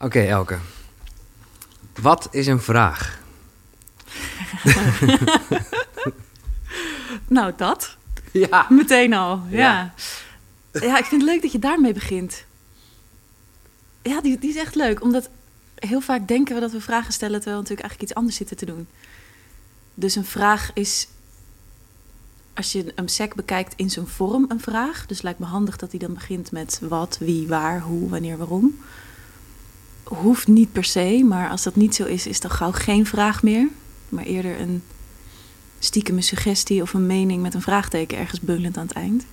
Oké, Elke. Wat is een vraag? Nou, dat. Ja. Meteen al, ja. Ja. ja. ik vind het leuk dat je daarmee begint. Ja, die, die is echt leuk. Omdat heel vaak denken we dat we vragen stellen... terwijl we natuurlijk eigenlijk iets anders zitten te doen. Dus een vraag is... Als je een sec bekijkt in zijn vorm een vraag... dus lijkt me handig dat hij dan begint met wat, wie, waar, hoe, wanneer, waarom. Hoeft niet per se, maar als dat niet zo is... is dan gauw geen vraag meer. Maar eerder een stiekeme suggestie of een mening... met een vraagteken ergens beulend aan het eind.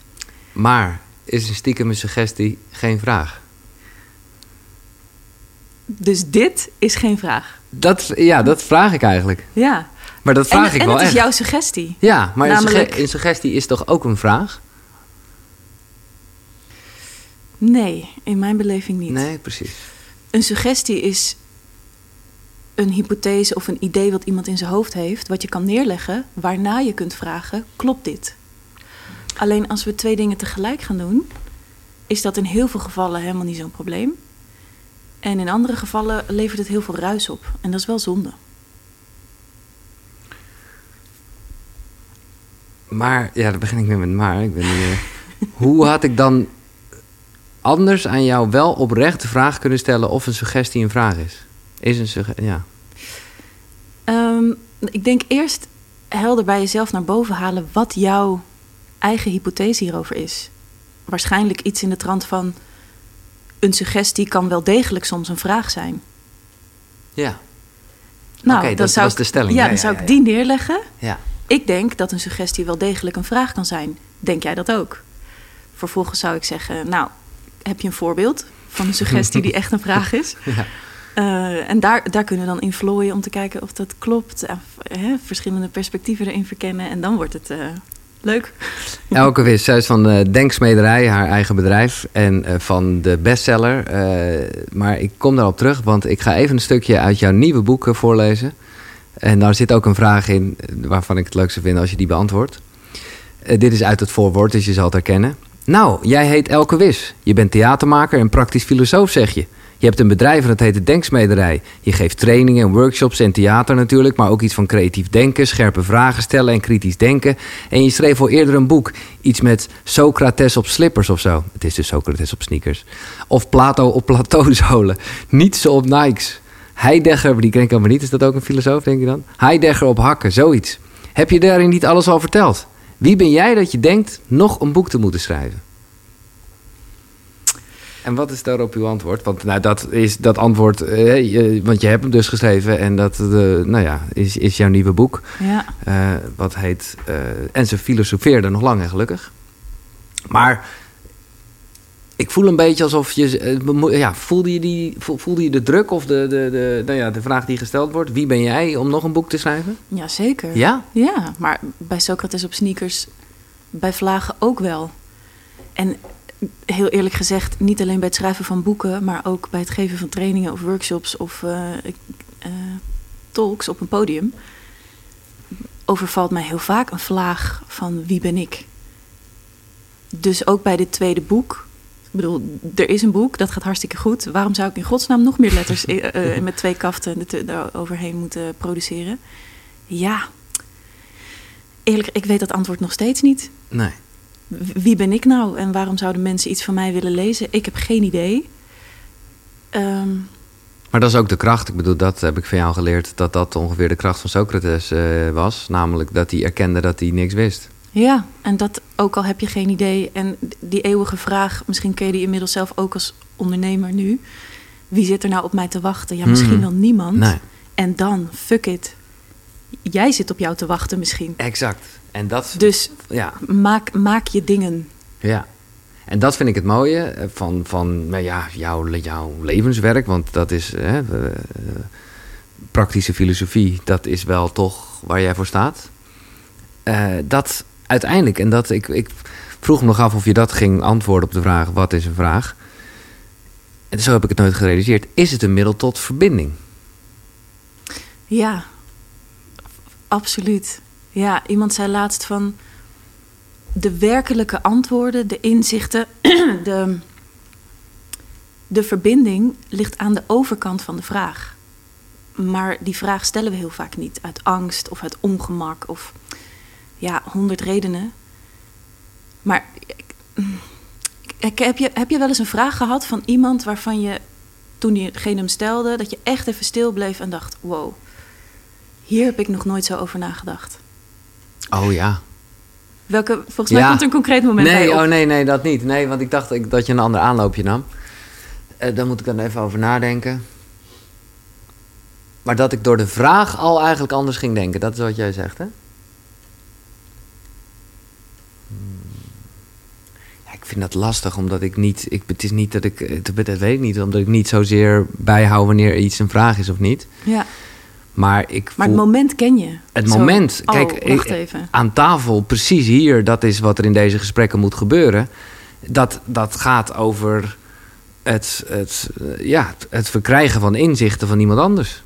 Maar is een stiekeme suggestie geen vraag? Dus dit is geen vraag. Dat, ja, dat vraag ik eigenlijk. Ja. Maar dat vraag en ik en wel het is echt. jouw suggestie. Ja, maar Namelijk- een suggestie is toch ook een vraag? Nee, in mijn beleving niet. Nee, precies. Een suggestie is een hypothese of een idee wat iemand in zijn hoofd heeft, wat je kan neerleggen, waarna je kunt vragen: klopt dit? Alleen als we twee dingen tegelijk gaan doen, is dat in heel veel gevallen helemaal niet zo'n probleem. En in andere gevallen levert het heel veel ruis op. En dat is wel zonde. Maar, ja, dan begin ik weer met maar. Ik ben eh, hoe had ik dan anders aan jou wel oprecht de vraag kunnen stellen of een suggestie een vraag is? Is een suggestie, ja. Ehm, ik denk eerst helder bij jezelf naar boven halen wat jouw eigen hypothese hierover is. Waarschijnlijk iets in de trant van een suggestie kan wel degelijk soms een vraag zijn. Ja. Nou, dan dat zou ik- de stelling. Ja, Ja, dan ja, zou ja, ik die neerleggen. Ja. Ik denk dat een suggestie wel degelijk een vraag kan zijn. Denk jij dat ook? Vervolgens zou ik zeggen, nou, heb je een voorbeeld van een suggestie die echt een vraag is? Ja. Eh, en daar, daar kunnen we dan in vlooien om te kijken of dat klopt. Eh, hè, verschillende perspectieven erin verkennen. En dan wordt het eh, leuk. Elke Wis, zij is van de Denksmederij, haar eigen bedrijf. En van de bestseller. maar ik kom daarop terug, want ik ga even een stukje uit jouw nieuwe boek voorlezen. En daar zit ook een vraag in waarvan ik het leukste vind als je die beantwoordt. Dit is uit het voorwoord, dus je zal het herkennen. Nou, jij heet Elke Wis. Je bent theatermaker en praktisch filosoof, zeg je. Je hebt een bedrijf en dat heet de Denksmederij. Je geeft trainingen en workshops en theater natuurlijk, maar ook iets van creatief denken, scherpe vragen stellen en kritisch denken. En je schreef al eerder een boek, iets met Socrates op slippers of zo. Het is dus Socrates op sneakers. Of Plato op plateauzolen. Nietzsche op Nikes. Heidegger, die ken ik allemaal niet, is dat ook een filosoof, denk je dan? Heidegger op hakken, zoiets. Heb je daarin niet alles al verteld? Wie ben jij dat je denkt nog een boek te moeten schrijven? En wat is daarop uw antwoord? Want nou, dat is dat antwoord, eh, je- want je hebt hem dus geschreven en dat eh, nou ja, is, is jouw nieuwe boek. Ja. eh, wat heet eh, En ze filosofeerde nog lang en gelukkig. Maar ik voel een beetje alsof je. eh, ja, voelde, je die, vo- voelde je de druk of de, de, de, nou ja, de vraag die gesteld wordt: wie ben jij om nog een boek te schrijven? ja, zeker. Ja? Ja, maar bij Socrates op sneakers, bij Vlagen ook wel. En heel eerlijk gezegd, niet alleen bij het schrijven van boeken, maar ook bij het geven van trainingen of workshops of eh, eh, talks op een podium, overvalt mij heel vaak een vlaag van wie ben ik. Dus ook bij dit tweede boek. Ik bedoel, er is een boek, dat gaat hartstikke goed. Waarom zou ik in godsnaam nog meer letters eh, eh, met twee kaften er- er overheen moeten produceren? Ja, Eerlijk, ik weet dat antwoord nog steeds niet. Nee. Wie ben ik nou en waarom zouden mensen iets van mij willen lezen? Ik heb geen idee. Ehm, Maar dat is ook de kracht. Ik bedoel, dat heb ik van jou geleerd. Dat dat ongeveer de kracht van Socrates eh, was. Namelijk dat hij erkende dat hij niks wist. Ja, en dat ook al heb je geen idee. En die eeuwige vraag, misschien ken je die inmiddels zelf ook als ondernemer nu. Wie zit er nou op mij te wachten? Ja, misschien Mhm. wel niemand. Nee. En dan, fuck it. Jij zit op jou te wachten misschien. Exact. En dat. Dus Ja. maak, maak je dingen. Ja. En dat vind ik het mooie eh, van, van nou ja, jouw, jouw levenswerk. Want dat is hè, eh, praktische filosofie. Dat is wel toch waar jij voor staat. Eh, dat uiteindelijk, en dat ik, ik vroeg me nog af of je dat ging antwoorden op de vraag: wat is een vraag? En zo heb ik het nooit gerealiseerd. Is het een middel tot verbinding? Ja, absoluut. Ja, iemand zei laatst van de werkelijke antwoorden, de inzichten, de, de verbinding ligt aan de overkant van de vraag. Maar die vraag stellen we heel vaak niet uit angst of uit ongemak of ja, honderd redenen. Maar ik, heb, je, heb je wel eens een vraag gehad van iemand waarvan je toen diegene hem stelde, dat je echt even stil bleef en dacht: wow, hier heb ik nog nooit zo over nagedacht? Oh ja. Welke, volgens mij komt een concreet moment nee, bij Oh nee, nee, dat niet. Nee, want ik dacht dat je een ander aanloopje nam. Uh, daar moet ik dan even over nadenken. Maar dat ik door de vraag al eigenlijk anders ging denken. Dat is wat jij zegt, hè? Ik vind dat lastig, omdat ik niet... Ik, het is niet dat ik... Dat weet ik niet, omdat ik niet zozeer bijhoud wanneer iets een vraag is of niet. Ja. Maar, ik maar het moment ken je. Het moment. Oh, kijk, even. aan tafel, precies hier, dat is wat er in deze gesprekken moet gebeuren. Dat, dat gaat over het, het, ja, het verkrijgen van inzichten van iemand anders.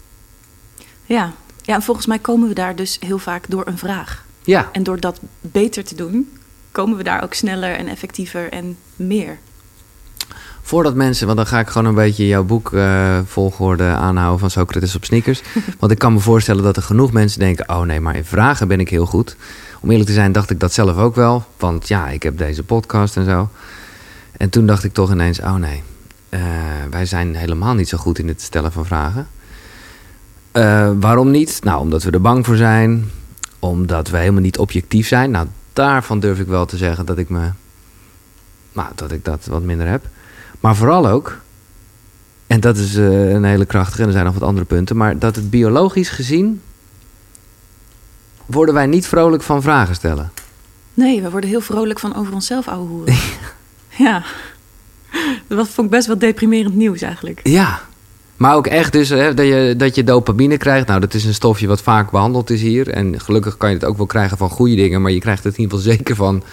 Ja. ja, en volgens mij komen we daar dus heel vaak door een vraag. Ja. En door dat beter te doen, komen we daar ook sneller en effectiever en meer. Voordat mensen, want dan ga ik gewoon een beetje jouw boek uh, volgorde aanhouden van Socrates op sneakers. want ik kan me voorstellen dat er genoeg mensen denken: oh nee, maar in vragen ben ik heel goed. Om eerlijk te zijn, dacht ik dat zelf ook wel. Want ja, ik heb deze podcast en zo. En toen dacht ik toch ineens: oh nee, uh, wij zijn helemaal niet zo goed in het stellen van vragen. Uh, waarom niet? Nou, omdat we er bang voor zijn. Omdat we helemaal niet objectief zijn. Nou, daarvan durf ik wel te zeggen dat ik me. Nou, dat ik dat wat minder heb. Maar vooral ook. En dat is uh, een hele krachtige, en er zijn nog wat andere punten. Maar dat het biologisch gezien. worden wij niet vrolijk van vragen stellen. Nee, we worden heel vrolijk van over onszelf ouwe hoeren. ja. Dat vond ik best wel deprimerend nieuws eigenlijk. Ja. Maar ook echt dus hè, dat, je, dat je dopamine krijgt. Nou, dat is een stofje wat vaak behandeld is hier. En gelukkig kan je het ook wel krijgen van goede dingen. Maar je krijgt het in ieder geval zeker van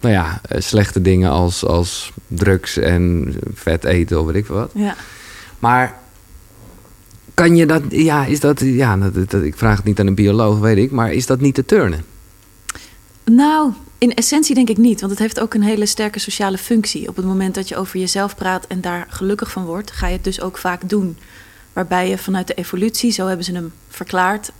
nou ja, eh, slechte dingen als, als drugs en vet eten of weet ik wat. Ja. Maar kan je dat, ja, is dat, ja, dat, dat, ik vraag het niet aan een bioloog, weet ik, maar is dat niet te turnen? Nou, in essentie denk ik niet, want het heeft ook een hele sterke sociale functie. Op het moment dat je over jezelf praat en daar gelukkig van wordt, ga je het dus ook vaak doen. Waarbij je vanuit de evolutie, zo hebben ze hem verklaard,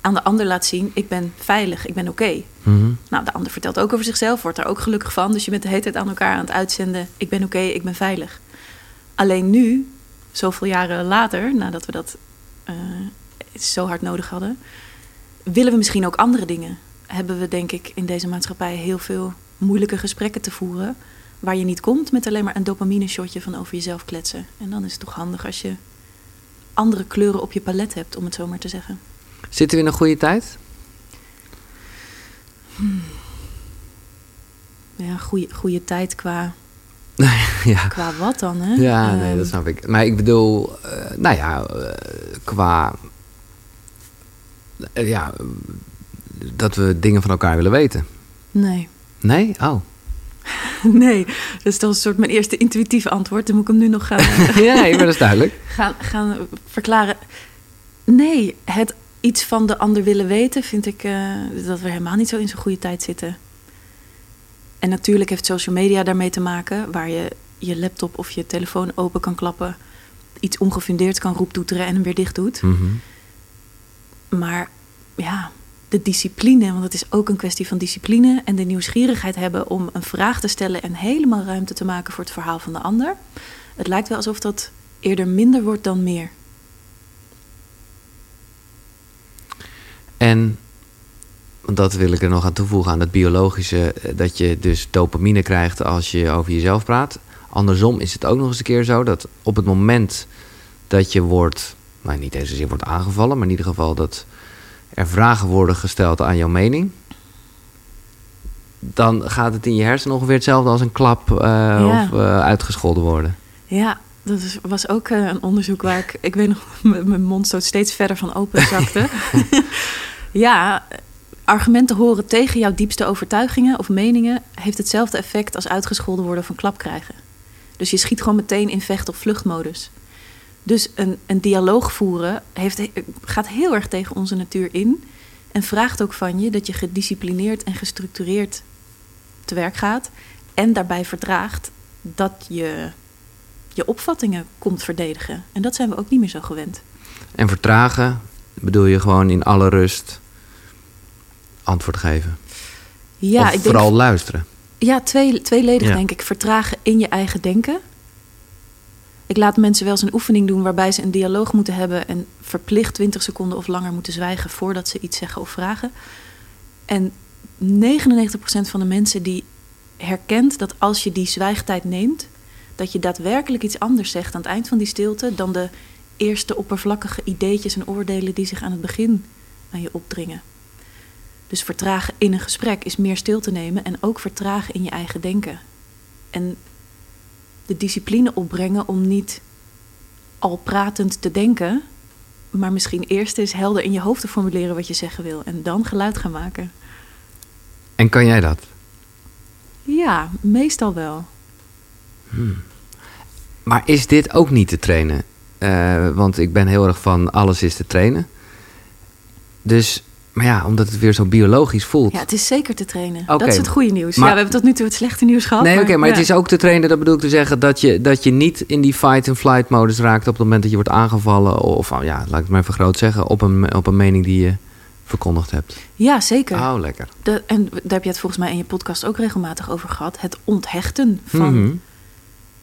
aan de ander laat zien: ik ben veilig, ik ben oké. Mhm. Nou, de ander vertelt ook over zichzelf, wordt er ook gelukkig van. Dus je bent de hele tijd aan elkaar aan het uitzenden: ik ben oké, ik ben veilig. Alleen nu, zoveel jaren later, nadat we dat uh, zo hard nodig hadden, willen we misschien ook andere dingen hebben we denk ik in deze maatschappij heel veel moeilijke gesprekken te voeren. Waar je niet komt met alleen maar een dopamine shotje van over jezelf kletsen. En dan is het toch handig als je andere kleuren op je palet hebt, om het zo maar te zeggen. Zitten we in een goede tijd? Hmm. Ja, goede, goede tijd qua. ja. Qua wat dan, hè? Ja, nee, dat ehm. snap ik. Maar ik bedoel, uh, nou ja, uh, qua. Uh, ja, dat we dingen van elkaar willen weten? Nee. Nee? Oh. nee, dat is toch een soort mijn eerste intuïtieve antwoord. Dan moet ik hem nu nog gaan... ja, maar dat is duidelijk. Gaan, gaan verklaren. Nee, het iets van de ander willen weten... vind ik uh, dat we helemaal niet zo in zo'n goede tijd zitten. En natuurlijk heeft social media daarmee te maken... waar je je laptop of je telefoon open kan klappen... iets ongefundeerd kan roeptoeteren en hem weer dicht doet. Mm -hmm. Maar ja, de discipline, want het is ook een kwestie van discipline en de nieuwsgierigheid hebben om een vraag te stellen en helemaal ruimte te maken voor het verhaal van de ander. Het lijkt wel alsof dat eerder minder wordt dan meer. En dat wil ik er nog aan toevoegen aan het biologische, eh, dat je dus dopamine krijgt als je over jezelf praat. Andersom is het ook nog eens een keer zo dat op het moment dat je wordt, nou niet eens zozeer wordt aangevallen, maar in ieder geval dat er vragen worden gesteld aan jouw mening, dan gaat het in je hersenen ongeveer hetzelfde als een klap uh, of uh, uitgescholden worden. Ja, dat was ook uh, een onderzoek waar ik, ik weet nog, mijn mond zo steeds verder van open zakte. ja, argumenten horen tegen jouw diepste overtuigingen of meningen heeft hetzelfde effect als uitgescholden worden of een klap krijgen. Dus je schiet gewoon meteen in vecht- of vluchtmodus. Dus een, een dialoog voeren heeft, gaat heel erg tegen onze natuur in. En vraagt ook van je dat je gedisciplineerd en gestructureerd te werk gaat. En daarbij verdraagt dat je je opvattingen komt verdedigen. En dat zijn we ook niet meer zo gewend. En vertragen bedoel je gewoon in alle rust antwoord geven? Ja, of ik vooral denk, luisteren? ja twee, tweeledig Ja. denk ik. Vertragen in je eigen denken. Ik laat mensen wel eens een oefening doen waarbij ze een dialoog moeten hebben en verplicht 20 seconden of langer moeten zwijgen voordat ze iets zeggen of vragen. En 99% van de mensen die herkent dat als je die zwijgtijd neemt, dat je daadwerkelijk iets anders zegt aan het eind van die stilte dan de eerste oppervlakkige ideetjes en oordelen die zich aan het begin aan je opdringen. Dus vertragen in een gesprek is meer stil te nemen en ook vertragen in je eigen denken. En de discipline opbrengen om niet al pratend te denken, maar misschien eerst eens helder in je hoofd te formuleren wat je zeggen wil en dan geluid gaan maken. En kan jij dat? Ja, meestal wel. Maar is dit ook niet te trainen? Eh, want ik ben heel erg van alles is te trainen. Dus, maar ja, omdat het weer zo biologisch voelt. Ja, het is zeker te trainen. Dat is het goede nieuws. maar- ja, we hebben tot nu toe het slechte nieuws gehad. Nee, oké, maar ja. het is ook te trainen. Dat bedoel ik te zeggen dat je, dat je niet in die fight-and-flight modus raakt op het moment dat je wordt aangevallen. Of oh, ja, laat ik het maar even groot zeggen. Op een, op een mening die je verkondigd hebt. Ja, zeker. Oh, lekker. De, en daar heb je het volgens mij in je podcast ook regelmatig over gehad. Het onthechten van Mhm.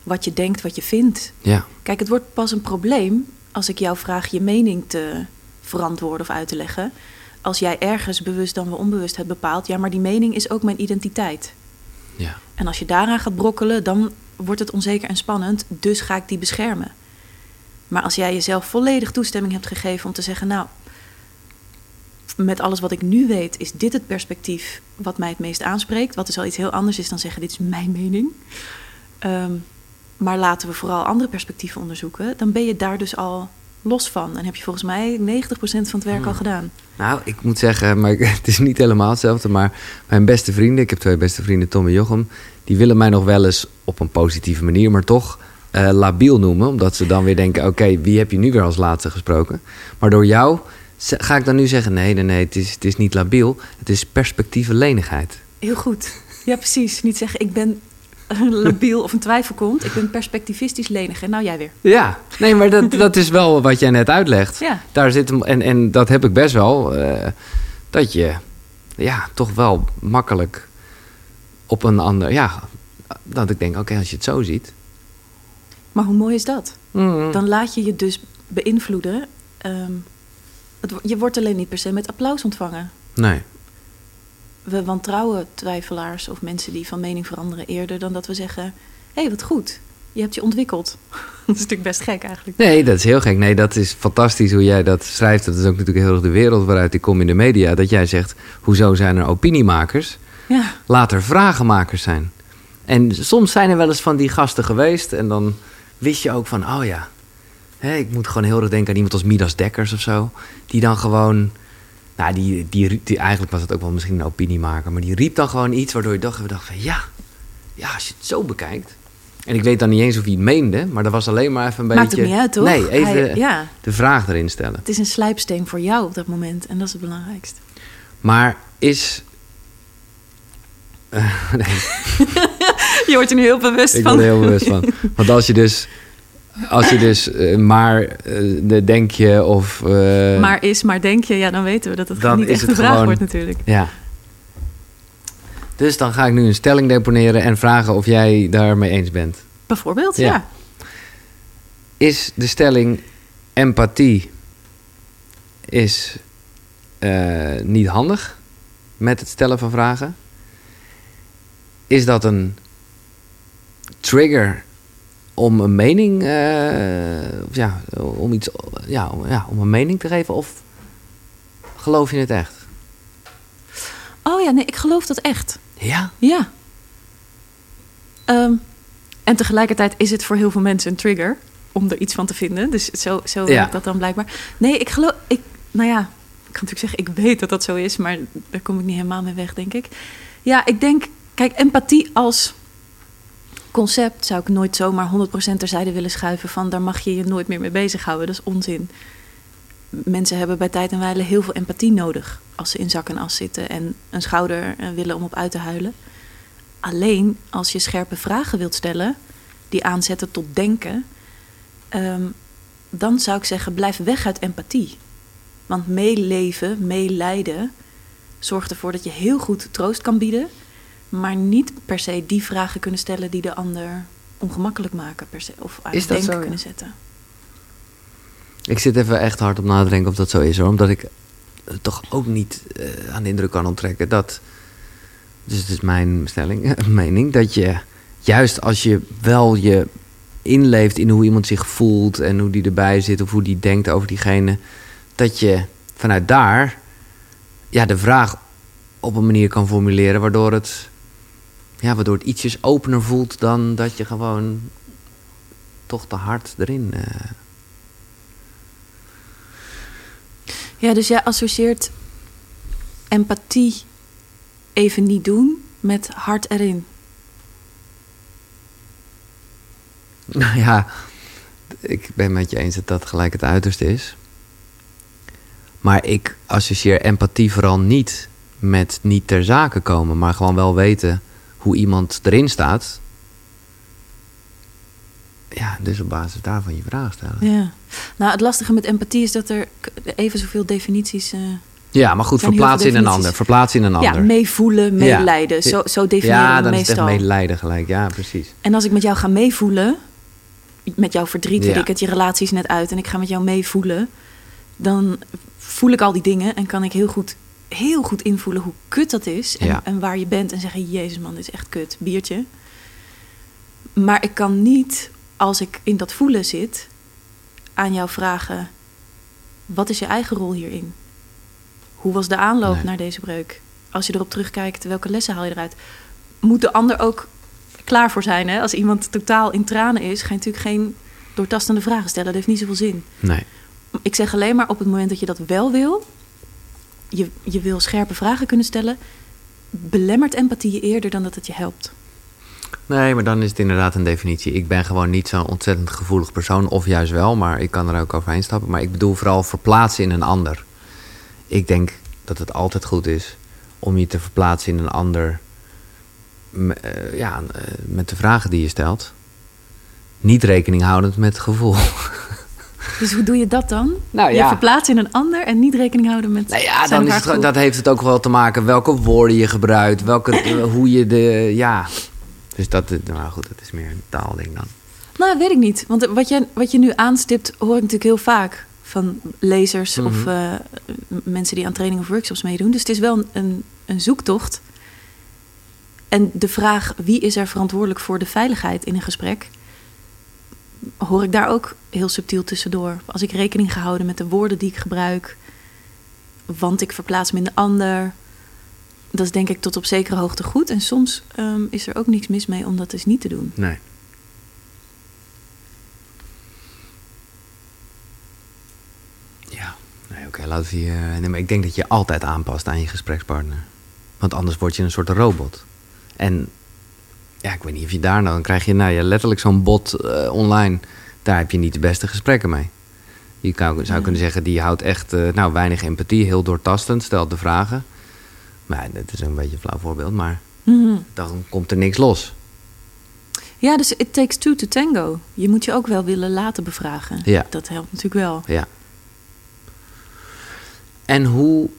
wat je denkt, wat je vindt. Ja. Kijk, het wordt pas een probleem als ik jou vraag je mening te verantwoorden of uit te leggen. Als jij ergens bewust dan wel onbewust hebt bepaald, ja, maar die mening is ook mijn identiteit. ja. En als je daaraan gaat brokkelen, dan wordt het onzeker en spannend, dus ga ik die beschermen. Maar als jij jezelf volledig toestemming hebt gegeven om te zeggen, nou, met alles wat ik nu weet, is dit het perspectief wat mij het meest aanspreekt. Wat dus al iets heel anders is dan zeggen, dit is mijn mening. Ehm, maar laten we vooral andere perspectieven onderzoeken. Dan ben je daar dus al los van. En heb je volgens mij 90% van het werk al gedaan. Nou, ik moet zeggen, maar het is niet helemaal hetzelfde. Maar mijn beste vrienden, ik heb twee beste vrienden, Tom en Jochem. Die willen mij nog wel eens op een positieve manier, maar toch eh, labiel noemen. Omdat ze dan weer denken, oké, wie heb je nu weer als laatste gesproken? Maar door jou ga ik dan nu zeggen, nee, nee, nee, het is, het is niet labiel. Het is perspectieve lenigheid. Heel goed. Ja, precies. Niet zeggen, ik ben labiel of een twijfel komt. Ik ben perspectivistisch lenig. En nou jij weer. Ja, nee, maar dat, dat is wel wat jij net uitlegt. Ja. Daar zit hem, en, en dat heb ik best wel. eh, dat je ja, toch wel makkelijk op een ander. Ja, dat ik denk, oké, als je het zo ziet. Maar hoe mooi is dat? mm, Dan laat je je dus beïnvloeden. Het, wo- je wordt alleen niet per se met applaus ontvangen. Nee. We wantrouwen twijfelaars of mensen die van mening veranderen eerder dan dat we zeggen: hé, hey, wat goed. Je hebt je ontwikkeld. dat is natuurlijk best gek eigenlijk. Nee, dat is heel gek. Nee, dat is fantastisch hoe jij dat schrijft. Dat is ook natuurlijk heel erg de wereld waaruit ik kom in de media. Dat jij zegt, hoezo zijn er opiniemakers? Ja, Laat er vragenmakers zijn. En soms zijn er wel eens van die gasten geweest. En dan wist je ook van, oh ja. Ik moet gewoon heel erg denken aan iemand als Midas Dekkers of zo. Die dan gewoon... Nou, die, die, die, eigenlijk was het ook wel misschien een opiniemaker. Maar die riep dan gewoon iets waardoor je dacht, we dachten van... Ja, ja, als je het zo bekijkt. En ik weet dan niet eens of hij het meende. Maar dat was alleen maar even een maakt beetje... het niet uit, toch? Nee, even Hij- ja, de vraag erin stellen. het is een slijpsteen voor jou op dat moment. En dat is het belangrijkste. Maar is... Nee, Je wordt er nu heel bewust ik van. ben er heel bewust van. Want als je dus... Als je dus eh, maar eh, de denk je of... eh, Maar is, maar denk je, ja, dan weten we dat het niet echt het een vraag gewoon- wordt natuurlijk. Ja. Dus dan ga ik nu een stelling deponeren en vragen of jij daarmee eens bent. Bijvoorbeeld, Ja. ja. Is de stelling empathie is niet handig met het stellen van vragen? Is dat een trigger om een mening, of ja, om iets, ja, om, ja, om een mening te geven? Of geloof je het echt? Oh ja, nee, ik geloof dat echt. Ja. Ja. Ehm, en tegelijkertijd is het voor heel veel mensen een trigger om er iets van te vinden. Dus zo, zo Ja. werkt dat dan blijkbaar. Nee, ik geloof. Ik, nou ja, ik kan natuurlijk zeggen, ik weet dat dat zo is, maar daar kom ik niet helemaal mee weg, denk ik. Ja, ik denk, kijk, empathie als concept zou ik nooit zomaar 100% terzijde willen schuiven van daar mag je je nooit meer mee bezighouden. Dat is onzin. Mensen hebben bij tijd en wijle heel veel empathie nodig als ze in zak en as zitten en een schouder eh, willen om op uit te huilen. Alleen als je scherpe vragen wilt stellen, die aanzetten tot denken, ehm, dan zou ik zeggen: blijf weg uit empathie. Want meeleven, meelijden, zorgt ervoor dat je heel goed troost kan bieden, maar niet per se die vragen kunnen stellen die de ander ongemakkelijk maken, per se, of aan het denken kunnen zetten. Ik zit even echt hard op na te denken of dat zo is hoor. Omdat ik toch ook niet uh, aan de indruk kan onttrekken dat. Dus het is mijn stelling, mening. Dat je juist als je wel je inleeft in hoe iemand zich voelt en hoe die erbij zit of hoe die denkt over diegene. Dat je vanuit daar ja, de vraag op een manier kan formuleren waardoor het, ja, waardoor het ietsjes opener voelt dan dat je gewoon toch te hard erin. Uh, Ja, dus jij associeert empathie even niet doen met hard erin. Nou ja, ik ben met je eens dat dat gelijk het uiterste is. Maar ik associeer empathie vooral niet met niet ter zake komen, maar gewoon wel weten hoe iemand erin staat ja, dus op basis daarvan je vraag stellen. Ja. Nou, het lastige met empathie is dat er even zoveel definities. Uh, ja, maar goed, verplaats in een ander. Verplaats in een ander. Ja, meevoelen, meelijden. Zo, zo definiëren ja, we meestal. Ja, dan is het meelijden gelijk. Ja, precies. En als ik met jou ga meevoelen, met jouw verdriet, weet ik het, je relatie is net uit... en ik ga met jou meevoelen, dan voel ik al die dingen... en kan ik heel goed, heel goed invoelen hoe kut dat is... En, en waar je bent en zeggen, jezus man, dit is echt kut, biertje. Maar ik kan niet als ik in dat voelen zit, aan jou vragen: wat is je eigen rol hierin? Hoe was de aanloop naar deze breuk? Als je erop terugkijkt, welke lessen haal je eruit? Moet de ander ook klaar voor zijn? Hè? Als iemand totaal in tranen is, ga je natuurlijk geen doortastende vragen stellen. Dat heeft niet zoveel zin. Nee. Ik zeg alleen maar op het moment dat je dat wel wil, je, je wil scherpe vragen kunnen stellen, belemmert empathie je eerder dan dat het je helpt. Nee, maar dan is het inderdaad een definitie. Ik ben gewoon niet zo'n ontzettend gevoelig persoon, of juist wel, maar ik kan er ook overheen stappen. Maar ik bedoel vooral verplaatsen in een ander. Ik denk dat het altijd goed is om je te verplaatsen in een ander. Uh, ja, uh, met de vragen die je stelt. Niet rekening houdend met het gevoel. Dus hoe doe je dat dan? Nou, ja. Je verplaatsen in een ander en niet rekening houden met. Nou ja, dan is het, dat heeft het ook wel te maken welke woorden je gebruikt, welke, hoe je de. Ja, dus dat, nou goed, dat is meer een taalding dan. Nou, weet ik niet. Want wat je, wat je nu aanstipt, hoor ik natuurlijk heel vaak van lezers of mhm. eh, mensen die aan training of workshops meedoen. Dus het is wel een, een zoektocht. En de vraag wie is er verantwoordelijk voor de veiligheid in een gesprek, hoor ik daar ook heel subtiel tussendoor. Als ik rekening ga houden met de woorden die ik gebruik, want ik verplaats me in de ander, dat is denk ik tot op zekere hoogte goed. En soms ehm, is er ook niks mis mee om dat dus niet te doen. Nee. Ja, nee, oké, laten we hier. Nee, maar ik denk dat je altijd aanpast aan je gesprekspartner. Want anders word je een soort robot. En ja, ik weet niet of je daar nou... dan krijg je nou ja, letterlijk zo'n bot uh, online. Daar heb je niet de beste gesprekken mee. Je zou, zou kunnen zeggen, die houdt echt uh, nou, weinig empathie, heel doortastend, stelt de vragen. Maar dat is een beetje een flauw voorbeeld, maar mhm. dan komt er niks los. Ja, dus it takes two to tango. Je moet je ook wel willen laten bevragen. Ja. Dat helpt natuurlijk wel. Ja. En hoe,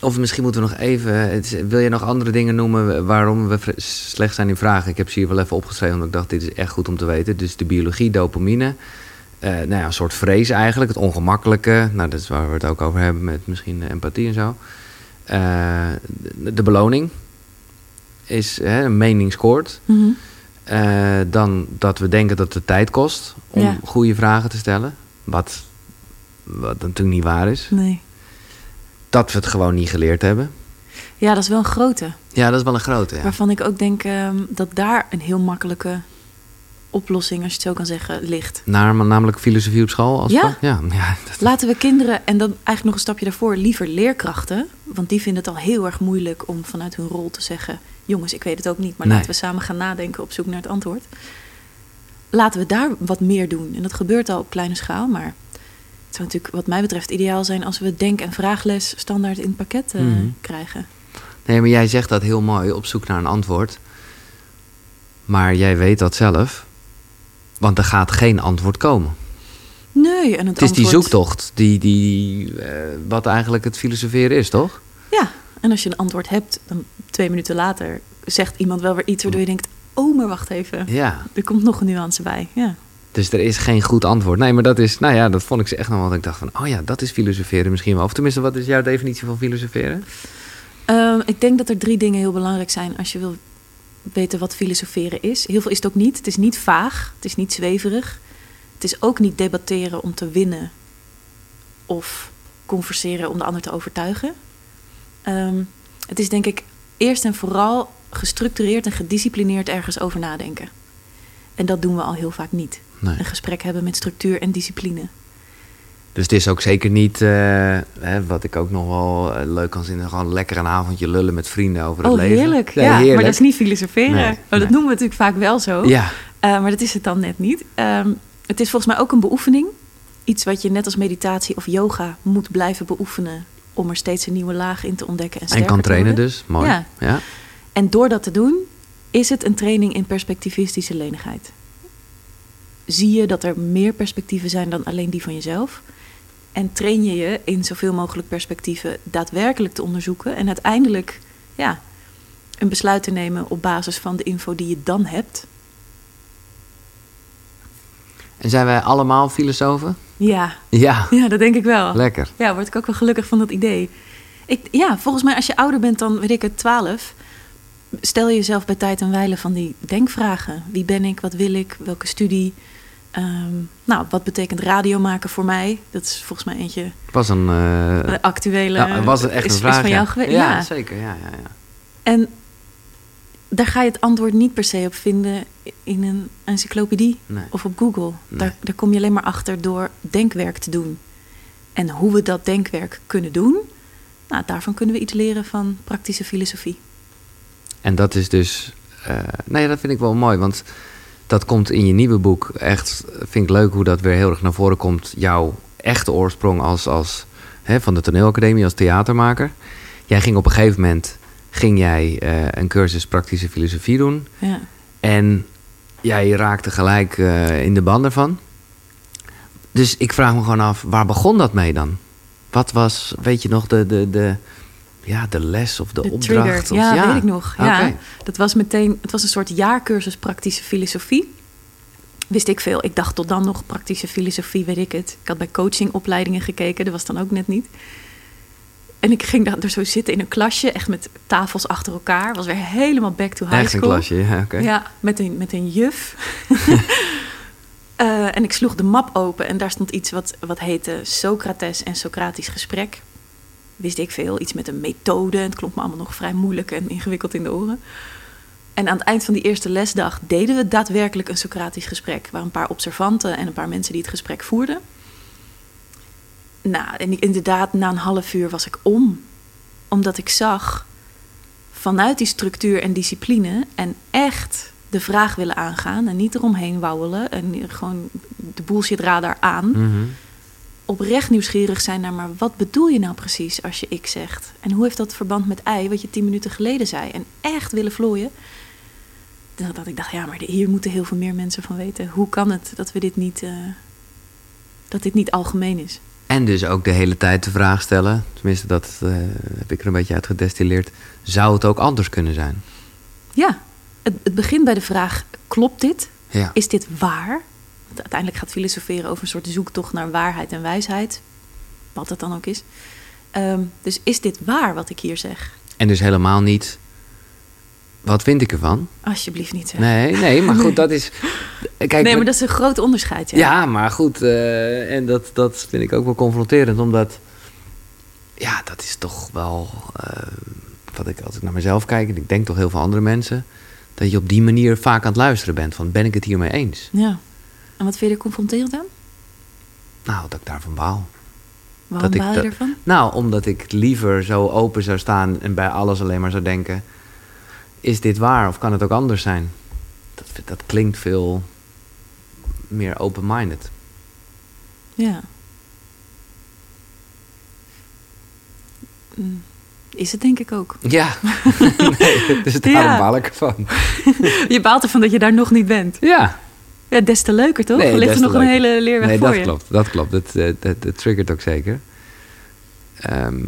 of misschien moeten we nog even, wil je nog andere dingen noemen waarom we slecht zijn in vragen? Ik heb ze hier wel even opgeschreven, omdat ik dacht, dit is echt goed om te weten. Dus de biologie, dopamine, uh, nou ja, een soort vrees eigenlijk, het ongemakkelijke. Nou, dat is waar we het ook over hebben met misschien empathie en zo. Eh, de beloning is hè, een mening scoort. Mhm. Eh, dan dat we denken dat het tijd kost om goede vragen te stellen. Wat, wat natuurlijk niet waar is. Nee. Dat we het gewoon niet geleerd hebben. Ja, dat is wel een grote. Ja, dat is wel een grote. Ja. Waarvan ik ook denk ehm, dat daar een heel makkelijke oplossing, als je het zo kan zeggen, ligt. Naar, namelijk filosofie op school? Als ja. ja. ja Laten we kinderen, en dan eigenlijk nog een stapje daarvoor, liever leerkrachten. Want die vinden het al heel erg moeilijk om vanuit hun rol te zeggen... jongens, ik weet het ook niet, maar laten we samen gaan nadenken op zoek naar het antwoord. Laten we daar wat meer doen. En dat gebeurt al op kleine schaal, maar... Het zou natuurlijk wat mij betreft ideaal zijn als we denk- en vraagles standaard in het pakket uh, krijgen. Nee, maar jij zegt dat heel mooi, op zoek naar een antwoord. Maar jij weet dat zelf Want er gaat geen antwoord komen. Nee, en het, Het is die zoektocht die, die eh, wat eigenlijk het filosoferen is, toch? Ja, en als je een antwoord hebt, dan twee minuten later zegt iemand wel weer iets waardoor je denkt: oh, maar wacht even. Ja. Er komt nog een nuance bij. Ja. Dus er is geen goed antwoord. Nee, maar dat is, nou ja, dat vond ik ze echt nog wat ik dacht van, oh ja, dat is filosoferen misschien wel. Of tenminste, wat is jouw definitie van filosoferen? Ehm, ik denk dat er drie dingen heel belangrijk zijn als je wil weten wat filosoferen is. Heel veel is het ook niet. Het is niet vaag, het is niet zweverig. Het is ook niet debatteren om te winnen of converseren om de ander te overtuigen. Ehm, het is denk ik eerst en vooral gestructureerd en gedisciplineerd ergens over nadenken. En dat doen we al heel vaak niet. Nee. Een gesprek hebben met structuur en discipline. Dus het is ook zeker niet, eh, hè, wat ik ook nog wel eh, leuk kan zien, gewoon lekker een avondje lullen met vrienden over het Oh, leven. heerlijk. Nee, ja, maar dat is niet filosoferen. Nee, Oh, dat noemen we natuurlijk vaak wel zo. Ja, Uh, maar dat is het dan net niet. Ehm, het is volgens mij ook een beoefening. Iets wat je net als meditatie of yoga moet blijven beoefenen. Om er steeds een nieuwe laag in te ontdekken. En, en kan trainen dus. Mooi. Ja. Ja. En door dat te doen, is het een training in perspectivistische lenigheid. Zie je dat er meer perspectieven zijn dan alleen die van jezelf. En train je je in zoveel mogelijk perspectieven daadwerkelijk te onderzoeken. En uiteindelijk ja, een besluit te nemen op basis van de info die je dan hebt. En zijn wij allemaal filosofen? Ja, Ja, ja dat denk ik wel. lekker. Ja, word ik ook wel gelukkig van dat idee. Ik, ja, volgens mij als je ouder bent dan, weet ik het, 12... stel je jezelf bij tijd en wijle van die denkvragen. Wie ben ik? Wat wil ik? Welke studie? Ehm, nou, wat betekent radio maken voor mij? Dat is volgens mij eentje was een... eh, actuele... ja, was het echt is, een vraag? Is van jou ja. geweest? Ja, Ja. zeker. Ja, ja, ja. En daar ga je het antwoord niet per se op vinden in een encyclopedie Nee. of op Google. Nee. Daar, daar kom je alleen maar achter door denkwerk te doen. En hoe we dat denkwerk kunnen doen, nou, daarvan kunnen we iets leren van praktische filosofie. En dat is dus. eh, nee, dat vind ik wel mooi. Want dat komt in je nieuwe boek. Echt, vind ik leuk hoe dat weer heel erg naar voren komt. Jouw echte oorsprong als, als hè, van de toneelacademie als theatermaker. Jij ging op een gegeven moment ging jij, eh, een cursus praktische filosofie doen. Ja. En jij raakte gelijk eh, in de banden van. Dus ik vraag me gewoon af, waar begon dat mee dan? Wat was, weet je nog, de, de, de, ja, de les of de, De opdracht? trigger, Of, ja, weet ik nog. Ja, dat was meteen, het was een soort jaarcursus praktische filosofie. Wist ik veel. Ik dacht tot dan nog praktische filosofie, weet ik het. Ik had bij coachingopleidingen gekeken, dat was dan ook net niet. En ik ging daar zo zitten in een klasje, echt met tafels achter elkaar. Was weer helemaal back to high Echt een school. klasje, ja, oké. Ja, met een, met een juf. Eh, en ik sloeg de map open en daar stond iets wat, wat heette Socrates en Socratisch gesprek. Wist ik veel, iets met een methode. Het klonk me allemaal nog vrij moeilijk en ingewikkeld in de oren. En aan het eind van die eerste lesdag deden we daadwerkelijk een Socratisch gesprek. Waren een paar observanten en een paar mensen die het gesprek voerden. Nou, en inderdaad, na een half uur was ik om. Omdat ik zag vanuit die structuur en discipline en echt de vraag willen aangaan en niet eromheen wauwelen en gewoon de bullshit radar aan. Mhm. Oprecht nieuwsgierig zijn naar, maar wat bedoel je nou precies als je ik zegt? En hoe heeft dat verband met ei, wat je tien minuten geleden zei? En echt willen vlooien. Dat ik dacht, ja, maar hier moeten heel veel meer mensen van weten. Hoe kan het dat we dit niet, eh, dat dit niet algemeen is? En dus ook de hele tijd de vraag stellen, tenminste dat eh, heb ik er een beetje uit gedestilleerd. Zou het ook anders kunnen zijn? Ja, het, het begint bij de vraag, klopt dit? Ja. Is dit waar? Uiteindelijk gaat filosoferen over een soort zoektocht naar waarheid en wijsheid. Wat dat dan ook is. Ehm, dus is dit waar wat ik hier zeg? En dus helemaal niet, wat vind ik ervan? Alsjeblieft niet zeggen. Nee, nee, maar goed, dat is... Kijk, nee, maar dat is een groot onderscheid. Ja. Ja, maar goed, eh, en dat, dat vind ik ook wel confronterend, omdat ja, dat is toch wel eh, wat ik als ik naar mezelf kijk, en ik denk toch heel veel andere mensen, dat je op die manier vaak aan het luisteren bent van ben ik het hiermee eens? Ja. En wat vind je er confronterend aan? Nou, dat ik daarvan baal. Waarom Dat ik baal je dat- ervan? Nou, omdat ik liever zo open zou staan en bij alles alleen maar zou denken, is dit waar of kan het ook anders zijn? Dat, dat klinkt veel meer open-minded. Ja. Mm, Is het denk ik ook. Ja, nee, dus daarom Ja. baal ik ervan. Je baalt ervan dat je daar nog niet bent. Ja, Ja, des te leuker toch? Nee, er ligt er nog een hele leerweg nee, voor dat je. klopt. Dat klopt. Dat, eh, dat, dat triggert ook zeker. Ehm,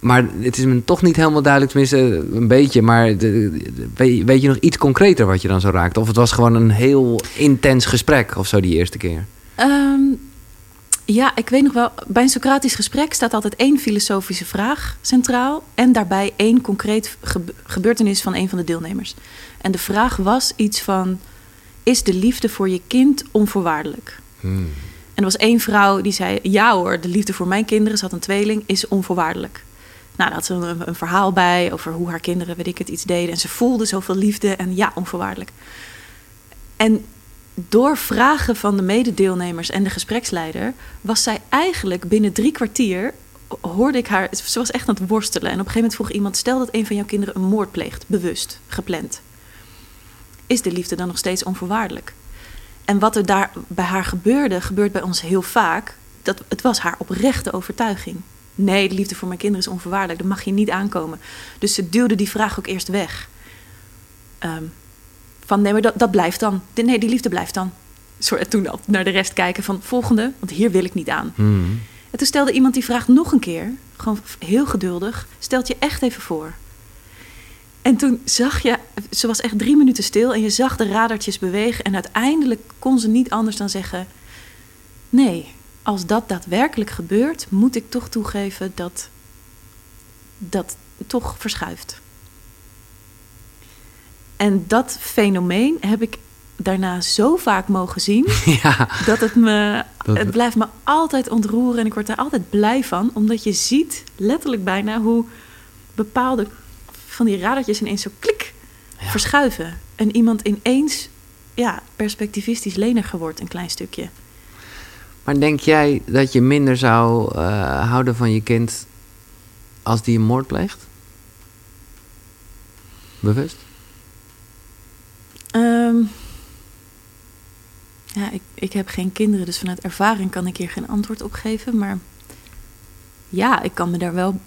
maar het is me toch niet helemaal duidelijk, tenminste een beetje. Maar de, de- weet, je nog iets concreter wat je dan zo raakte? Of het was gewoon een heel intens gesprek of zo die eerste keer? Ehm, ja, ik weet nog wel. Bij een Socratisch gesprek staat altijd één filosofische vraag centraal. En daarbij één concreet gebe- gebeurtenis van een van de deelnemers. En de vraag was iets van: Is de liefde voor je kind onvoorwaardelijk? Hmm. En er was één vrouw die zei: Ja hoor, de liefde voor mijn kinderen, ze had een tweeling, is onvoorwaardelijk. Nou, daar had ze een, een verhaal bij over hoe haar kinderen, weet ik het, iets deden. En ze voelde zoveel liefde en ja, onvoorwaardelijk. En door vragen van de mededeelnemers en de gespreksleider was zij eigenlijk binnen drie kwartier hoorde ik haar. Ze was echt aan het worstelen. En op een gegeven moment vroeg iemand: stel dat een van jouw kinderen een moord pleegt, bewust, gepland. Is de liefde dan nog steeds onvoorwaardelijk? En wat er daar bij haar gebeurde, gebeurt bij ons heel vaak. Dat, het was haar oprechte overtuiging. Nee, de liefde voor mijn kinderen is onvoorwaardelijk. Dat mag je niet aankomen. Dus ze duwde die vraag ook eerst weg. Ehm, van nee, maar dat, dat blijft dan. Nee, die liefde blijft dan. Toen al naar de rest kijken van volgende, want hier wil ik niet aan. Hmm. En toen stelde iemand die vraag nog een keer, gewoon heel geduldig, stelt je echt even voor. En toen zag je, ze was echt drie minuten stil en je zag de radertjes bewegen. En uiteindelijk kon ze niet anders dan zeggen: Nee, als dat daadwerkelijk gebeurt, moet ik toch toegeven dat dat toch verschuift. En dat fenomeen heb ik daarna zo vaak mogen zien ja, dat het me Dat- het blijft me altijd ontroeren en ik word daar altijd blij van omdat je ziet letterlijk bijna hoe bepaalde van die radertjes ineens zo klik Ja. verschuiven en iemand ineens ja perspectivistisch leniger wordt een klein stukje maar denk jij dat je minder zou eh, houden van je kind als die een moord pleegt? Bewust? Ehm, ja ik, ik heb geen kinderen dus vanuit ervaring kan ik hier geen antwoord op geven maar ja ik kan me daar wel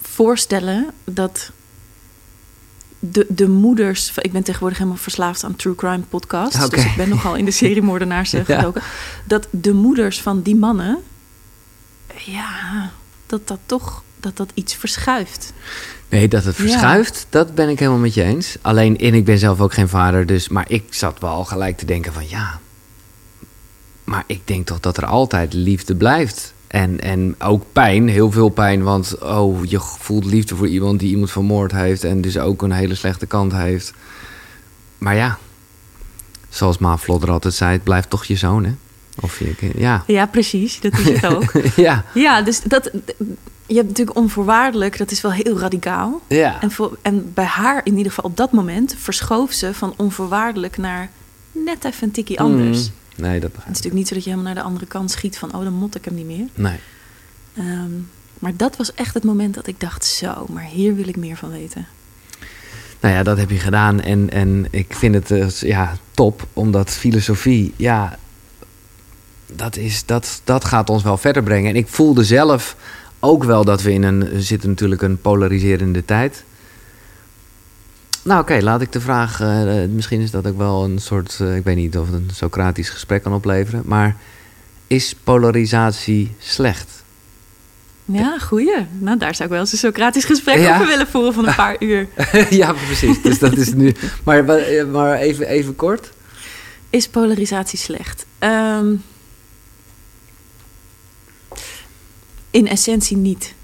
voorstellen dat de, de moeders. Ik ben tegenwoordig helemaal verslaafd aan true crime podcasts. Dus ik ben nogal in de serie moordenaars eh, Ja. gedoken. Dat de moeders van die mannen. Ja, dat dat toch. Dat dat iets verschuift. Nee, dat het Ja. verschuift, dat ben ik helemaal met je eens. Alleen, en ik ben zelf ook geen vader, dus, maar ik zat wel gelijk te denken van ja. Maar ik denk toch dat er altijd liefde blijft. En, en ook pijn, heel veel pijn, want oh, je voelt liefde voor iemand die iemand vermoord heeft en dus ook een hele slechte kant heeft. Maar ja, zoals Ma Vlodder altijd zei, het blijft toch je zoon, hè? Of je kind, ja. Ja, precies. Dat is het ook. ja, ja, dus dat. Je hebt natuurlijk onvoorwaardelijk. Dat is wel heel radicaal. ja. En, voor, en bij haar in ieder geval op dat moment verschoof ze van onvoorwaardelijk naar net even een tikkie anders. Mm, nee, dat Het begrijp is ik. natuurlijk niet zo dat je helemaal naar de andere kant schiet van... oh, dan mot ik hem niet meer. Nee. Ehm, maar dat was echt het moment dat ik dacht... zo, maar hier wil ik meer van weten. Nou ja, dat heb je gedaan. En, en ik vind het eh, ja, top, omdat filosofie, ja, dat, is, dat, dat gaat ons wel verder brengen. En ik voelde zelf ook wel dat we in een, we zitten natuurlijk een polariserende tijd. Nou oké, laat ik de vraag, eh, eh, misschien is dat ook wel een soort, eh, ik weet niet of het een Socratisch gesprek kan opleveren, maar is polarisatie slecht? Ja, goeie. Nou, daar zou ik wel eens een Socratisch gesprek Ja. over willen voeren van een paar uur. ja, precies. Dus dat is nu. Maar, maar even, even kort. Is polarisatie slecht? Ehm, in essentie niet.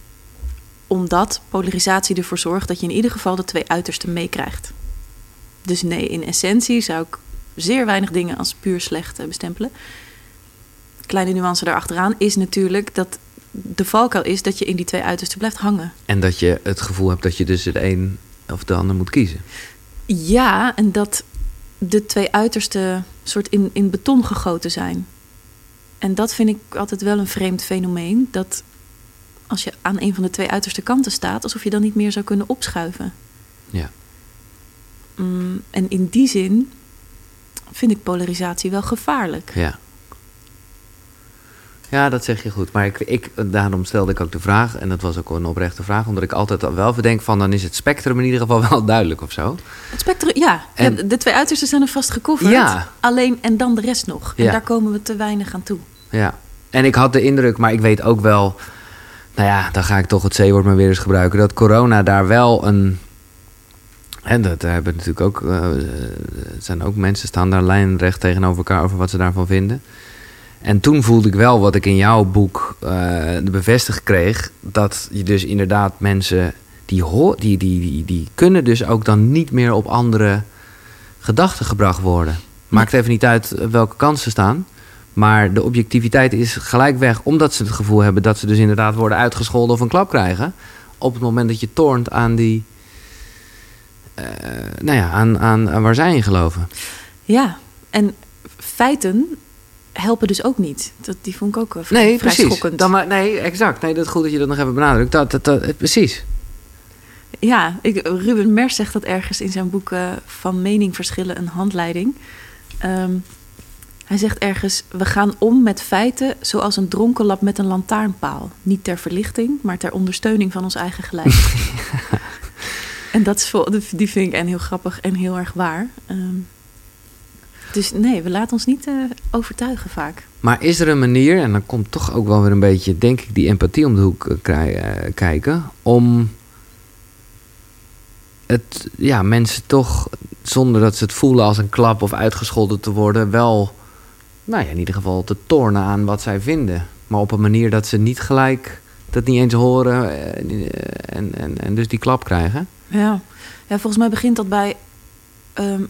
Omdat polarisatie ervoor zorgt dat je in ieder geval de twee uitersten meekrijgt. Dus nee, in essentie zou ik zeer weinig dingen als puur slecht eh, bestempelen. Kleine nuance daarachteraan is natuurlijk dat de valkuil is dat je in die twee uitersten blijft hangen. En dat je het gevoel hebt dat je dus het een of de ander moet kiezen. Ja, en dat de twee uitersten soort in, in beton gegoten zijn. En dat vind ik altijd wel een vreemd fenomeen. Dat als je aan een van de twee uiterste kanten staat, alsof je dan niet meer zou kunnen opschuiven. Ja. Mm, en in die zin vind ik polarisatie wel gevaarlijk. Ja. Ja, dat zeg je goed. Maar ik, ik, daarom stelde ik ook de vraag, en dat was ook een oprechte vraag, omdat ik altijd wel verdenk van, dan is het spectrum in ieder geval wel duidelijk of zo. Het spectrum, ja. En- ja, de twee uitersten zijn er vast gecoverd. Ja. Alleen en dan de rest nog. En Ja. daar komen we te weinig aan toe. Ja. En ik had de indruk, maar ik weet ook wel, nou ja, dan ga ik toch het C-woord maar weer eens gebruiken, dat corona daar wel een. En dat hebben natuurlijk ook. eh, het zijn ook mensen staan daar lijnrecht tegenover elkaar over wat ze daarvan vinden. En toen voelde ik wel wat ik in jouw boek eh, bevestigd kreeg. Dat je dus inderdaad mensen die, die, die, die, die kunnen dus ook dan niet meer op andere gedachten gebracht worden. Maakt even niet uit welke kant ze staan. Maar de objectiviteit is gelijk weg, omdat ze het gevoel hebben dat ze dus inderdaad worden uitgescholden of een klap krijgen. Op het moment dat je toont aan die. eh, nou ja, aan, aan, aan waar zij in geloven. Ja, en feiten helpen dus ook niet. Dat, die vond ik ook wel vrij, Nee, vrij precies. schokkend. Dan maar, nee, exact. Nee, dat is goed dat je dat nog even benadrukt. Dat, dat, dat, eh, precies. Ja, ik, Ruben Mers zegt dat ergens in zijn boek eh, Van Meningverschillen een handleiding. Ehm, hij zegt ergens: We gaan om met feiten zoals een dronkenlap met een lantaarnpaal. Niet ter verlichting, maar ter ondersteuning van ons eigen gelijk. en dat is vol, die vind ik en heel grappig en heel erg waar. Ehm, dus nee, we laten ons niet eh, overtuigen vaak. Maar is er een manier, en dan komt toch ook wel weer een beetje, denk ik, die empathie om de hoek eh, eh, kijken. Om het, ja, mensen toch, zonder dat ze het voelen als een klap of uitgescholden te worden, wel, nou ja, in ieder geval te tornen aan wat zij vinden. Maar op een manier dat ze niet gelijk dat niet eens horen eh, en, en, en dus die klap krijgen. Ja. ja, volgens mij begint dat bij ehm,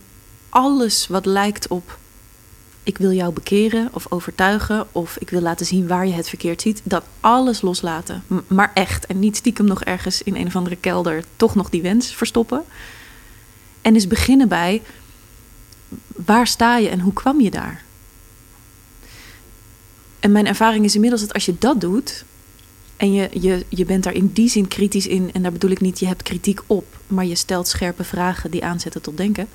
alles wat lijkt op ik wil jou bekeren of overtuigen of ik wil laten zien waar je het verkeerd ziet, dat alles loslaten. Maar echt en niet stiekem nog ergens in een of andere kelder toch nog die wens verstoppen. En eens beginnen bij waar sta je en hoe kwam je daar? En mijn ervaring is inmiddels dat als je dat doet, en je, je, je bent daar in die zin kritisch in. En daar bedoel ik niet, je hebt kritiek op. Maar je stelt scherpe vragen die aanzetten tot denken.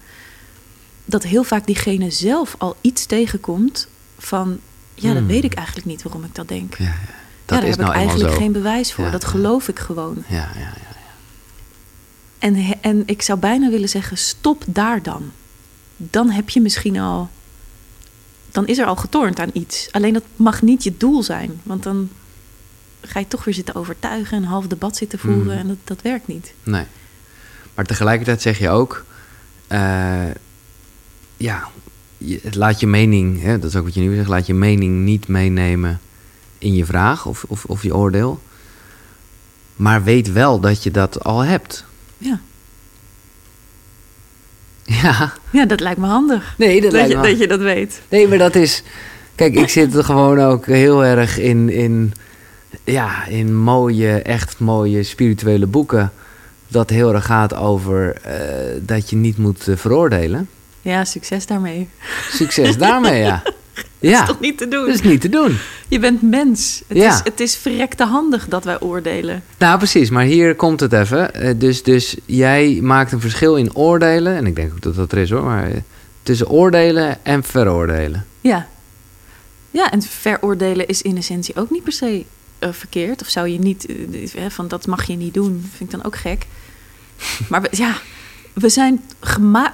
Dat heel vaak diegene zelf al iets tegenkomt van... Ja, dat Hmm. weet ik eigenlijk niet waarom ik dat denk. Ja, ja. ja, Dat daar is heb nou ik eigenlijk zo. geen bewijs voor. Ja, dat geloof ik gewoon. Ja, ja, ja. En, en ik zou bijna willen zeggen, stop daar dan. Dan heb je misschien al... Dan is er al getornd aan iets. Alleen dat mag niet je doel zijn. Want dan ga je toch weer zitten overtuigen... en een half debat zitten voeren. Mhm. En dat, dat werkt niet. Nee. Maar tegelijkertijd zeg je ook... eh, ja, je, laat je mening... Hè, dat is ook wat je nu zegt... laat je mening niet meenemen in je vraag of, of, of je oordeel. Maar weet wel dat je dat al hebt. Ja. Ja, ja, dat lijkt me handig. nee, dat, Dat, lijkt je, me- dat je dat weet. Nee, maar dat is... Kijk, ik zit er gewoon ook heel erg in... in ja, in mooie, echt mooie spirituele boeken... dat heel erg gaat over eh, dat je niet moet eh, veroordelen. Ja, succes daarmee. Succes daarmee, ja. Ja, Dat is toch niet te doen? dat is niet te doen. Je bent mens. Het, Ja. is, het is verrekte handig dat wij oordelen. Nou, precies, maar hier komt het even. Eh, dus, dus jij maakt een verschil in oordelen... en ik denk ook dat dat er is hoor... maar eh, tussen oordelen en veroordelen. Ja. Ja, en veroordelen is in essentie ook niet per se eh, verkeerd. Of zou je niet, van dat mag je niet doen, vind ik dan ook gek. Maar ja, we zijn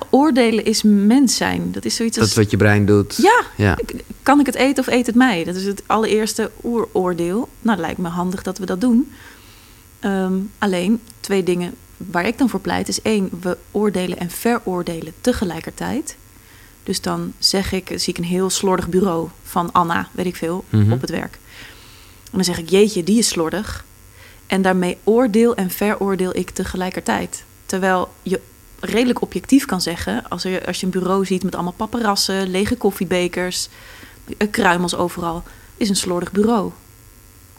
oordelen is mens zijn. Dat is zoiets Dat als... is wat je brein doet. Ja, Ja. kan ik het eten of eet het mij? Dat is het allereerste oeroordeel. Nou, lijkt me handig dat we dat doen. Ehm, alleen, twee dingen waar ik dan voor pleit is één, we oordelen en veroordelen tegelijkertijd. Dus dan zeg ik, zie ik een heel slordig bureau van Anna, weet ik veel, Mhm. op het werk. En dan zeg ik, jeetje, die is slordig. En daarmee oordeel en veroordeel ik tegelijkertijd. Terwijl je redelijk objectief kan zeggen, als, er, als je een bureau ziet met allemaal paparazzen, lege koffiebekers, eh, kruimels overal, is een slordig bureau.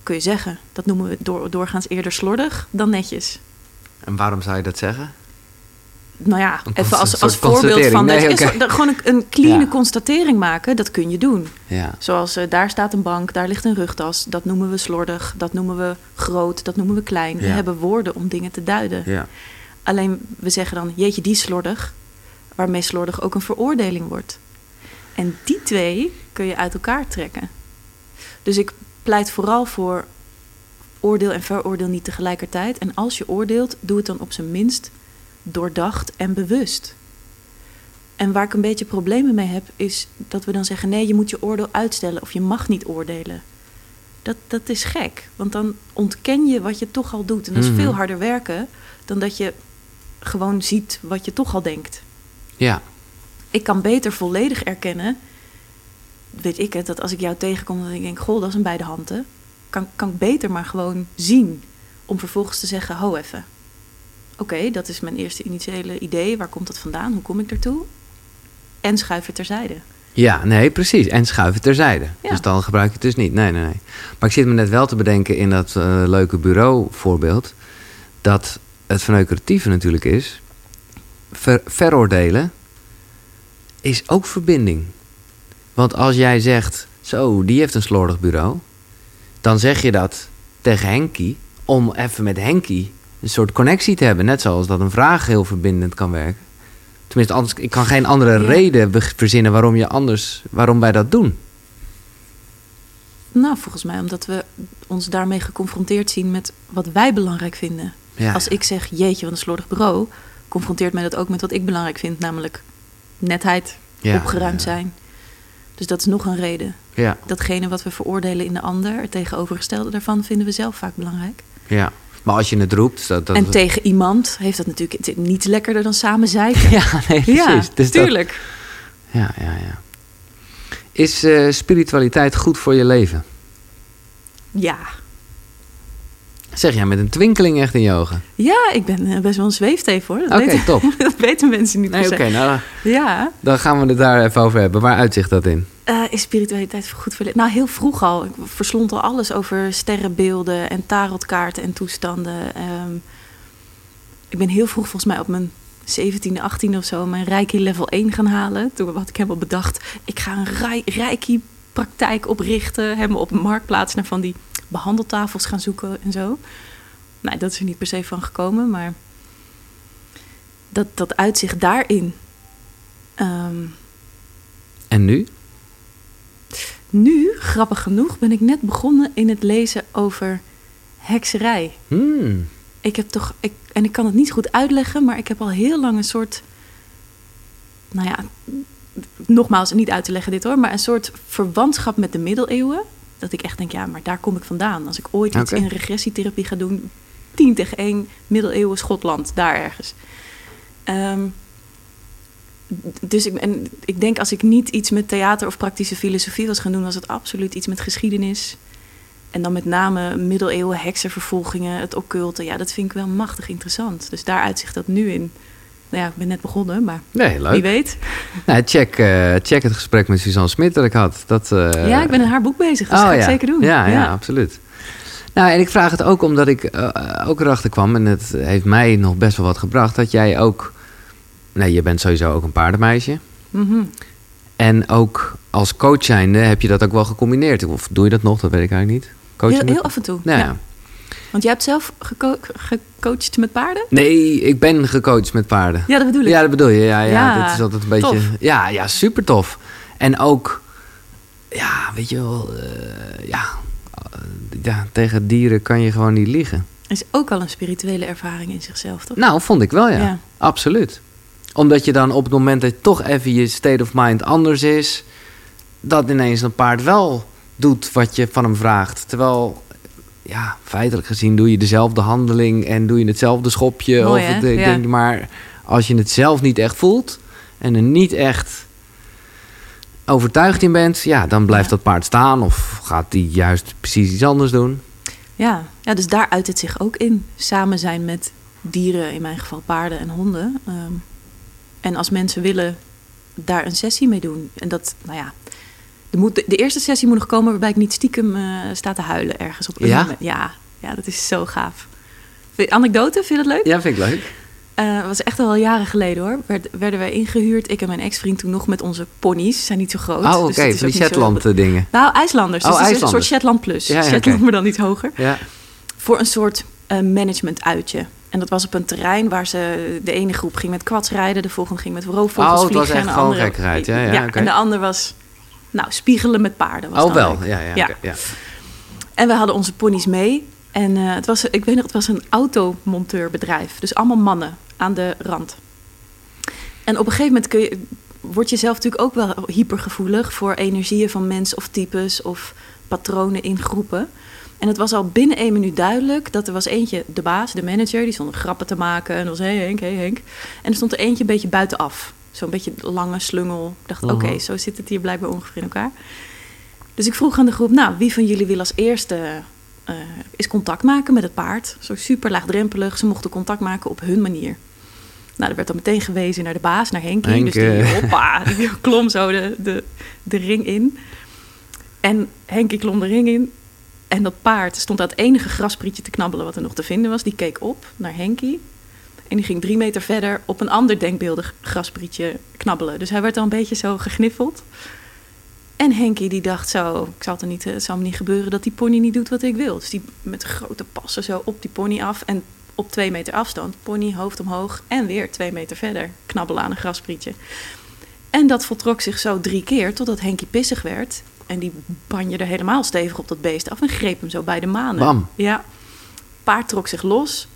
Kun je zeggen. Dat noemen we door, doorgaans eerder slordig dan netjes. En waarom zou je dat zeggen? Nou ja, even als, als voorbeeld van dat Nee, soort- gewoon een, een clean Ja. constatering maken, dat kun je doen. Ja. Zoals eh, daar staat een bank, daar ligt een rugtas. Dat noemen we slordig, dat noemen we groot, dat noemen we klein. We Ja. hebben woorden om dingen te duiden. Alleen we zeggen dan, jeetje, die slordig. Waarmee slordig ook een veroordeling wordt. En die twee kun je uit elkaar trekken. Dus ik pleit vooral voor oordeel en veroordeel niet tegelijkertijd. En als je oordeelt, doe het dan op zijn minst doordacht en bewust. En waar ik een beetje problemen mee heb, is dat we dan zeggen: nee, je moet je oordeel uitstellen of je mag niet oordelen. Dat, dat is gek, want dan ontken je wat je toch al doet. En dat is Mhm. veel harder werken dan dat je gewoon ziet wat je toch al denkt. Ja, Ik kan beter volledig erkennen, weet ik het, dat als ik jou tegenkom, dat ik denk: goh, dat is een beide handen. Kan, kan ik beter maar gewoon zien, om vervolgens te zeggen: ho even. Oké, dat is mijn eerste initiële idee. Waar komt dat vandaan? Hoe kom ik daartoe? En schuif het terzijde. Ja, nee, precies. En schuiven terzijde. Ja. Dus dan gebruik je het dus niet. Nee, nee, nee. Maar ik zit me net wel te bedenken in dat eh, leuke bureauvoorbeeld... dat het verneukeratieve natuurlijk is... ver- veroordelen is ook verbinding. Want als jij zegt... zo, die heeft een slordig bureau... dan zeg je dat tegen Henkie... om even met Henkie een soort connectie te hebben. Net zoals dat een vraag heel verbindend kan werken. Tenminste, anders, ik kan geen andere Ja. reden verzinnen waarom, je anders, waarom wij dat doen. Nou, volgens mij omdat we ons daarmee geconfronteerd zien met wat wij belangrijk vinden. Ja, Als ik zeg, jeetje, wat een slordig bureau, confronteert mij dat ook met wat ik belangrijk vind, namelijk netheid, ja, opgeruimd ja, zijn. Dus dat is nog een reden. Ja, Datgene wat we veroordelen in de ander, het tegenovergestelde daarvan, vinden we zelf vaak belangrijk. ja. Maar als je het roept... Dat, dat, en tegen iemand heeft dat natuurlijk het niets lekkerder dan samen zeiken. Ja, nee, precies. Ja, Dus dat- tuurlijk. ja, ja, ja. Is eh, spiritualiteit goed voor je leven? Ja. Zeg jij met een twinkeling echt in je ogen. Ja, ik ben eh, best wel een zweefteef hoor. Dat, Oké, weten, top. dat weten mensen niet Nee, oké, nou, Ja. dan gaan we het daar even over hebben. Waar uitzicht dat in? Eh, is spiritualiteit goed voor Nou, heel vroeg al. Ik verslond al alles over sterrenbeelden en tarotkaarten en toestanden. Ehm, ik ben heel vroeg, volgens mij op mijn 17e, 18e of zo, mijn Reiki level 1 gaan halen. Toen had ik helemaal bedacht, ik ga een Rei- Reiki-praktijk oprichten. Helemaal op een marktplaats naar van die behandeltafels gaan zoeken en zo. Nee, dat is er niet per se van gekomen, maar dat, dat uitzicht daarin. Ehm, En nu? Nu, grappig genoeg, ben ik net begonnen in het lezen over hekserij. Hmm. Ik heb toch, ik, en ik kan het niet goed uitleggen, maar ik heb al heel lang een soort, nou ja, nogmaals niet uit te leggen dit hoor, maar een soort verwantschap met de middeleeuwen. Dat ik echt denk, ja, maar daar kom ik vandaan. Als ik ooit iets in regressietherapie ga doen, 10 tegen 1, middeleeuwen Schotland, daar ergens. Ehm, dus ik, en ik denk als ik niet iets met theater of praktische filosofie was gaan doen, was het absoluut iets met geschiedenis. En dan met name middeleeuwen, heksenvervolgingen, het occulte. Ja, dat vind ik wel machtig interessant. Dus daar uitzicht dat nu in. Nou ja, ik ben net begonnen, maar Nee, leuk. wie weet. Nou, check, eh, check het gesprek met Suzanne Smit dat ik had. Dat, eh, ja, ik ben in haar boek bezig, dus dat ga ik zeker doen. Ja, ja. absoluut. Nou, en ik vraag het ook omdat ik eh, ook erachter kwam... en het heeft mij nog best wel wat gebracht... dat jij ook... Nee, je bent sowieso ook een paardenmeisje. Mhm. En ook als coach zijnde heb je dat ook wel gecombineerd. Of doe je dat nog? Dat weet ik eigenlijk niet. Coach Heel, heel af en toe. Nou, ja. Want jij hebt zelf geco- gecoacht met paarden? Nee, ik ben gecoacht met paarden. Ja, dat bedoel ik. Ja, dat bedoel je. Ja, ja, Ja, dat is altijd een beetje... tof. Ja, ja, super tof. En ook... Ja, weet je wel... eh, ja, eh, ja, tegen dieren kan je gewoon niet liegen. Is ook al een spirituele ervaring in zichzelf, toch? Nou, vond ik wel, ja. Ja. Absoluut. Omdat je dan op het moment dat toch even je state of mind anders is... dat ineens een paard wel doet wat je van hem vraagt. Terwijl, ja, feitelijk gezien doe je dezelfde handeling... en doe je hetzelfde schopje. Mooi, of het, ik Ja. denk, maar als je het zelf niet echt voelt... en er niet echt overtuigd in bent... ja, dan blijft Ja. dat paard staan... of gaat die juist precies iets anders doen. Ja. ja, dus daar uit het zich ook in. Samen zijn met dieren, in mijn geval paarden en honden. Ehm, en als mensen willen daar een sessie mee doen. En dat, nou ja, de, moet, de eerste sessie moet nog komen waarbij ik niet stiekem eh sta te huilen ergens op een Ja? moment. Ja, ja, dat is zo gaaf. Anekdote, vind je dat leuk? Ja, vind ik leuk. Eh, dat was echt al jaren geleden hoor. Werd, werden wij ingehuurd, ik en mijn ex-vriend toen nog met onze ponies. Ze zijn niet zo groot. Oh, oké, dus het is van ook die niet zo- Shetland eh, dingen. Nou, IJslanders. Oh, dus het een soort Shetland plus. Ja, ja, Shetland, oké. maar dan iets hoger. Ja. Voor een soort eh, management-uitje. En dat was op een terrein waar ze... De ene groep ging met kwadsrijden, de volgende ging met roofvogels Oh, het was vliegen. echt en de gewoon andere. Ja, ja, oké. En de ander was, nou, spiegelen met paarden. Was Oh, wel. Ja, ja, Ja. ja. En we hadden onze ponies mee. En eh, het was, ik weet nog, het was een automonteurbedrijf. Dus allemaal mannen aan de rand. En op een gegeven moment kun je, word je zelf natuurlijk ook wel hypergevoelig voor energieën van mensen of types of patronen in groepen. En het was al binnen één minuut duidelijk dat er was eentje, de baas, de manager, die stond grappen te maken. En was, hé hey Henk, hé hey Henk. En er stond er eentje een beetje buitenaf. Zo'n beetje lange slungel. Ik dacht, oké, zo zit het hier blijkbaar ongeveer in elkaar. Dus ik vroeg aan de groep, nou, wie van jullie wil als eerste eh is contact maken met het paard? Zo super laagdrempelig. Ze mochten contact maken op hun manier. Nou, er werd dan meteen gewezen naar de baas, naar Henkie. Henk, dus die, hoppa, die klom zo de, de, de ring in. En Henkie klom de ring in. En dat paard stond aan het enige grasprietje te knabbelen wat er nog te vinden was. Die keek op naar Henkie. En die ging drie meter verder op een ander denkbeeldig grasprietje knabbelen. Dus hij werd al een beetje zo gegniffeld. En Henkie die dacht zo, ik zal het, er niet, het zal me niet gebeuren dat die pony niet doet wat ik wil. Dus die met grote passen zo op die pony af en op twee meter afstand. Pony hoofd omhoog en weer twee meter verder knabbelen aan een grasprietje. En dat voltrok zich zo drie keer totdat Henkie pissig werd. En die banje er helemaal stevig op dat beest af en greep hem zo bij de manen. Bam. Ja. Paard trok zich los,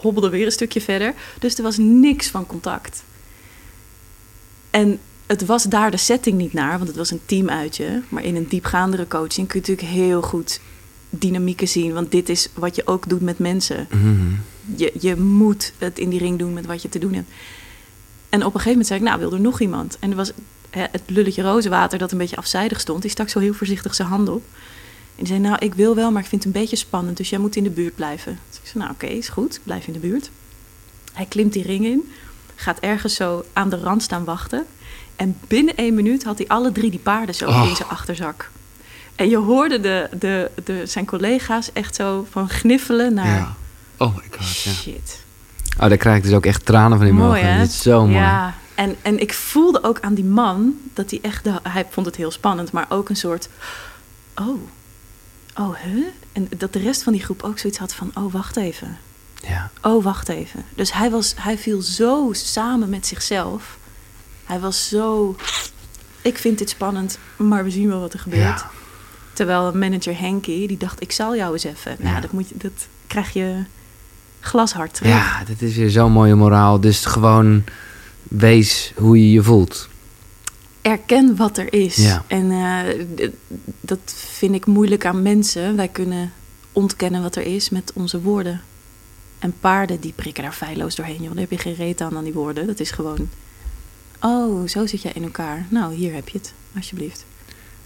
hobbelde weer een stukje verder. Dus er was niks van contact. En het was daar de setting niet naar, want het was een teamuitje. Maar in een diepgaandere coaching kun je natuurlijk heel goed dynamieken zien. Want dit is wat je ook doet met mensen. Mhm. Je, je moet het in die ring doen met wat je te doen hebt. En op een gegeven moment zei ik, nou, wil er nog iemand? En er was hè, het lulletje rozenwater dat een beetje afzijdig stond. Die stak zo heel voorzichtig zijn hand op. En die zei, nou, ik wil wel, maar ik vind het een beetje spannend. Dus jij moet in de buurt blijven. Dus ik zei, nou, oké, is goed. Blijf in de buurt. Hij klimt die ring in. Gaat ergens zo aan de rand staan wachten. En binnen één minuut had hij alle drie die paarden zo Oh. in zijn achterzak. En je hoorde de, de, de, zijn collega's echt zo van gniffelen naar... Ja. Oh my god, ja. Shit. Oh, daar krijg ik dus ook echt tranen van in mijn ogen. Dit is zo mooi. Ja, en, en ik voelde ook aan die man dat hij echt... de- hij vond het heel spannend, maar ook een soort... Oh, oh, huh? En dat de rest van die groep ook zoiets had van... Oh, wacht even. Ja. Oh, wacht even. Dus hij, was, hij viel zo samen met zichzelf. Hij was zo... Ik vind dit spannend, maar we zien wel wat er gebeurt. Ja. Terwijl manager Henky, die dacht... Ik zal jou eens even. Nou, Ja. dat, moet je, dat krijg je glashard terug. Ja, dit is weer zo'n mooie moraal. Dus gewoon wees hoe je je voelt. Erken wat er is. Ja. En eh, dat vind ik moeilijk aan mensen. Wij kunnen ontkennen wat er is met onze woorden. En paarden die prikken daar feilloos doorheen. Joh. Daar heb je geen reet aan aan die woorden. Dat is gewoon... Oh, zo zit jij in elkaar. Nou, hier heb je het, alsjeblieft.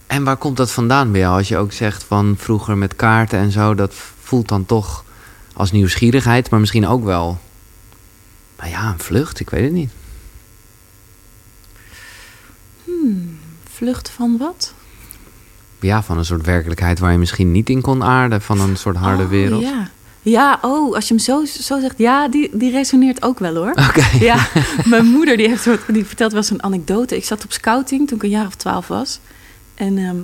En waar komt dat vandaan bij jou? Als je ook zegt van vroeger met kaarten en zo, dat voelt dan toch als nieuwsgierigheid, maar misschien ook wel, nou ja, een vlucht. Ik weet het niet. Vlucht van wat? Ja, van een soort werkelijkheid waar je misschien niet in kon aarden, van een soort harde Oh, wereld. Ja. ja, oh, als je hem zo, zo zegt, ja, die, die resoneert ook wel hoor. Oké. Ja, mijn moeder die, heeft, die vertelt wel een anekdote. Ik zat op scouting toen ik een jaar of twaalf was. En ehm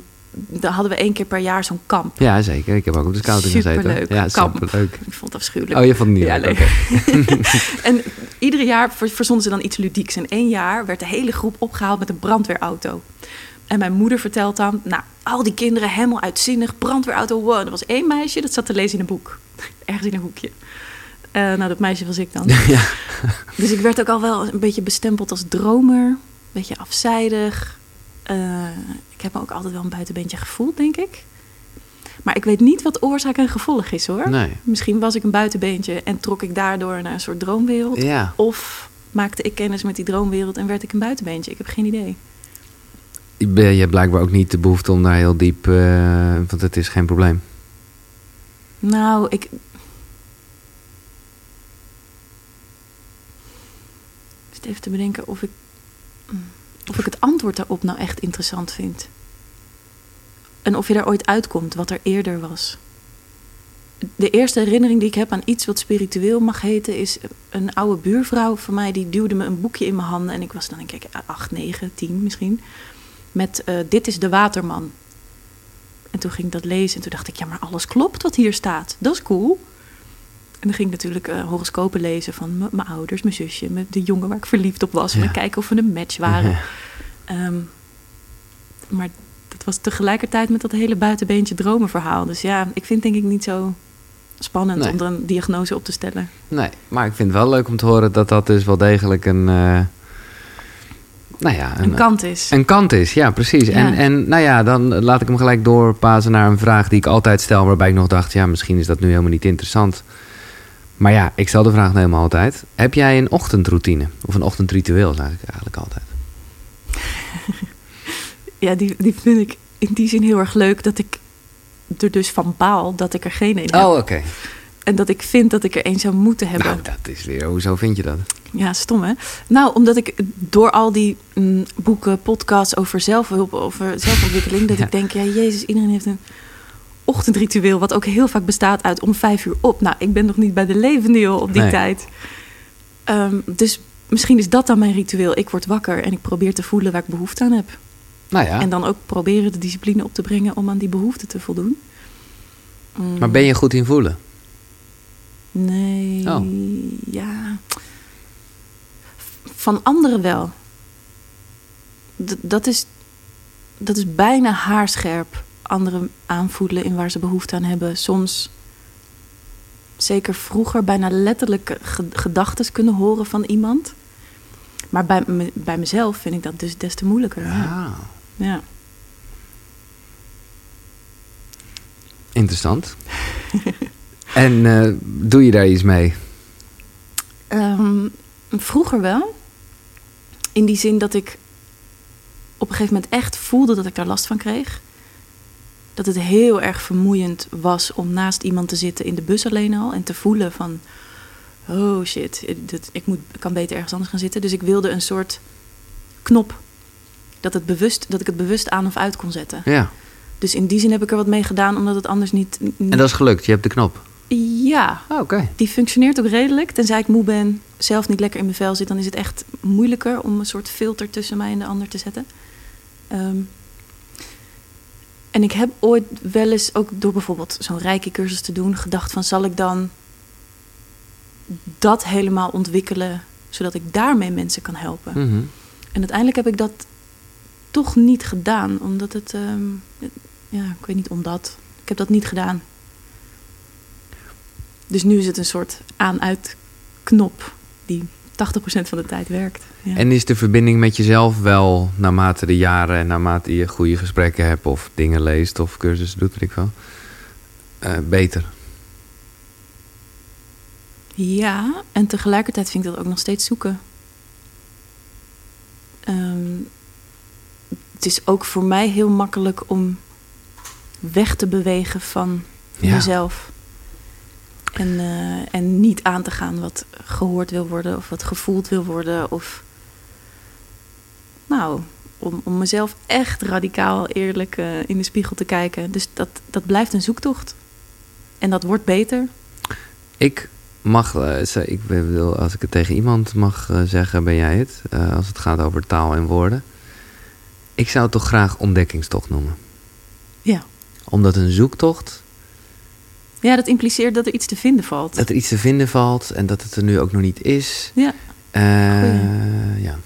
daar hadden we één keer per jaar zo'n kamp. Ja, zeker. Ik heb ook op de scouting gezeten. Superleuk. Ja, Kamp. superleuk. Ik vond het afschuwelijk. Oh, je vond het niet Ja, leuk. En iedere jaar ver- verzonden ze dan iets ludieks. En één jaar werd de hele groep opgehaald met een brandweerauto. En mijn moeder vertelt dan, nou, al die kinderen helemaal uitzinnig, brandweerauto, wow. Er was één meisje, dat zat te lezen in een boek. Ergens in een hoekje. Eh, nou, dat meisje was ik dan. ja. Dus ik werd ook al wel een beetje bestempeld als dromer. Een beetje afzijdig. Eh, ik heb me ook altijd wel een buitenbeentje gevoeld, denk ik. Maar ik weet niet wat oorzaak en gevolg is, hoor. Nee. Misschien was ik een buitenbeentje en trok ik daardoor naar een soort droomwereld. Ja. Of maakte ik kennis met die droomwereld en werd ik een buitenbeentje. Ik heb geen idee. Je be- je hebt blijkbaar ook niet de behoefte om daar heel diep, eh, want het is geen probleem. Nou, ik. Ik zit even te bedenken of ik. of ik het antwoord daarop nou echt interessant vind. En of je daar ooit uitkomt, wat er eerder was. De eerste herinnering die ik heb aan iets wat spiritueel mag heten, is een oude buurvrouw van mij die duwde me een boekje in mijn handen. En ik was dan, denk ik, acht, negen, tien misschien. Met eh, Dit is de Waterman. En toen ging ik dat lezen en toen dacht ik, ja, maar alles klopt wat hier staat. Dat is cool. En dan ging ik natuurlijk eh, horoscopen lezen van mijn ouders, mijn zusje, met de jongen waar ik verliefd op was. En Ja. kijken of we een match waren. Ja. Ehm, maar dat was tegelijkertijd met dat hele buitenbeentje dromen verhaal. Dus ja, ik vind denk ik niet zo spannend Nee. om er een diagnose op te stellen. Nee, maar ik vind het wel leuk om te horen dat dat dus wel degelijk een... eh, nou ja, Een kant is. Een kant is, ja, precies. Ja. En, en nou ja, dan laat ik hem gelijk doorpazen naar een vraag die ik altijd stel, waarbij ik nog dacht, ja, misschien is dat nu helemaal niet interessant. Maar ja, ik stel de vraag nou helemaal altijd. Heb jij een ochtendroutine? Of een ochtendritueel, zeg ik eigenlijk altijd. Ja, die, die vind ik in die zin heel erg leuk dat ik er dus van baal dat ik er geen een heb. Oh, oké. En dat ik vind dat ik er een zou moeten hebben. Nou, dat is weer, hoezo vind je dat? Ja, stom hè? Nou, omdat ik door al die mm, boeken, podcasts over zelfhulp, over zelfontwikkeling, dat Ja. ik denk, ja, Jezus, iedereen heeft een ochtendritueel, wat ook heel vaak bestaat uit om vijf uur op. Nou, ik ben nog niet bij de levende op die Nee. tijd. Ehm, dus misschien is dat dan mijn ritueel. Ik word wakker en ik probeer te voelen waar ik behoefte aan heb. Nou ja, En dan ook proberen de discipline op te brengen om aan die behoefte te voldoen. Mm, maar ben je goed in voelen? Nee, Oh. ja. Van anderen wel. D- dat, is, dat is bijna haarscherp. Anderen aanvoelen in waar ze behoefte aan hebben. Soms, zeker vroeger, bijna letterlijk gedachten kunnen horen van iemand. Maar bij, me- bij mezelf vind ik dat dus des te moeilijker. Ja. Ja. interessant. en eh, doe je daar iets mee? Ehm, vroeger wel. In die zin dat ik op een gegeven moment echt voelde dat ik daar last van kreeg. Dat het heel erg vermoeiend was om naast iemand te zitten in de bus alleen al. En te voelen van, oh shit, ik, moet, ik kan beter ergens anders gaan zitten. Dus ik wilde een soort knop. Dat, het bewust, dat ik het bewust aan of uit kon zetten. Ja, Dus in die zin heb ik er wat mee gedaan, omdat het anders niet... en dat is gelukt. Je hebt de knop. Ja, oké. die functioneert ook redelijk. Tenzij ik moe ben, zelf niet lekker in mijn vel zit, dan is het echt moeilijker om een soort filter tussen mij en de ander te zetten. Ehm, en ik heb ooit wel eens, ook door bijvoorbeeld zo'n rijke cursus te doen, gedacht van zal ik dan dat helemaal ontwikkelen, zodat ik daarmee mensen kan helpen. Mhm. En uiteindelijk heb ik dat toch niet gedaan, omdat het, ehm, ja, ik weet niet omdat. Ik heb dat niet gedaan. Dus nu is het een soort aan-uit knop die 80% van de tijd werkt. Ja. En is de verbinding met jezelf wel, naarmate de jaren en naarmate je goede gesprekken hebt of dingen leest of cursussen doet, weet ik wel, eh, beter? Ja, en tegelijkertijd vind ik dat ook nog steeds zoeken. Ehm, het is ook voor mij heel makkelijk om weg te bewegen van Ja. mezelf. En, eh, en niet aan te gaan wat gehoord wil worden of wat gevoeld wil worden. Of nou, om, om mezelf echt radicaal eerlijk eh, in de spiegel te kijken. Dus dat, dat blijft een zoektocht. En dat wordt beter. Ik mag, eh, ik bedoel, als ik het tegen iemand mag zeggen, ben jij het. als het gaat over taal en woorden. Ik zou het toch graag ontdekkingstocht noemen. Ja. Omdat een zoektocht, Ja, dat impliceert dat er iets te vinden valt. dat er iets te vinden valt en dat het er nu ook nog niet is. Ja. Eh, ja.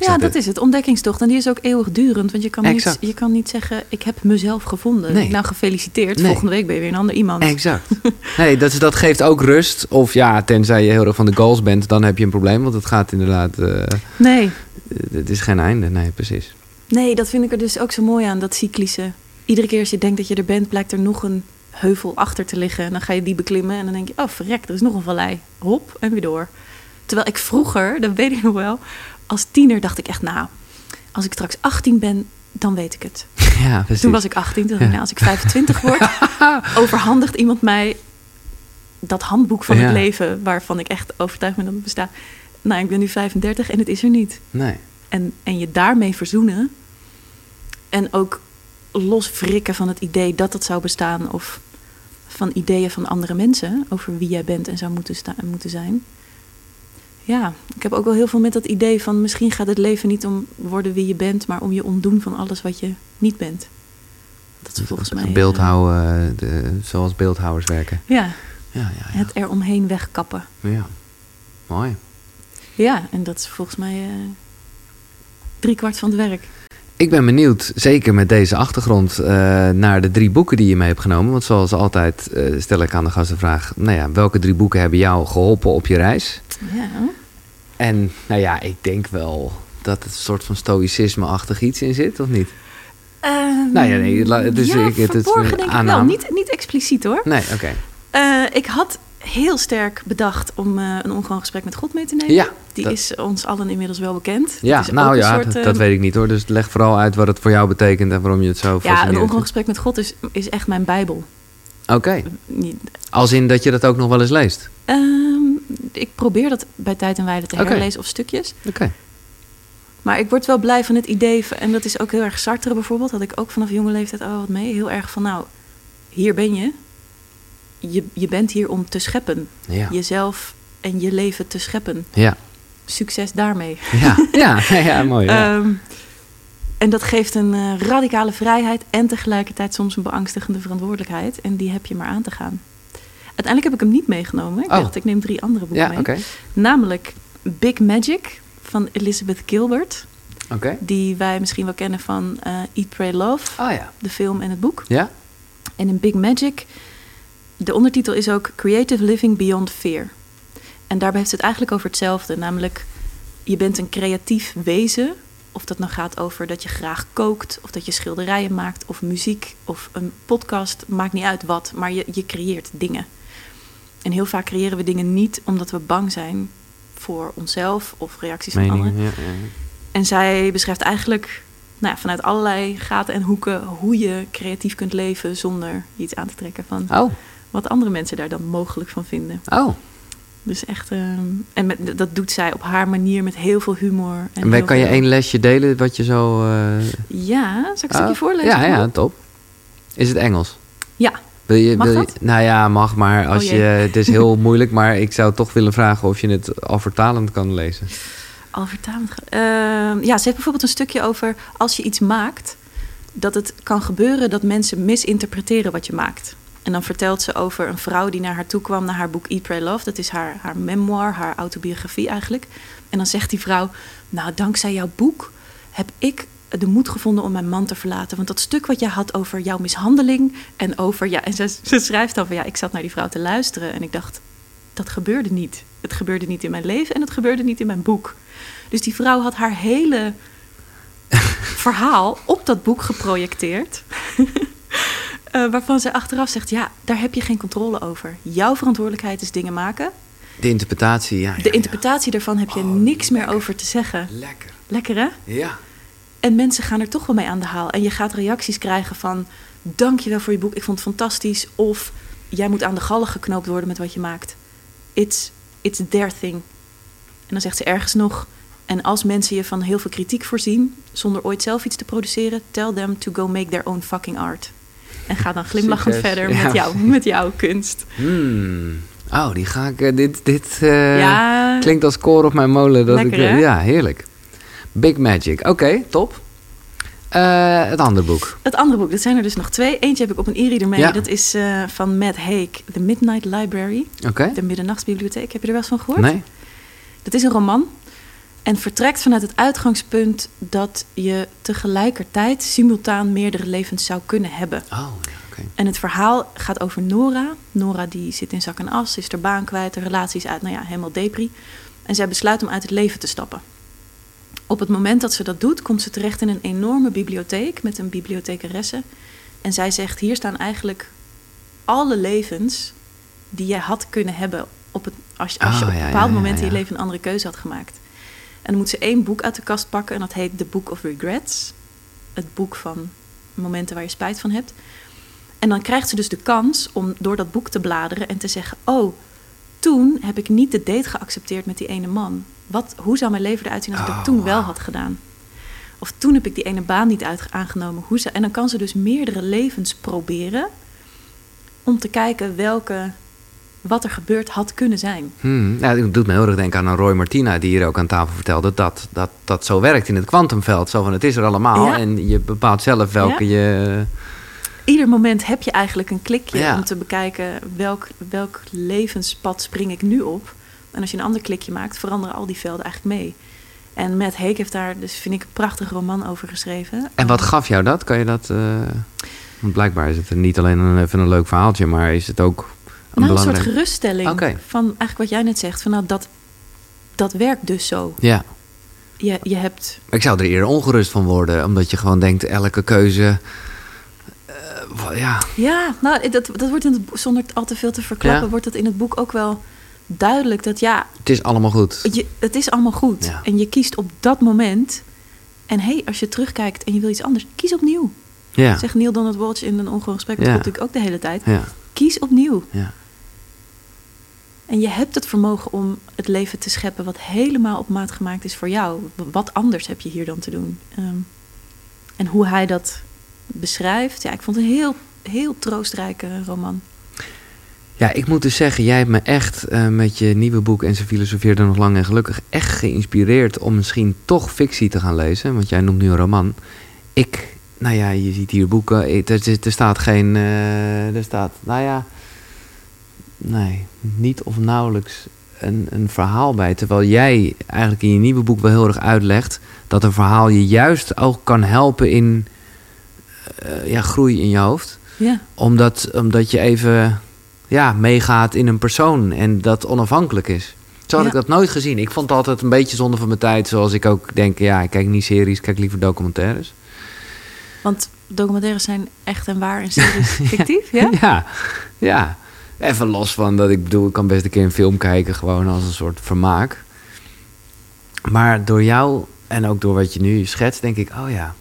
Ja, dat de- is het. Ontdekkingstocht. En die is ook eeuwigdurend. Want je kan, niet, je kan niet zeggen, ik heb mezelf gevonden. Nee. Nou, gefeliciteerd. Nee. Volgende week ben je weer een ander iemand. Exact. Nee, dat, dat geeft ook rust. Of ja, tenzij je heel erg van de goals bent, dan heb je een probleem. Want het gaat inderdaad. eh, Nee. het is geen einde. Nee, precies. nee, dat vind ik er dus ook zo mooi aan, dat cyclische. Iedere keer als je denkt dat je er bent, blijkt er nog een heuvel achter te liggen. En dan ga je die beklimmen en dan denk je, oh verrek, er is nog een vallei. Hop, en weer door. Terwijl ik vroeger, dat weet ik nog wel, als tiener dacht ik echt, nou, als ik straks 18 ben, dan weet ik het. Ja, precies. Toen was ik 18. Toen dacht ik, nou, als ik 25 word, overhandigt iemand mij dat handboek van Ja. het leven, waarvan ik echt overtuigd ben dat het bestaat. Nou, ik ben nu 35 en het is er niet. Nee. En, en je daarmee verzoenen. En ook loswrikken van het idee dat het zou bestaan. Of van ideeën van andere mensen over wie jij bent en zou moeten, moeten zijn. Ja, ik heb ook wel heel veel met dat idee van misschien gaat het leven niet om worden wie je bent, maar om je ontdoen van alles wat je niet bent. Dat is volgens mij. eh, Beeldhouden, de, zoals beeldhouwers werken. ja, Ja, ja, ja. het er omheen wegkappen. ja. Mooi. Ja, en dat is volgens mij eh drie kwart van het werk. Ik ben benieuwd, zeker met deze achtergrond, uh, naar de drie boeken die je mee hebt genomen. Want zoals altijd uh, stel ik aan de gast de vraag: nou ja, welke drie boeken hebben jou geholpen op je reis? Ja. En nou ja, ik denk wel dat het een soort van stoïcisme-achtig iets in zit, of niet? Um, nou ja, nee, dus ja, ik, het, het verborgen denk ik wel. Niet, niet expliciet hoor. Nee, oké. Uh, ik had heel sterk bedacht om uh, een ongewoon gesprek met God mee te nemen. Ja, Die dat- is ons allen inmiddels wel bekend. Ja, nou ja, soort, dat, eh, dat weet ik niet hoor. Dus leg vooral uit wat het voor jou betekent en waarom je het zo Ja, een ongewoon gesprek met God is, is echt mijn bijbel. Oké, Niet, als in dat je dat ook nog wel eens leest. Ehm, ik probeer dat bij tijd en wijle te herlezen of stukjes. Oké. Maar ik word wel blij van het idee, van- en dat is ook heel erg Sartre bijvoorbeeld, had ik ook vanaf jonge leeftijd al wat mee. Heel erg van, nou, hier ben je. Je, je bent hier om te scheppen. Ja. Jezelf en je leven te scheppen. Ja. Succes daarmee. Ja. Ja. ja, mooi. Ehm, en dat geeft een eh, radicale vrijheid en tegelijkertijd soms een beangstigende verantwoordelijkheid. En die heb je maar aan te gaan. Uiteindelijk heb ik hem niet meegenomen. Ik Oh. dacht, ik neem drie andere boeken ja, mee. Namelijk Big Magic van Elizabeth Gilbert. Die wij misschien wel kennen van eh, Eat, Pray, Love. Ah ja. De film en het boek. Ja? En in Big Magic, de ondertitel is ook Creative Living Beyond Fear. En daarbij heeft het eigenlijk over hetzelfde. Namelijk, je bent een creatief wezen. Of dat nou gaat over dat je graag kookt, of dat je schilderijen maakt, of muziek, of een podcast. Maakt niet uit wat, maar je, je creëert dingen. En heel vaak creëren we dingen niet omdat we bang zijn voor onszelf of reacties van anderen. Meningen. Ja, ja. En zij beschrijft eigenlijk nou ja, vanuit allerlei gaten en hoeken hoe je creatief kunt leven zonder iets aan te trekken van Oh. Wat andere mensen daar dan mogelijk van vinden. Oh. Dus echt, ehm, en met, dat doet zij op haar manier met heel veel humor. En En wij- kan je één lesje delen wat je zo... eh, Ja, zal ik een stukje ah, voorlezen? Ja, ja, top. Is het Engels? Ja. Wil je, Mag wil je- dat? nou ja, mag, maar als Oh je, het is heel moeilijk, maar ik zou toch willen vragen of je het al vertalend kan lezen. Al vertalend. Ehm, ja, ze heeft bijvoorbeeld een stukje over als je iets maakt, dat het kan gebeuren dat mensen misinterpreteren wat je maakt. En dan vertelt ze over een vrouw die naar haar toe kwam naar haar boek Eat, Pray, Love. Dat is haar, haar memoir, haar autobiografie eigenlijk. En dan zegt die vrouw, nou dankzij jouw boek heb ik de moed gevonden om mijn man te verlaten. Want dat stuk wat jij had over jouw mishandeling en over... Ja, en ze, ze schrijft dan van ja, ik zat naar die vrouw te luisteren en ik dacht, dat gebeurde niet. Het gebeurde niet in mijn leven en het gebeurde niet in mijn boek. Dus die vrouw had haar hele verhaal op dat boek geprojecteerd. Eh, waarvan ze achteraf zegt: Ja, daar heb je geen controle over. Jouw verantwoordelijkheid is dingen maken. De interpretatie, ja. De interpretatie daarvan heb je Oh, niks meer over te zeggen. Lekker. Lekker hè? Ja. En mensen gaan er toch wel mee aan de haal. En je gaat reacties krijgen van... dankjewel voor je boek, ik vond het fantastisch. Of jij moet aan de gallen geknoopt worden met wat je maakt. It's, it's their thing. En dan zegt ze ergens nog... en als mensen je van heel veel kritiek voorzien... zonder ooit zelf iets te produceren... tell them to go make their own fucking art. En ga dan glimlachend Succes. verder Ja. met, jou, met jouw kunst. Hmm. Oh, die ga ik. eh, dit dit eh, ja, klinkt als koor op mijn molen. Dat Lekker, ik, eh, hè? Ja, heerlijk. Big Magic. Oké, top. Het andere boek. Het andere boek, dat zijn er dus nog twee. Eentje heb ik op een e-reader mee. Ja. Dat is van Matt Haig, The Midnight Library. Oké. De Middernachtsbibliotheek. Heb je er wel eens van gehoord? Nee? Dat is een roman en vertrekt vanuit het uitgangspunt dat je tegelijkertijd simultaan meerdere levens zou kunnen hebben. Oh, ja. En het verhaal gaat over Nora. Nora die zit in zak en as, is haar baan kwijt, de relatie is uit, nou ja, helemaal depri. En zij besluit om uit het leven te stappen. Op het moment dat ze dat doet, komt ze terecht in een enorme bibliotheek met een bibliothecaresse. En zij zegt, hier staan eigenlijk alle levens die jij had kunnen hebben op het, als, je- als je Ah, op een bepaald ja, moment in je leven een andere keuze had gemaakt. En dan moet ze één boek uit de kast pakken en dat heet The Book of Regrets. Het boek van momenten waar je spijt van hebt. En dan krijgt ze dus de kans om door dat boek te bladeren en te zeggen: Oh, toen heb ik niet de date geaccepteerd met die ene man. Wat, hoe zou mijn leven eruit zien als ik dat Oh, toen wel wauw. had gedaan? Of toen heb ik die ene baan niet uit, aangenomen. Hoe ze, en dan kan ze dus meerdere levens proberen om te kijken welke, wat er gebeurd had kunnen zijn. Hmm. Ja, het doet me heel erg denken aan een Roy Martina, die hier ook aan tafel vertelde dat dat, dat zo werkt in het kwantumveld. Zo van het is er allemaal Ja. en je bepaalt zelf welke je. Ieder moment heb je eigenlijk een klikje Ja. om te bekijken welk, welk levenspad spring ik nu op. En als je een ander klikje maakt, veranderen al die velden eigenlijk mee. En Matt Haig heeft daar dus, vind ik, een prachtige roman over geschreven. En wat gaf jou dat? Kan je dat... eh, want blijkbaar is het niet alleen een, even een leuk verhaaltje, maar is het ook een nou, een soort geruststelling van eigenlijk wat jij net zegt. Van, nou, dat, dat werkt dus zo. Ja, Je, je hebt... ik zou er eerder ongerust van worden, omdat je gewoon denkt, elke keuze... eh, ja, Ja, nou, dat, dat wordt in het, zonder al te veel te verklappen... Ja. wordt dat in het boek ook wel duidelijk. Dat ja, het is allemaal goed. je, het is allemaal goed. Ja. En je kiest op dat moment... En hé, hey, als je terugkijkt en je wil iets anders, kies opnieuw. Ja, Zegt Neil Donald Walsh in een ongewoon gesprek. Dat Ja. natuurlijk ook de hele tijd. ja, Kies opnieuw. ja. En je hebt het vermogen om het leven te scheppen wat helemaal op maat gemaakt is voor jou. Wat anders heb je hier dan te doen? Ehm, en hoe hij dat beschrijft, ja, ik vond het een heel, heel troostrijke roman. Ja, ik moet dus zeggen, jij hebt me echt eh, met je nieuwe boek En ze filosofeerde nog lang en gelukkig echt geïnspireerd om misschien toch fictie te gaan lezen. Want jij noemt nu een roman. Ik, nou ja, je ziet hier boeken. Er, zit- er staat geen, eh, er staat, nou ja, nee, niet of nauwelijks een, een verhaal bij. Terwijl jij eigenlijk in je nieuwe boek wel heel erg uitlegt dat een verhaal je juist ook kan helpen in eh, ja, groei in je hoofd Ja, omdat, omdat je even ja, meegaat in een persoon en dat onafhankelijk is. Zo had Ja. ik dat nooit gezien. Ik vond het altijd een beetje zonde van mijn tijd. Zoals ik ook denk, ja, ik kijk niet series, ik kijk liever documentaires. want documentaires zijn echt en waar en series fictief, ja? ja, ja. Even los van dat ik bedoel, ik kan best een keer een film kijken, gewoon als een soort vermaak. Maar door jou en ook door wat je nu schetst, denk ik, oh ja,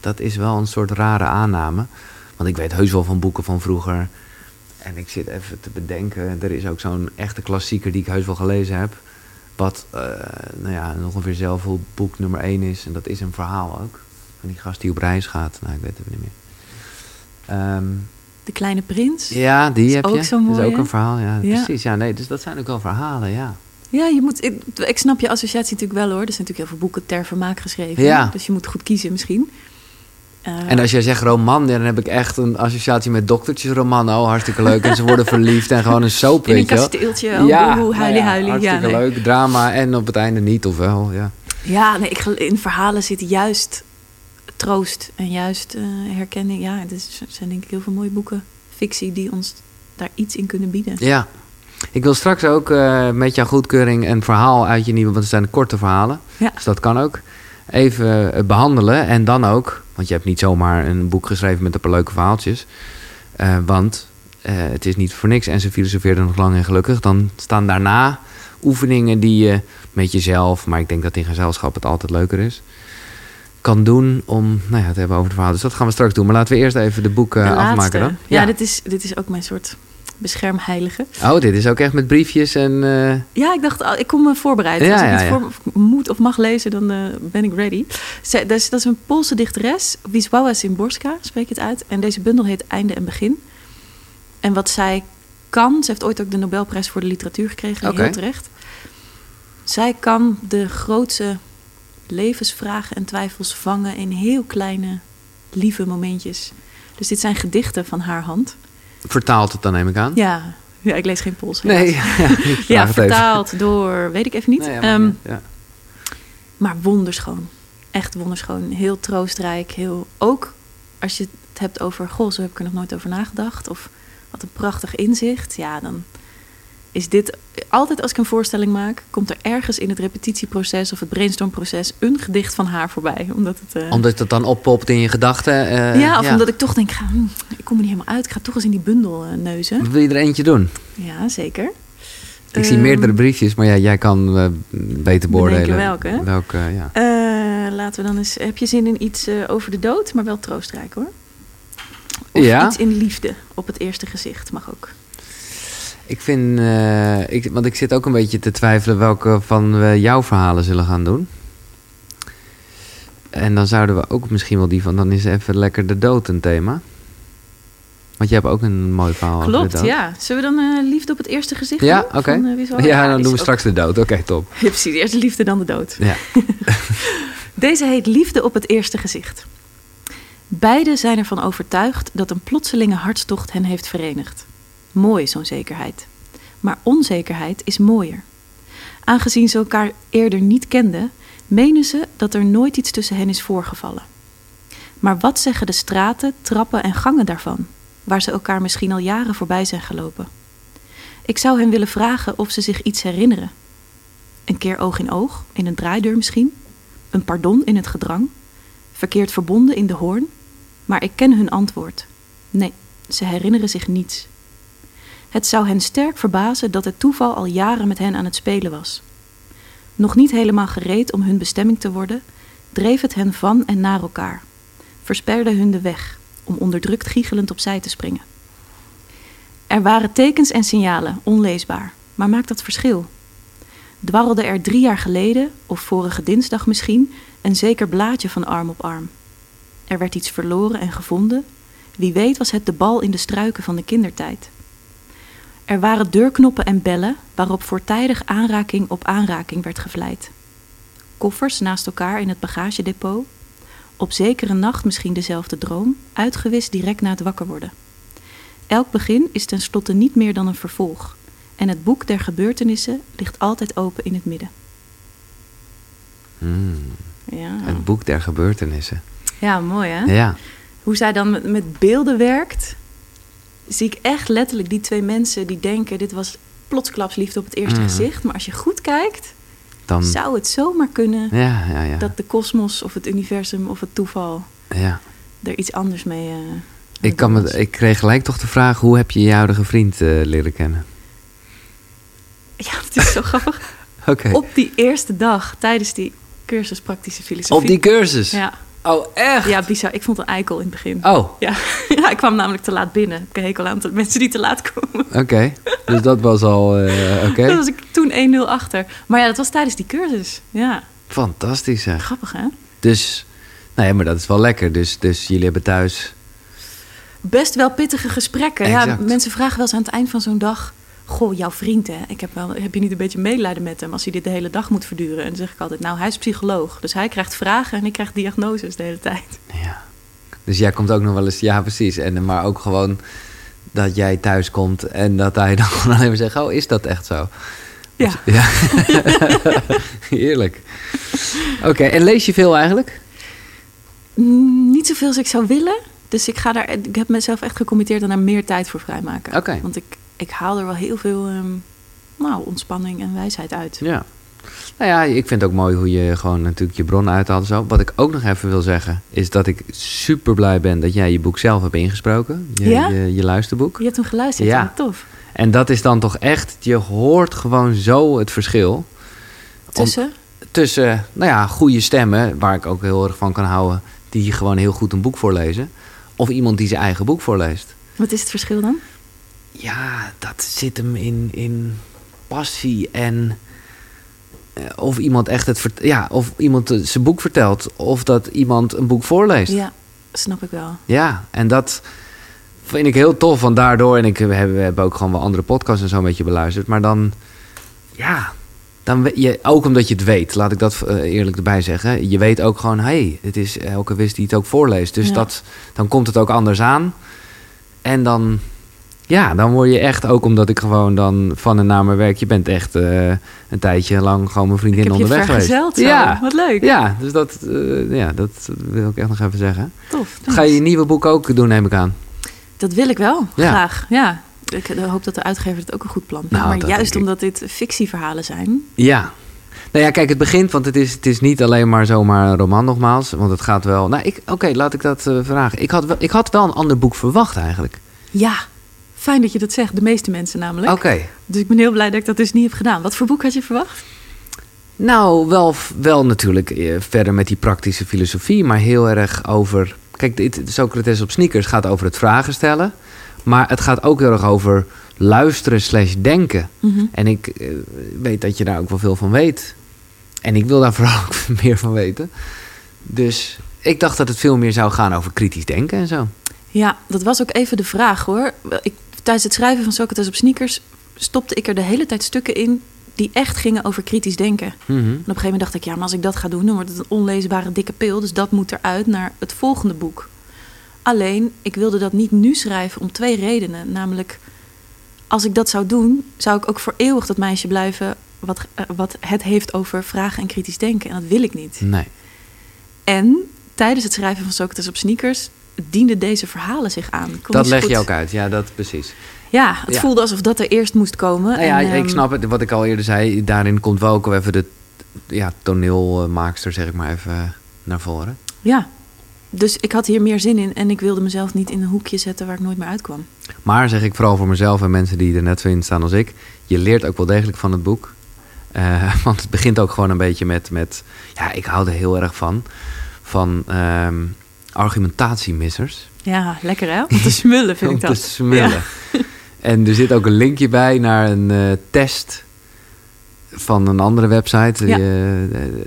dat is wel een soort rare aanname. Want ik weet heus wel van boeken van vroeger. En ik zit even te bedenken, er is ook zo'n echte klassieker die ik heus wel gelezen heb. Wat, eh, nou ja, ongeveer zelf boek nummer één is. En dat is een verhaal ook. Van die gast die op reis gaat. Nou, ik weet het niet meer. Ehm, De Kleine Prins. ja, die heb ook je. zo dat is mooi, ook een verhaal, ja, Ja. Precies, ja, nee, dus dat zijn ook wel verhalen, ja. Ja, je moet, ik, ik snap je associatie natuurlijk wel hoor. Er zijn natuurlijk heel veel boeken ter vermaak geschreven. Ja. Dus je moet goed kiezen misschien. Eh, En als jij zegt roman, ja, dan heb ik echt een associatie met doktertjes roman. Oh, hartstikke leuk. En ze worden verliefd en gewoon een soap, in een kasteeltje, oh, boe, huilie, nou ja, huilie. Ja, hartstikke nee. leuk. Drama en op het einde niet, of wel, ja. Ja, nee, ik, in verhalen zit juist troost en juist eh, herkenning. Ja, er zijn denk ik heel veel mooie boeken, fictie, die ons daar iets in kunnen bieden. Ja. Ik wil straks ook eh, met jouw goedkeuring een verhaal uit je nieuwe... want het zijn korte verhalen, Ja. dus dat kan ook. Even eh, behandelen en dan ook... want je hebt niet zomaar een boek geschreven met een paar leuke verhaaltjes. Want het is niet voor niks en ze filosofeerden nog lang en gelukkig. Dan staan daarna oefeningen die je met jezelf... maar ik denk dat in gezelschap het altijd leuker is... kan doen om nou ja, het hebben over de verhalen. Dus dat gaan we straks doen. Maar laten we eerst even de boeken De eh, afmaken dan. Ja, Dit, is, dit is ook mijn soort beschermheilige. Oh, dit is ook echt met briefjes en... eh, Ja, ik dacht, ik kom me voorbereid. Ja, Als ik ja, iets voor moet of mag lezen, dan eh, ben ik ready. Zij, dat, is, dat is een Poolse dichteres, Wisława Szymborska, spreek je het uit. En deze bundel heet Einde en Begin. En wat zij kan, ze heeft ooit ook de Nobelprijs voor de literatuur gekregen, Oké. heel terecht. Zij kan de grootste levensvragen en twijfels vangen in heel kleine, lieve momentjes. Dus dit zijn gedichten van haar hand. vertaalt het dan, neem ik aan. Ja, ja ik lees geen Pools. Nee, ja, even. vertaald door, weet ik even niet. Nee, ja, Ehm, maar, ja. maar wonderschoon. Echt wonderschoon. Heel troostrijk. Heel, ook als je het hebt over, goh, zo heb ik er nog nooit over nagedacht. Of wat een prachtig inzicht. Ja, dan is dit... Altijd als ik een voorstelling maak, komt er ergens in het repetitieproces of het brainstormproces een gedicht van haar voorbij. Omdat het... eh, Omdat het dan oppopt in je gedachten. eh, ja, of omdat ik toch denk, ga, hm, ik kom er niet helemaal uit. Ik ga toch eens in die bundel eh, neuzen. Wil je er eentje doen? Ja, zeker. Ik zie Ehm, meerdere briefjes, maar ja, jij kan beter beoordelen. welke? Welke, ja. Laten we dan eens. Heb je zin in iets over de dood, maar wel troostrijk hoor? Of Ja. iets in liefde op het eerste gezicht mag ook. Ik vind, eh, ik, want ik zit ook een beetje te twijfelen welke van we jouw verhalen zullen gaan doen. En dan zouden we ook misschien wel die van, dan is even lekker de dood een thema. Want je hebt ook een mooi verhaal over de Klopt, dood. ja. Zullen we dan eh, liefde op het eerste gezicht Ja, doen? oké. Eh? Ja, dan doen we straks de dood. Oké, top. Ja, precies. Eerst de liefde, dan de dood. Ja. Deze heet Liefde op het eerste gezicht. Beiden zijn ervan overtuigd dat een plotselinge hartstocht hen heeft verenigd. Mooi, zo'n zekerheid. Maar onzekerheid is mooier. Aangezien ze elkaar eerder niet kenden, menen ze dat er nooit iets tussen hen is voorgevallen. Maar wat zeggen de straten, trappen en gangen daarvan, waar ze elkaar misschien al jaren voorbij zijn gelopen? Ik zou hen willen vragen of ze zich iets herinneren. Een keer oog in oog, in een draaideur misschien, een pardon in het gedrang, verkeerd verbonden in de hoorn, maar ik ken hun antwoord. Nee, ze herinneren zich niets. Het zou hen sterk verbazen dat het toeval al jaren met hen aan het spelen was. Nog niet helemaal gereed om hun bestemming te worden, dreef het hen van en naar elkaar, versperde hun de weg om onderdrukt giechelend opzij te springen. Er waren tekens en signalen, onleesbaar, maar maakt dat verschil? Dwarrelde er drie jaar geleden, of vorige dinsdag misschien, een zeker blaadje van arm op arm. Er werd iets verloren en gevonden. Wie weet was het de bal in de struiken van de kindertijd. Er waren deurknoppen en bellen waarop voortijdig aanraking op aanraking werd gevleid. Koffers naast elkaar in het bagagedepot. Op zekere nacht misschien dezelfde droom, uitgewist direct na het wakker worden. Elk begin is tenslotte niet meer dan een vervolg. En het boek der gebeurtenissen ligt altijd open in het midden. Hmm. Ja, Het boek der gebeurtenissen. ja mooi hè? Ja. Hoe zij dan met, met beelden werkt, zie ik echt letterlijk die twee mensen die denken: dit was plotsklaps liefde op het eerste Mhm. gezicht. Maar als je goed kijkt, Dan, zou het zomaar kunnen ja, ja, ja. dat de kosmos of het universum of het toeval ja. er iets anders mee. eh, Ik, kan me, ik kreeg gelijk toch de vraag: hoe heb je je huidige vriend eh, leren kennen? Ja, het is zo grappig. Op die eerste dag tijdens die cursus praktische filosofie. Op die cursus? Ja, Oh, echt? ja, bizar. Ik vond een eikel in het begin. Oh, Ja. ja, ik kwam namelijk te laat binnen. Ik heb een hekel aan mensen die te laat komen. oké. Dus dat was al. eh, Oké. Toen was ik toen 1-0 achter. Maar ja, dat was tijdens die cursus. Ja, Fantastisch zeg. grappig hè? Dus, nou ja, maar dat is wel lekker. Dus, dus jullie hebben thuis. Best wel pittige gesprekken. Ja, mensen vragen wel eens aan het eind van zo'n dag... Goh, jouw vriend, hè? Ik heb, wel, heb je niet een beetje medelijden met hem... als hij dit de hele dag moet verduren? En dan zeg ik altijd, nou, hij is psycholoog. Dus hij krijgt vragen en ik krijg diagnoses de hele tijd. Ja. Dus jij komt ook nog wel eens. Ja, precies. En, maar ook gewoon dat jij thuis komt en dat hij dan gewoon alleen maar zegt: Oh, is dat echt zo? Ja. Ja. Heerlijk. Oké, en lees je veel eigenlijk? Mm, Niet zoveel als ik zou willen. Dus ik, ga daar, ik heb mezelf echt gecommitteerd aan daar meer tijd voor vrijmaken. Oké. Want ik, ik haal er wel heel veel ehm, nou, ontspanning en wijsheid uit. Ja. Nou ja, ik vind het ook mooi hoe je gewoon natuurlijk je bronnen uithaalt en zo. Wat ik ook nog even wil zeggen, is dat ik super blij ben dat jij je boek zelf hebt ingesproken. Je, Ja? je, je luisterboek. Je hebt hem geluisterd, Ja. ja. tof. En dat is dan toch echt, je hoort gewoon zo het verschil. Tussen? tussen, nou ja, goede stemmen, waar ik ook heel erg van kan houden, die gewoon heel goed een boek voorlezen. Of iemand die zijn eigen boek voorleest. Wat is het verschil dan? Ja, dat zit hem in, in passie en eh, of iemand echt het ja, of iemand zijn boek vertelt, of dat iemand een boek voorleest. Ja, snap ik wel. Ja, en dat vind ik heel tof. Want daardoor, en ik, we, hebben, we hebben ook gewoon wel andere podcasts en zo een beetje beluisterd. Maar dan, ja, dan je, ook omdat je het weet, laat ik dat eh, eerlijk erbij zeggen. Je weet ook gewoon, hé, hey, het is elke wist die het ook voorleest. Dus Ja. dat, dan komt het ook anders aan. En dan, ja, dan word je echt, ook omdat ik gewoon dan van en naar mijn werk, je bent echt eh, een tijdje lang gewoon mijn vriendin onderweg geweest. zo. Ja, Wat leuk. ja, dus dat, eh, ja, dat wil ik echt nog even zeggen. Tof. Ga je je nieuwe boek ook doen, neem ik aan? Dat wil ik wel, Ja. graag. Ja. Ik eh, hoop dat de uitgever het ook een goed plan vindt. Nou, maar juist omdat dit fictieverhalen zijn. Ja. Nou ja, kijk, het begint, want het is, het is niet alleen maar zomaar een roman nogmaals. Want het gaat wel... Nou, ik- oké, laat ik dat vragen. Ik had, wel, ik had wel een ander boek verwacht eigenlijk. Ja, fijn dat je dat zegt. De meeste mensen namelijk. Oké. Dus ik ben heel blij dat ik dat dus niet heb gedaan. Wat voor boek had je verwacht? Nou, wel, wel natuurlijk eh, verder met die praktische filosofie, maar heel erg over... Kijk, dit, Socrates op sneakers gaat over het vragen stellen. Maar het gaat ook heel erg over luisteren slash denken. Mhm. En ik eh, weet dat je daar ook wel veel van weet. En ik wil daar vooral ook meer van weten. Dus ik dacht dat het veel meer zou gaan over kritisch denken en zo. Ja, dat was ook even de vraag hoor. Ik, tijdens het schrijven van Socrates op sneakers stopte ik er de hele tijd stukken in die echt gingen over kritisch denken. Mhm. En op een gegeven moment dacht ik, ja, maar als ik dat ga doen, dan wordt het een onleesbare dikke pil. Dus dat moet eruit naar het volgende boek. Alleen, ik wilde dat niet nu schrijven om twee redenen. Namelijk, als ik dat zou doen, zou ik ook voor eeuwig dat meisje blijven wat, eh, wat het heeft over vragen en kritisch denken. En dat wil ik niet. Nee. En tijdens het schrijven van Socrates op sneakers dienden deze verhalen zich aan. Dat leg je ook uit, ja, dat precies. Ja, het Ja. voelde alsof dat er eerst moest komen. Nou ja, En, ik ehm, snap het, wat ik al eerder zei. Daarin komt wel ook even de ja, toneelmaakster, zeg ik maar even, naar voren. Ja, dus ik had hier meer zin in en ik wilde mezelf niet in een hoekje zetten waar ik nooit meer uitkwam. Maar zeg ik vooral voor mezelf en mensen die er net zo in staan als ik. Je leert ook wel degelijk van het boek. Eh, want het begint ook gewoon een beetje met, met... Ja, ik hou er heel erg van. Van ehm, argumentatiemissers. Ja, lekker hè? Om te smullen vind om ik dat. te smullen. En er zit ook een linkje bij naar een eh, test van een andere website. Ja. Eh,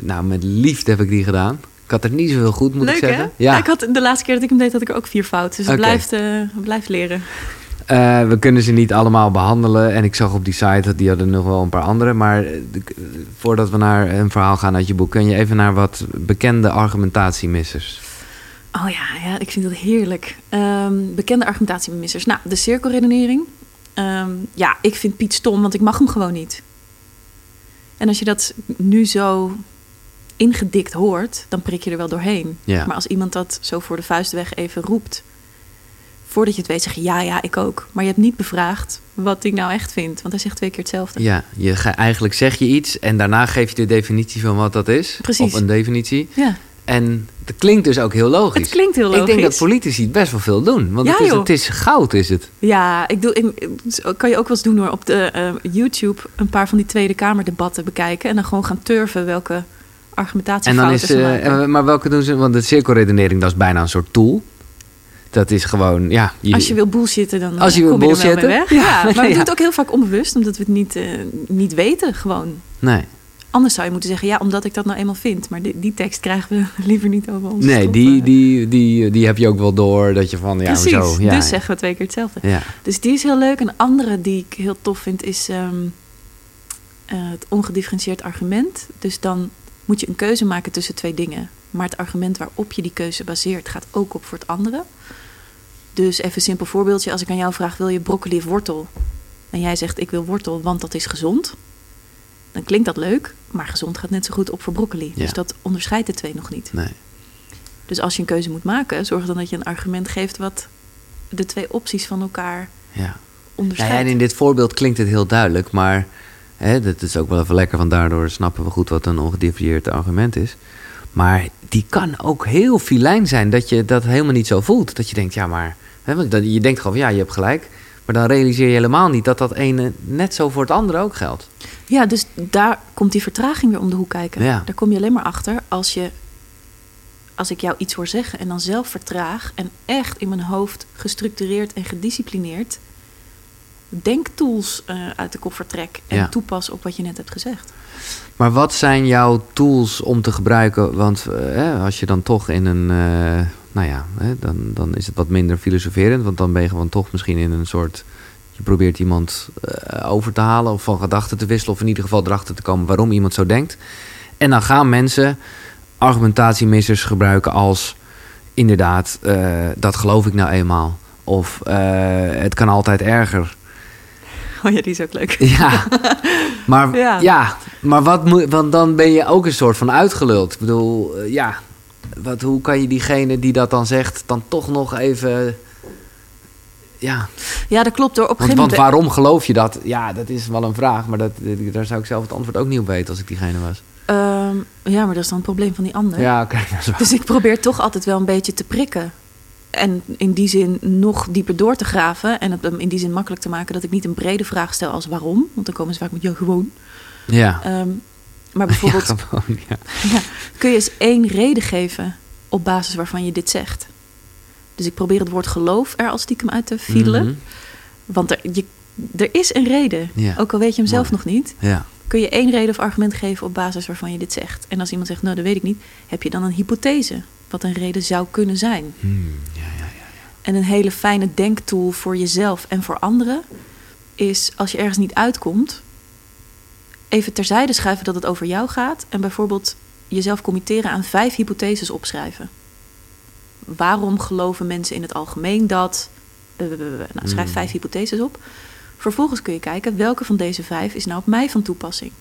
nou, met liefde heb ik die gedaan. Ik had er niet zoveel goed, moet Leuk ik hè? zeggen. Ja. Ik had de laatste keer dat ik hem deed, had ik er ook vier fouten. Dus het blijft, eh, blijft leren. We kunnen ze niet allemaal behandelen. En ik zag op die site dat die hadden nog wel een paar andere. Maar de- voordat we naar een verhaal gaan uit je boek, kun je even naar wat bekende argumentatiemissers. Oh ja, ja ik vind dat heerlijk. Ehm, bekende argumentatiemissers. Nou, de cirkelredenering. Ehm, ja, ik vind Piet stom, want ik mag hem gewoon niet. En als je dat nu zo ingedikt hoort, dan prik je er wel doorheen. Ja. Maar als iemand dat zo voor de vuist weg even roept, voordat je het weet, zeg je ja, ja, ik ook. Maar je hebt niet bevraagd wat hij nou echt vindt, want hij zegt twee keer hetzelfde. Ja, je, ga- eigenlijk zeg je iets en daarna geef je de definitie van wat dat is. Precies. Of een definitie. Ja, En het klinkt dus ook heel logisch. het klinkt heel logisch. Ik denk dat politici het best wel veel doen. Want Ja, het, is, het is goud, is het. Ja, ik doe, ik, kan je ook wel eens doen hoor. Op de eh, YouTube een paar van die Tweede Kamerdebatten bekijken. En dan gewoon gaan turven welke En argumentatiefouten dan is, ze eh, eh, maar welke doen ze? Want de cirkelredenering, dat is bijna een soort tool. Dat is gewoon, ja. Als je wil bullshitten, dan Als je wil kom je er wel mee bullshitten. weg. Ja, maar we Ja. doen het ook heel vaak onbewust, omdat we het niet, niet weten gewoon. Nee, Anders zou je moeten zeggen, ja, omdat ik dat nou eenmaal vind. Maar die, die tekst krijgen we liever niet over ons. nee die, eh. die, die, die heb je ook wel door. Dat je van, ja, Precies, zo. Ja, dus zeggen we twee keer hetzelfde. ja. Dus die is heel leuk. Een andere die ik heel tof vind is ehm, eh, het ongedifferentieerd argument. Dus dan moet je een keuze maken tussen twee dingen. Maar het argument waarop je die keuze baseert gaat ook op voor het andere. Dus even een simpel voorbeeldje. Als ik aan jou vraag, wil je broccoli of wortel? En jij zegt, ik wil wortel, want dat is gezond. Dan klinkt dat leuk, maar gezond gaat net zo goed op voor broccoli. Ja. Dus dat onderscheidt de twee nog niet. Nee. Dus als je een keuze moet maken, zorg dan dat je een argument geeft... wat de twee opties van elkaar Ja. Ja, onderscheidt. en in dit voorbeeld klinkt het heel duidelijk, maar hè, dat is ook wel even lekker, want daardoor snappen we goed wat een ongedifferentieerd argument is. Maar die kan ook heel filijn zijn dat je dat helemaal niet zo voelt. Dat je denkt, ja, maar hè, want dat- je denkt gewoon, ja, je hebt gelijk. Maar dan realiseer je helemaal niet dat dat ene net zo voor het andere ook geldt. Ja, dus daar komt die vertraging weer om de hoek kijken. Ja. Daar kom je alleen maar achter als je als ik jou iets hoor zeggen en dan zelf vertraag en echt in mijn hoofd gestructureerd en gedisciplineerd denktools eh, uit de koffer trek en Ja. toepas op wat je net hebt gezegd. Maar wat zijn jouw tools om te gebruiken? Want eh, als je dan toch in een. eh, nou ja, hè, dan, dan is het wat minder filosoferend. Want dan ben je gewoon toch misschien in een soort. Je probeert iemand eh, over te halen of van gedachten te wisselen. Of in ieder geval erachter te komen waarom iemand zo denkt. En dan gaan mensen argumentatiemissers gebruiken als. Inderdaad, eh, dat geloof ik nou eenmaal. Of eh, het kan altijd erger. Oh ja, die is ook leuk. Ja, maar, Ja. ja. maar wat moet, want dan ben je ook een soort van uitgeluld. Ik bedoel, ja, wat, hoe kan je diegene die dat dan zegt, dan toch nog even. Ja, Ja, dat klopt hoor. Op een want, want moment. waarom geloof je dat? Ja, dat is wel een vraag, maar dat, daar zou ik zelf het antwoord ook niet op weten als ik diegene was. Ehm, ja, maar dat is dan het probleem van die ander. Ja, oké. Dus ik probeer toch altijd wel een beetje te prikken. En in die zin nog dieper door te graven. En het hem in die zin makkelijk te maken dat ik niet een brede vraag stel als waarom. Want dan komen ze vaak met ja, gewoon. Ja. Ehm, maar bijvoorbeeld, Ja, gewoon, ja. ja, kun je eens één reden geven op basis waarvan je dit zegt. Dus ik probeer het woord geloof er als stiekem uit te fiedelen. Mhm. Want er, je, er is een reden. Ook al weet je hem zelf nog niet. Kun je één reden of argument geven op basis waarvan je dit zegt. En als iemand zegt, nou dat weet ik niet. Heb je dan een hypothese. Wat een reden zou kunnen zijn. Hmm, ja, ja, ja. En een hele fijne denktool voor jezelf en voor anderen is als je ergens niet uitkomt, even terzijde schuiven dat het over jou gaat en bijvoorbeeld jezelf committeren aan vijf hypotheses opschrijven. Waarom geloven mensen in het algemeen dat? Nou, schrijf Mm. vijf hypotheses op. Vervolgens kun je kijken welke van deze vijf is nou op mij van toepassing.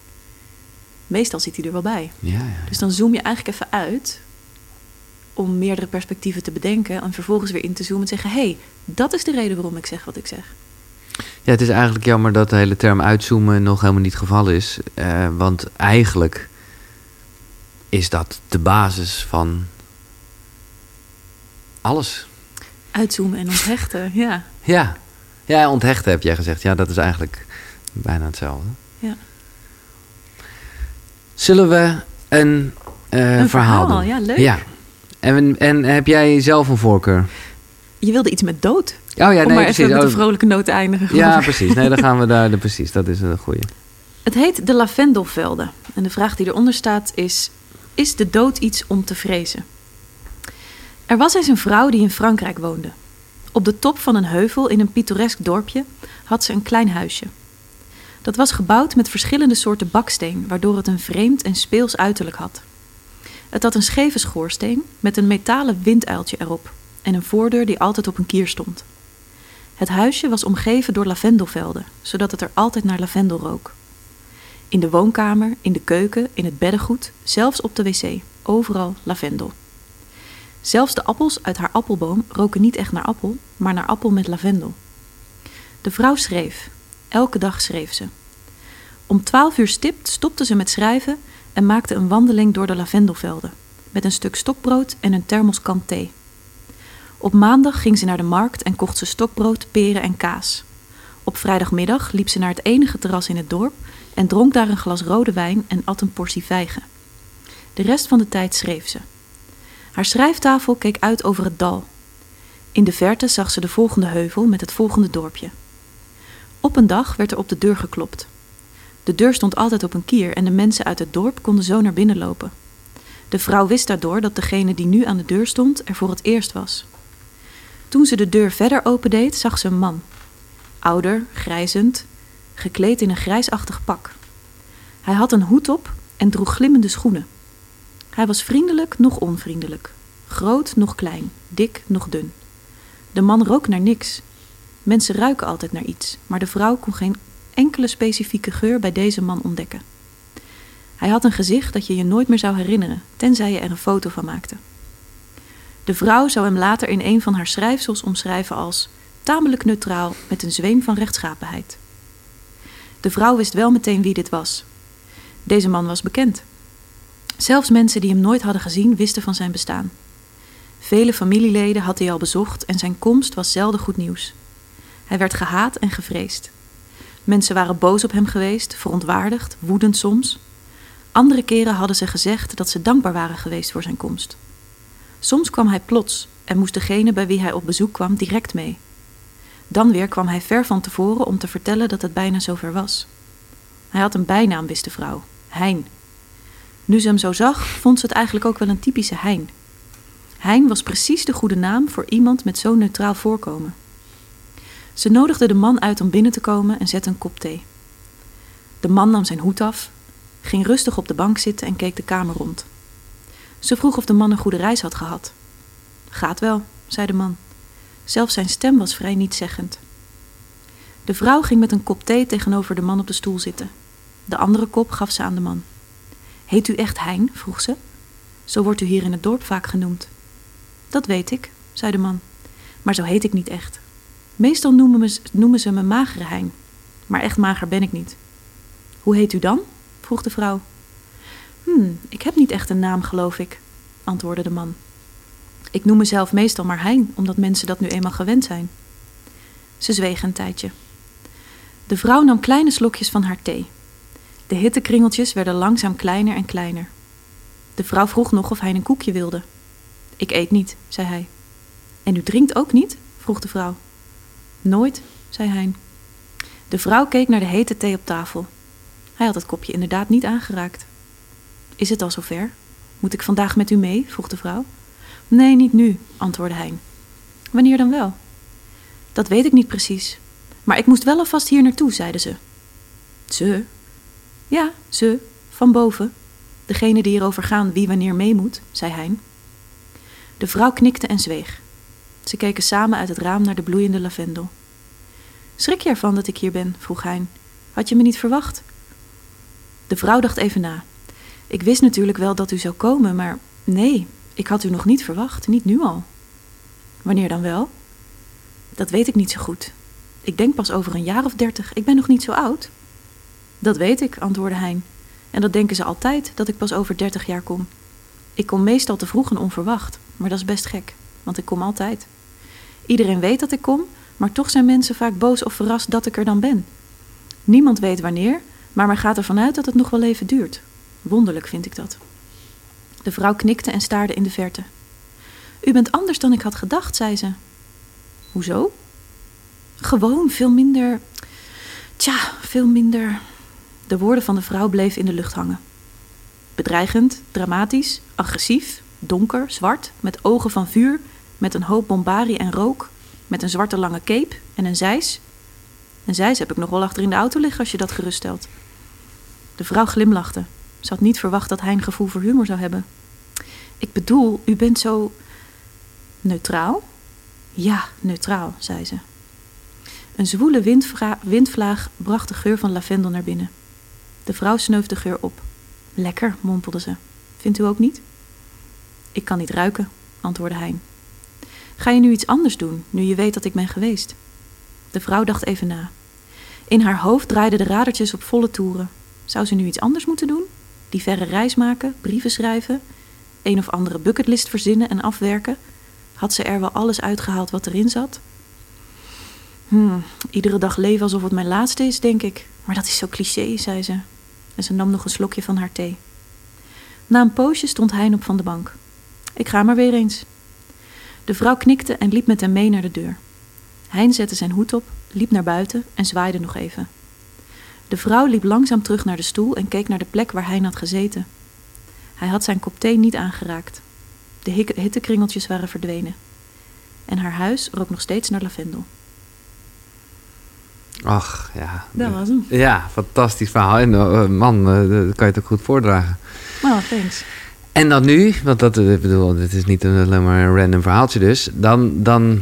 Meestal zit hij er wel bij. Ja, ja. Dus dan zoom je eigenlijk even uit om meerdere perspectieven te bedenken en vervolgens weer in te zoomen en zeggen: hé, hey, dat is de reden waarom ik zeg wat ik zeg. Ja, het is eigenlijk jammer dat de hele term uitzoomen nog helemaal niet het geval is. Eh, want eigenlijk is dat de basis van alles. Uitzoomen en onthechten, ja. Ja, ja onthechten heb jij gezegd. Ja, dat is eigenlijk bijna hetzelfde. Ja. Zullen we een, eh, Een verhaal, verhaal, doen? ja, leuk. Ja. En, en heb jij zelf een voorkeur? Je wilde iets met dood. Oh ja, om nee, maar precies. even met Oh, een vrolijke noot te eindigen. ja, precies. Nee, dan gaan we daar. Precies, dat is een goede. Het heet de lavendelvelden. En de vraag die eronder staat is: Is de dood iets om te vrezen? Er was eens een vrouw die in Frankrijk woonde. Op de top van een heuvel in een pittoresk dorpje had ze een klein huisje. Dat was gebouwd met verschillende soorten baksteen, waardoor het een vreemd en speels uiterlijk had. Het had een scheve schoorsteen met een metalen winduiltje erop en een voordeur die altijd op een kier stond. Het huisje was omgeven door lavendelvelden, zodat het er altijd naar lavendel rook. In de woonkamer, in de keuken, in het beddengoed, zelfs op de wc, overal lavendel. Zelfs de appels uit haar appelboom roken niet echt naar appel, maar naar appel met lavendel. De vrouw schreef. Elke dag schreef ze. Om twaalf uur stipt stopte ze met schrijven en maakte een wandeling door de lavendelvelden, met een stuk stokbrood en een thermoskan thee. Op maandag ging ze naar de markt en kocht ze stokbrood, peren en kaas. Op vrijdagmiddag liep ze naar het enige terras in het dorp en dronk daar een glas rode wijn en at een portie vijgen. De rest van de tijd schreef ze. Haar schrijftafel keek uit over het dal. In de verte zag ze de volgende heuvel met het volgende dorpje. Op een dag werd er op de deur geklopt. De deur stond altijd op een kier en de mensen uit het dorp konden zo naar binnen lopen. De vrouw wist daardoor dat degene die nu aan de deur stond er voor het eerst was. Toen ze de deur verder opendeed, zag ze een man. Ouder, grijzend, gekleed in een grijsachtig pak. Hij had een hoed op en droeg glimmende schoenen. Hij was vriendelijk, nog onvriendelijk. Groot, nog klein. Dik, nog dun. De man rook naar niks. Mensen ruiken altijd naar iets, maar de vrouw kon geen enkele specifieke geur bij deze man ontdekken. Hij had een gezicht dat je je nooit meer zou herinneren, tenzij je er een foto van maakte. De vrouw zou hem later in een van haar schrijfsels omschrijven als tamelijk neutraal met een zweem van rechtschapenheid. De vrouw wist wel meteen wie dit was. Deze man was bekend. Zelfs mensen die hem nooit hadden gezien wisten van zijn bestaan. Vele familieleden had hij al bezocht en zijn komst was zelden goed nieuws. Hij werd gehaat en gevreesd. Mensen waren boos op hem geweest, verontwaardigd, woedend soms. Andere keren hadden ze gezegd dat ze dankbaar waren geweest voor zijn komst. Soms kwam hij plots en moest degene bij wie hij op bezoek kwam direct mee. Dan weer kwam hij ver van tevoren om te vertellen dat het bijna zover was. Hij had een bijnaam, wist de vrouw: Hein. Nu ze hem zo zag, vond ze het eigenlijk ook wel een typische Hein. Hein was precies de goede naam voor iemand met zo'n neutraal voorkomen. Ze nodigde de man uit om binnen te komen en zette een kop thee. De man nam zijn hoed af, ging rustig op de bank zitten en keek de kamer rond. Ze vroeg of de man een goede reis had gehad. Gaat wel, zei de man. Zelfs zijn stem was vrij nietszeggend. De vrouw ging met een kop thee tegenover de man op de stoel zitten. De andere kop gaf ze aan de man. Heet u echt Hein? vroeg ze. Zo wordt u hier in het dorp vaak genoemd. Dat weet ik, zei de man. Maar zo heet ik niet echt. Meestal noemen, me, noemen ze me magere Hein. Maar echt mager ben ik niet. Hoe heet u dan? vroeg de vrouw. Hm, ik heb niet echt een naam, geloof ik, antwoordde de man. Ik noem mezelf meestal maar Hein, omdat mensen dat nu eenmaal gewend zijn. Ze zweeg een tijdje. De vrouw nam kleine slokjes van haar thee. De hittekringeltjes werden langzaam kleiner en kleiner. De vrouw vroeg nog of hij een koekje wilde. Ik eet niet, zei hij. En u drinkt ook niet? vroeg de vrouw. Nooit, zei Hein. De vrouw keek naar de hete thee op tafel. Hij had het kopje inderdaad niet aangeraakt. Is het al zover? Moet ik vandaag met u mee? vroeg de vrouw. Nee, niet nu, antwoordde Hein. Wanneer dan wel? Dat weet ik niet precies. Maar ik moest wel alvast hier naartoe, zeiden ze. Ze? Ja, ze, van boven. Degene die erover gaan wie wanneer mee moet, zei Hein. De vrouw knikte en zweeg. Ze keken samen uit het raam naar de bloeiende lavendel. Schrik je ervan dat ik hier ben? vroeg Hein. Had je me niet verwacht? De vrouw dacht even na. Ik wist natuurlijk wel dat u zou komen, maar nee, ik had u nog niet verwacht, niet nu al. Wanneer dan wel? Dat weet ik niet zo goed. Ik denk pas over een jaar of dertig. Ik ben nog niet zo oud. Dat weet ik, antwoordde Hein. En dat denken ze altijd, dat ik pas over dertig jaar kom. Ik kom meestal te vroeg en onverwacht, maar dat is best gek, want ik kom altijd. Iedereen weet dat ik kom, maar toch zijn mensen vaak boos of verrast dat ik er dan ben. Niemand weet wanneer, maar men gaat ervan uit dat het nog wel even duurt. Wonderlijk vind ik dat. De vrouw knikte en staarde in de verte. U bent anders dan ik had gedacht, zei ze. Hoezo? Gewoon veel minder. Tja, veel minder. De woorden van de vrouw bleven in de lucht hangen. Bedreigend, dramatisch, agressief, donker, zwart, met ogen van vuur, met een hoop bombarie en rook, met een zwarte lange cape en een zeis. Een zeis heb ik nog wel achter in de auto liggen als je dat geruststelt. De vrouw glimlachte. Ze had niet verwacht dat hij een gevoel voor humor zou hebben. Ik bedoel, u bent zo. neutraal? Ja, neutraal, zei ze. Een zwoele windvlaag bracht de geur van lavendel naar binnen. De vrouw sneuf de geur op. Lekker, mompelde ze. Vindt u ook niet? Ik kan niet ruiken, antwoordde hij. Ga je nu iets anders doen, nu je weet dat ik ben geweest? De vrouw dacht even na. In haar hoofd draaiden de radertjes op volle toeren. Zou ze nu iets anders moeten doen? Die verre reis maken, brieven schrijven, een of andere bucketlist verzinnen en afwerken? Had ze er wel alles uitgehaald wat erin zat? Hmm, iedere dag leven alsof het mijn laatste is, denk ik. Maar dat is zo cliché, zei ze. En ze nam nog een slokje van haar thee. Na een poosje stond Hein op van de bank. Ik ga maar weer eens. De vrouw knikte en liep met hem mee naar de deur. Hein zette zijn hoed op, liep naar buiten en zwaaide nog even. De vrouw liep langzaam terug naar de stoel en keek naar de plek waar Hein had gezeten. Hij had zijn kop thee niet aangeraakt. De hittekringeltjes waren verdwenen. En haar huis rook nog steeds naar lavendel. Ach, ja. Dat was hem. Ja, fantastisch verhaal. En eh, man, eh, dat kan je het ook goed voordragen. Oh, thanks. En dan nu, want dat, eh, ik bedoel, dit is niet een- alleen maar een random verhaaltje dus. Dan, dan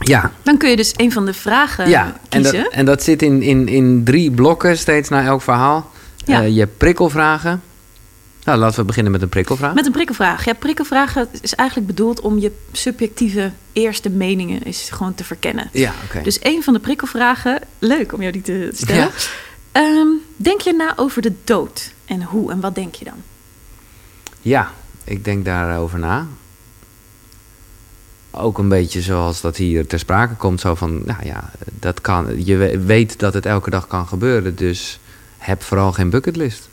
ja, Dan kun je dus een van de vragen ja. En, kiezen. dat, en dat zit in, in, in drie blokken steeds na elk verhaal. Ja. Eh, je hebt prikkelvragen. Nou, laten we beginnen met een prikkelvraag. Met een prikkelvraag. Ja, prikkelvragen is eigenlijk bedoeld om je subjectieve eerste meningen is gewoon te verkennen. Ja, oké. Dus een van de prikkelvragen, leuk om jou die te stellen. Ja. Ehm, denk je na over de dood? En hoe en wat denk je dan? Ja, ik denk daarover na. Ook een beetje zoals dat hier ter sprake komt. Zo van, nou ja, dat kan, je we- weet dat het elke dag kan gebeuren. Dus heb vooral geen bucketlist.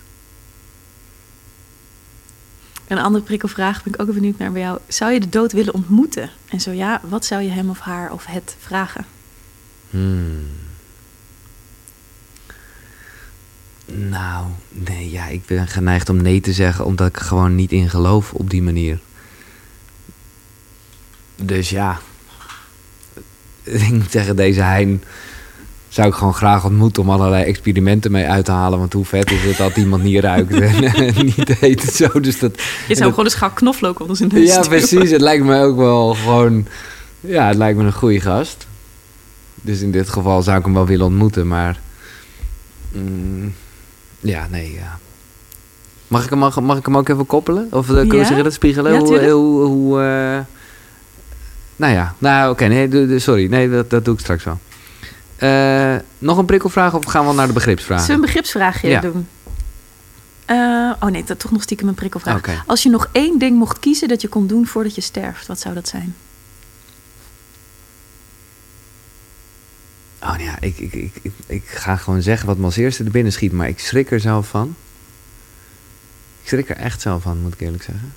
Een andere prikkelvraag ben ik ook benieuwd naar bij jou. Zou je de dood willen ontmoeten? En zo ja, wat zou je hem of haar of het vragen? Hmm. Nou, nee, ja, ik ben geneigd om nee te zeggen, omdat ik er gewoon niet in geloof op die manier. Dus ja, ik moet zeggen, deze Hein zou ik gewoon graag ontmoeten om allerlei experimenten mee uit te halen. Want hoe vet is het dat iemand niet ruikt en niet eet en zo. Dus dat, Je zou dat- gewoon een schaal knoflook onder zijn neus ja, precies. Het lijkt me ook wel gewoon. Ja, het lijkt me een goede gast. Dus in dit geval zou ik hem wel willen ontmoeten, maar. mm, ja, nee, ja. Mag ik, hem, mag, mag ik hem ook even koppelen? Of uh, kunnen Ja? we zeggen dat spiegelen? Ja, hoe, tuurlijk. hoe, hoe, eh, nou ja, nou oké, nee, sorry. Nee, dat, dat doe ik straks wel. Eh, nog een prikkelvraag of gaan we naar de begripsvraag? Zullen we een begripsvraagje Ja. doen? Eh, oh nee, dat toch nog stiekem een prikkelvraag. Als je nog één ding mocht kiezen dat je kon doen voordat je sterft, wat zou dat zijn? Oh nou ja, ik, ik, ik, ik, ik ga gewoon zeggen wat me als eerste er binnen schiet, maar ik schrik er zelf van. Ik schrik er echt zelf van, moet ik eerlijk zeggen.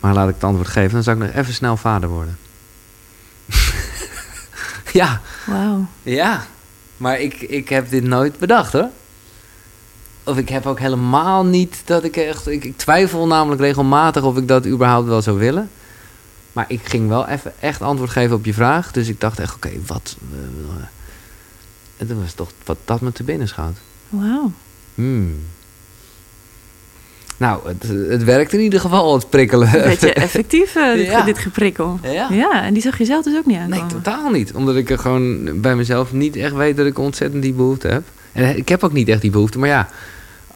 Maar laat ik het antwoord geven, dan zou ik nog even snel vader worden. ja, Wauw. ja. Maar ik, ik heb dit nooit bedacht hoor. Of ik heb ook helemaal niet dat ik echt. Ik, ik twijfel namelijk regelmatig of ik dat überhaupt wel zou willen. Maar ik ging wel even echt antwoord geven op je vraag. Dus ik dacht echt, oké, wat. en dat was toch wat dat me te binnen schoot. Wauw. Hmm. Nou, het, het werkt in ieder geval, het prikkelen. Een beetje effectief, eh, dit, Ja. dit geprikkel. Ja. Ja, en die zag je zelf dus ook niet Nee, aankomen. totaal niet. Omdat ik er gewoon bij mezelf niet echt weet dat ik ontzettend die behoefte heb. En ik heb ook niet echt die behoefte. Maar ja,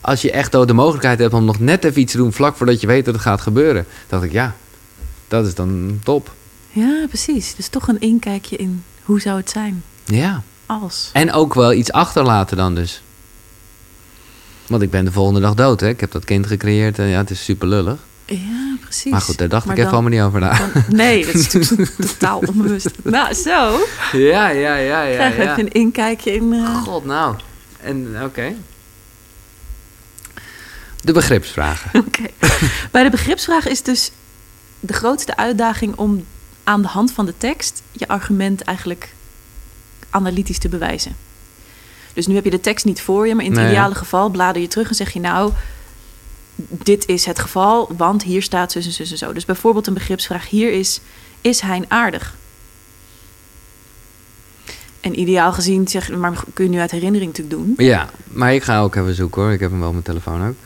als je echt de mogelijkheid hebt om nog net even iets te doen vlak voordat je weet dat het gaat gebeuren, dacht ik ja, dat is dan top. Ja, precies. Dus toch een inkijkje in hoe zou het zijn Ja. als. En ook wel iets achterlaten dan dus. Want ik ben de volgende dag dood, hè. Ik heb dat kind gecreëerd en ja, het is super lullig. Ja, precies. Maar goed, daar dacht Maar ik even dan- allemaal niet over na. Dan- nee, dat is natuurlijk totaal onbewust. Nou, zo. Ja, ja, ja, ja. Krijg ja. even een inkijkje in... eh, God, nou. En, oké. De begripsvragen. Oké. Bij de begripsvraag is dus de grootste uitdaging om aan de hand van de tekst je argument eigenlijk analytisch te bewijzen. Dus nu heb je de tekst niet voor je, maar in het Nee, ideale geval blader je terug en zeg je nou, dit is het geval, want hier staat zus en zus en zo. Dus bijvoorbeeld een begripsvraag hier is, is hij aardig? En ideaal gezien zeg maar kun je nu uit herinnering natuurlijk doen. Ja, maar ik ga ook even zoeken hoor. Ik heb hem wel op mijn telefoon ook.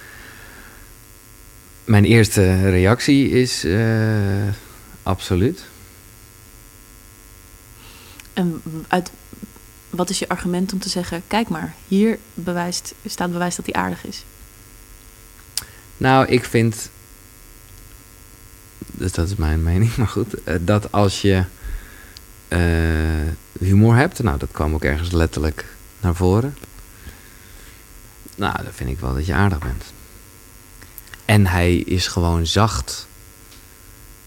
Mijn eerste reactie is eh, absoluut. En uit, wat is je argument om te zeggen: kijk maar, hier bewijst, staat bewijs dat hij aardig is? Nou, ik vind. Dus dat is mijn mening, maar goed. eh, dat als je eh, humor hebt, nou, dat kwam ook ergens letterlijk naar voren. Nou, dan vind ik wel dat je aardig bent. En hij is gewoon zacht.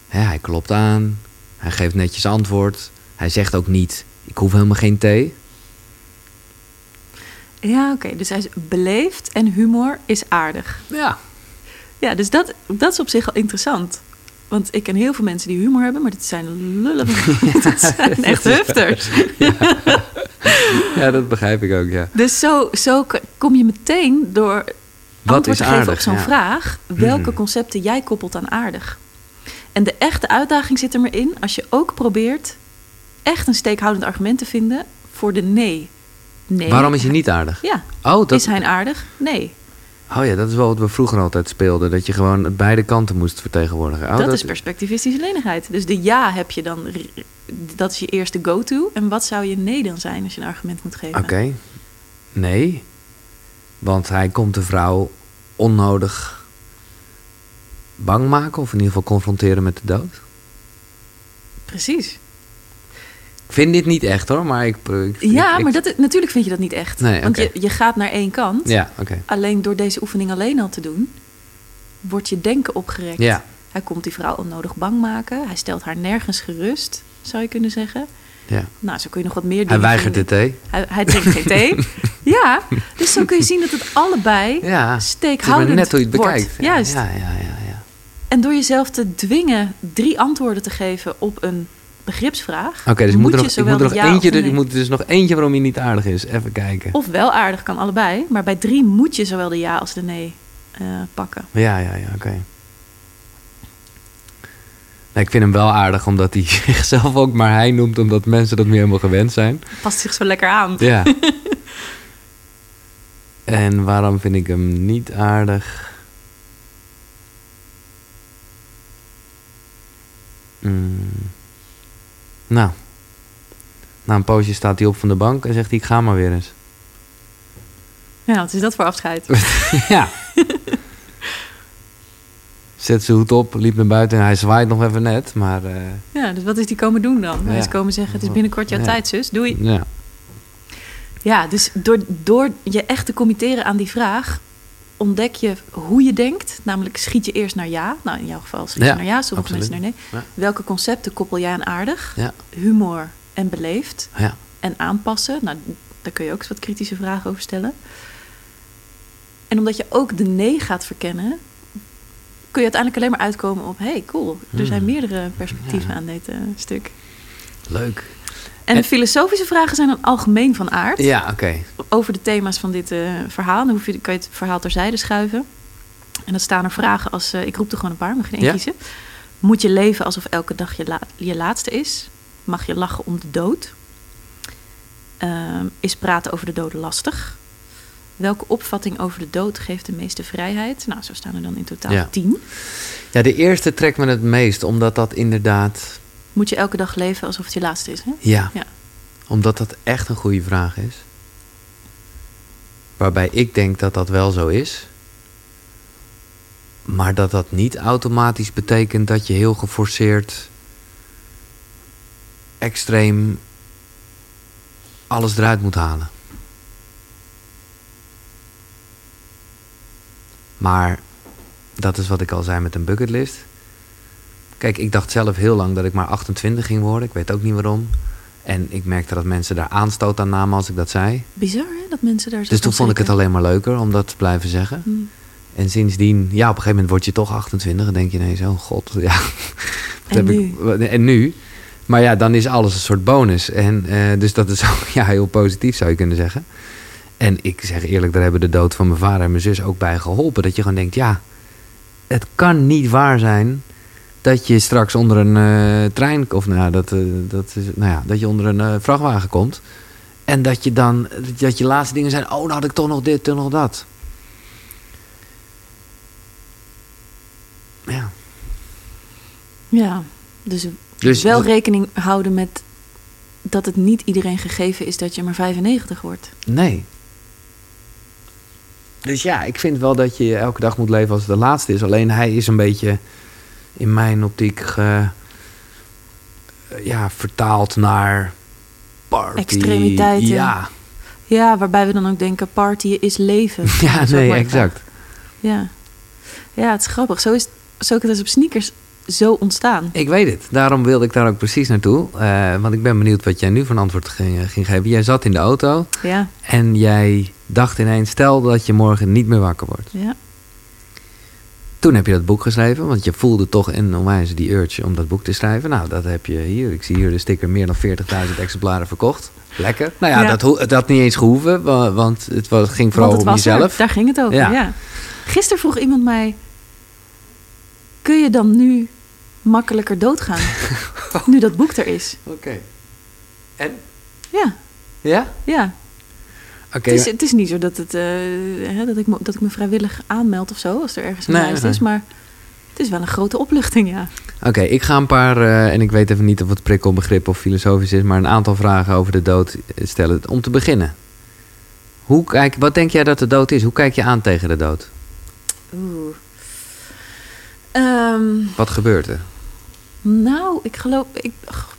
Hij klopt aan. Hij geeft netjes antwoord. Hij zegt ook niet: Ik hoef helemaal geen thee. Ja, oké. Dus hij is beleefd en humor is aardig. Ja. Ja, dus dat, dat is op zich al interessant. Want ik ken heel veel mensen die humor hebben, maar dit zijn lullen. dat zijn echt hufters. ja, dat begrijp ik ook, ja. Dus zo, zo kom je meteen door Wat antwoord is te geven aardig, op zo'n ja. vraag... welke Mhm. concepten jij koppelt aan aardig. En de echte uitdaging zit er maar in... als je ook probeert echt een steekhoudend argument te vinden voor de nee. Nee. Waarom is hij niet aardig? Ja, Oh, dat, is hij aardig? Nee. oh ja, dat is wel wat we vroeger altijd speelden. Dat je gewoon beide kanten moest vertegenwoordigen. Oh, dat, is perspectivistische lenigheid. Dus de ja heb je dan... Dat is je eerste go-to. En wat zou je nee dan zijn als je een argument moet geven? Oké. Nee. Want hij komt de vrouw onnodig bang maken. Of in ieder geval confronteren met de dood. Precies. Ik vind dit niet echt hoor, maar ik... ik Ja, ik- maar dat, natuurlijk vind je dat niet echt. Nee, Want je, je gaat naar één kant. Ja, oké. Alleen door deze oefening alleen al te doen, wordt je denken opgerekt. Ja. Hij komt die vrouw onnodig bang maken. Hij stelt haar nergens gerust, zou je kunnen zeggen. ja. Nou, zo kun je nog wat meer doen. Hij weigert de thee. Hij, hij drinkt geen thee. Ja, dus zo kun je zien dat het allebei Ja. Steekhoudend net hoe je het wordt. bekijkt. Juist. Ja, ja, ja, ja. En door jezelf te dwingen drie antwoorden te geven op een begripsvraag... Oké, dus moet er nog, moet er nog ja eentje, nee- moet dus nog eentje waarom hij niet aardig is. Even kijken. Of wel aardig, kan allebei. Maar bij drie moet je zowel de ja als de nee eh, pakken. Ja, ja, ja, oké. Nee, ik vind hem wel aardig omdat hij zichzelf ook maar hij noemt, omdat mensen dat meer helemaal gewend zijn. Past zich zo lekker aan. Ja. en waarom vind ik hem niet aardig? Mm. Nou. Na een poosje staat hij op van de bank en zegt hij, ik ga maar weer eens. Ja, wat is dat voor afscheid? ja. Zet zijn hoed op, liep naar buiten en hij zwaait nog even net, maar eh, Ja, dus wat is die komen doen dan? Hij is komen zeggen, het is binnenkort jouw Ja. tijd, zus. Doei. ja. Ja, dus door, door je echt te committeren aan die vraag... ontdek je hoe je denkt. Namelijk schiet je eerst naar ja. Nou, in jouw geval schiet Ja, je naar ja, sommige absoluut. mensen naar nee. Ja. Welke concepten koppel jij aan aardig? Ja. Humor en beleefd. Ja. En aanpassen. Nou, daar kun je ook eens wat kritische vragen over stellen. En omdat je ook de nee gaat verkennen... kun je uiteindelijk alleen maar uitkomen op... hey, cool, er zijn Hmm. meerdere perspectieven aan dit eh, stuk. Leuk. En de filosofische vragen zijn dan algemeen van aard. Ja, oké. Over de thema's van dit eh, verhaal. Dan hoef je, kan je het verhaal terzijde schuiven. En dan staan er vragen als... eh, ik roep er gewoon een paar, mag je één Ja. kiezen. Moet je leven alsof elke dag je, la- je laatste is? Mag je lachen om de dood? Ehm, is praten over de dood lastig? Welke opvatting over de dood geeft de meeste vrijheid? Nou, zo staan er dan in totaal Ja. tien. Ja, de eerste trekt me het meest, omdat dat inderdaad... Moet je elke dag leven alsof het je laatste is? Hè? Ja. Ja. Omdat dat echt een goede vraag is. Waarbij ik denk dat dat wel zo is. Maar dat dat niet automatisch betekent dat je heel geforceerd, extreem alles eruit moet halen. Maar dat is wat ik al zei met een bucketlist. Kijk, ik dacht zelf heel lang dat ik maar 28 ging worden. Ik weet ook niet waarom. En ik merkte dat mensen daar aanstoot aan namen als ik dat zei. Bizar hè, dat mensen daar zo Dus toen vond ik het alleen maar leuker om dat te blijven zeggen. Hmm. En sindsdien, ja, op een gegeven moment word je toch 28. Dan denk je ineens, oh god, ja. En heb Ik, wat- en nu? Maar ja, dan is alles een soort bonus. En eh, dus dat is ook ja, heel positief, zou je kunnen zeggen. En ik zeg eerlijk, daar hebben de dood van mijn vader en mijn zus ook bij geholpen. Dat je gewoon denkt, ja, het kan niet waar zijn dat je straks onder een eh, trein, of nou, dat, eh, dat is, nou ja, dat je onder een eh, vrachtwagen komt. En dat je dan, dat je laatste dingen zijn, oh, nou had ik toch nog dit, toch nog dat. Ja. Ja, dus, Dus wel dat- rekening houden met dat het niet iedereen gegeven is dat je maar 95 wordt. Nee. Dus ja, ik vind wel dat je elke dag moet leven als het de laatste is. Alleen hij is een beetje in mijn optiek ge, ja, vertaald naar party. Extremiteiten. Ja, Ja, waarbij we dan ook denken, partyen is leven. ja nee, exact. Ja. ja, het is grappig. Zo is Socrates op sneakers zo ontstaan. Ik weet het. Daarom wilde ik daar ook precies naartoe. Eh, want ik ben benieuwd wat jij nu van antwoord ging, ging geven. Jij zat in de auto Ja, en jij dacht ineens... stel dat je morgen niet meer wakker wordt. ja. Toen heb je dat boek geschreven, want je voelde toch in onwijs die urge om dat boek te schrijven. Nou, dat heb je hier. Ik zie hier de sticker meer dan 40.000 exemplaren verkocht. Lekker. Nou ja, Ja. Dat, had niet eens gehoeven, wa- want het was, ging vooral Want het om was er. jezelf. Daar ging het over, Ja. ja. Gisteren vroeg iemand mij... Kun je dan nu makkelijker doodgaan? nu dat boek er is. Oké. En? Ja, Ja? ja. Het, is, het is niet zo dat, het, eh, hè, dat, ik me, dat ik me vrijwillig aanmeld of zo... als er ergens een Nee, lijst nee. is. Maar het is wel een grote opluchting, ja. Oké, ik ga een paar, eh, en ik weet even niet of het prikkelbegrip of filosofisch is, maar een aantal vragen over de dood stellen. Om te beginnen. Hoe kijk, wat denk jij dat de dood is? Hoe kijk je aan tegen de dood? Oeh. Ehm, Wat gebeurt er? nou, ik geloof... Ik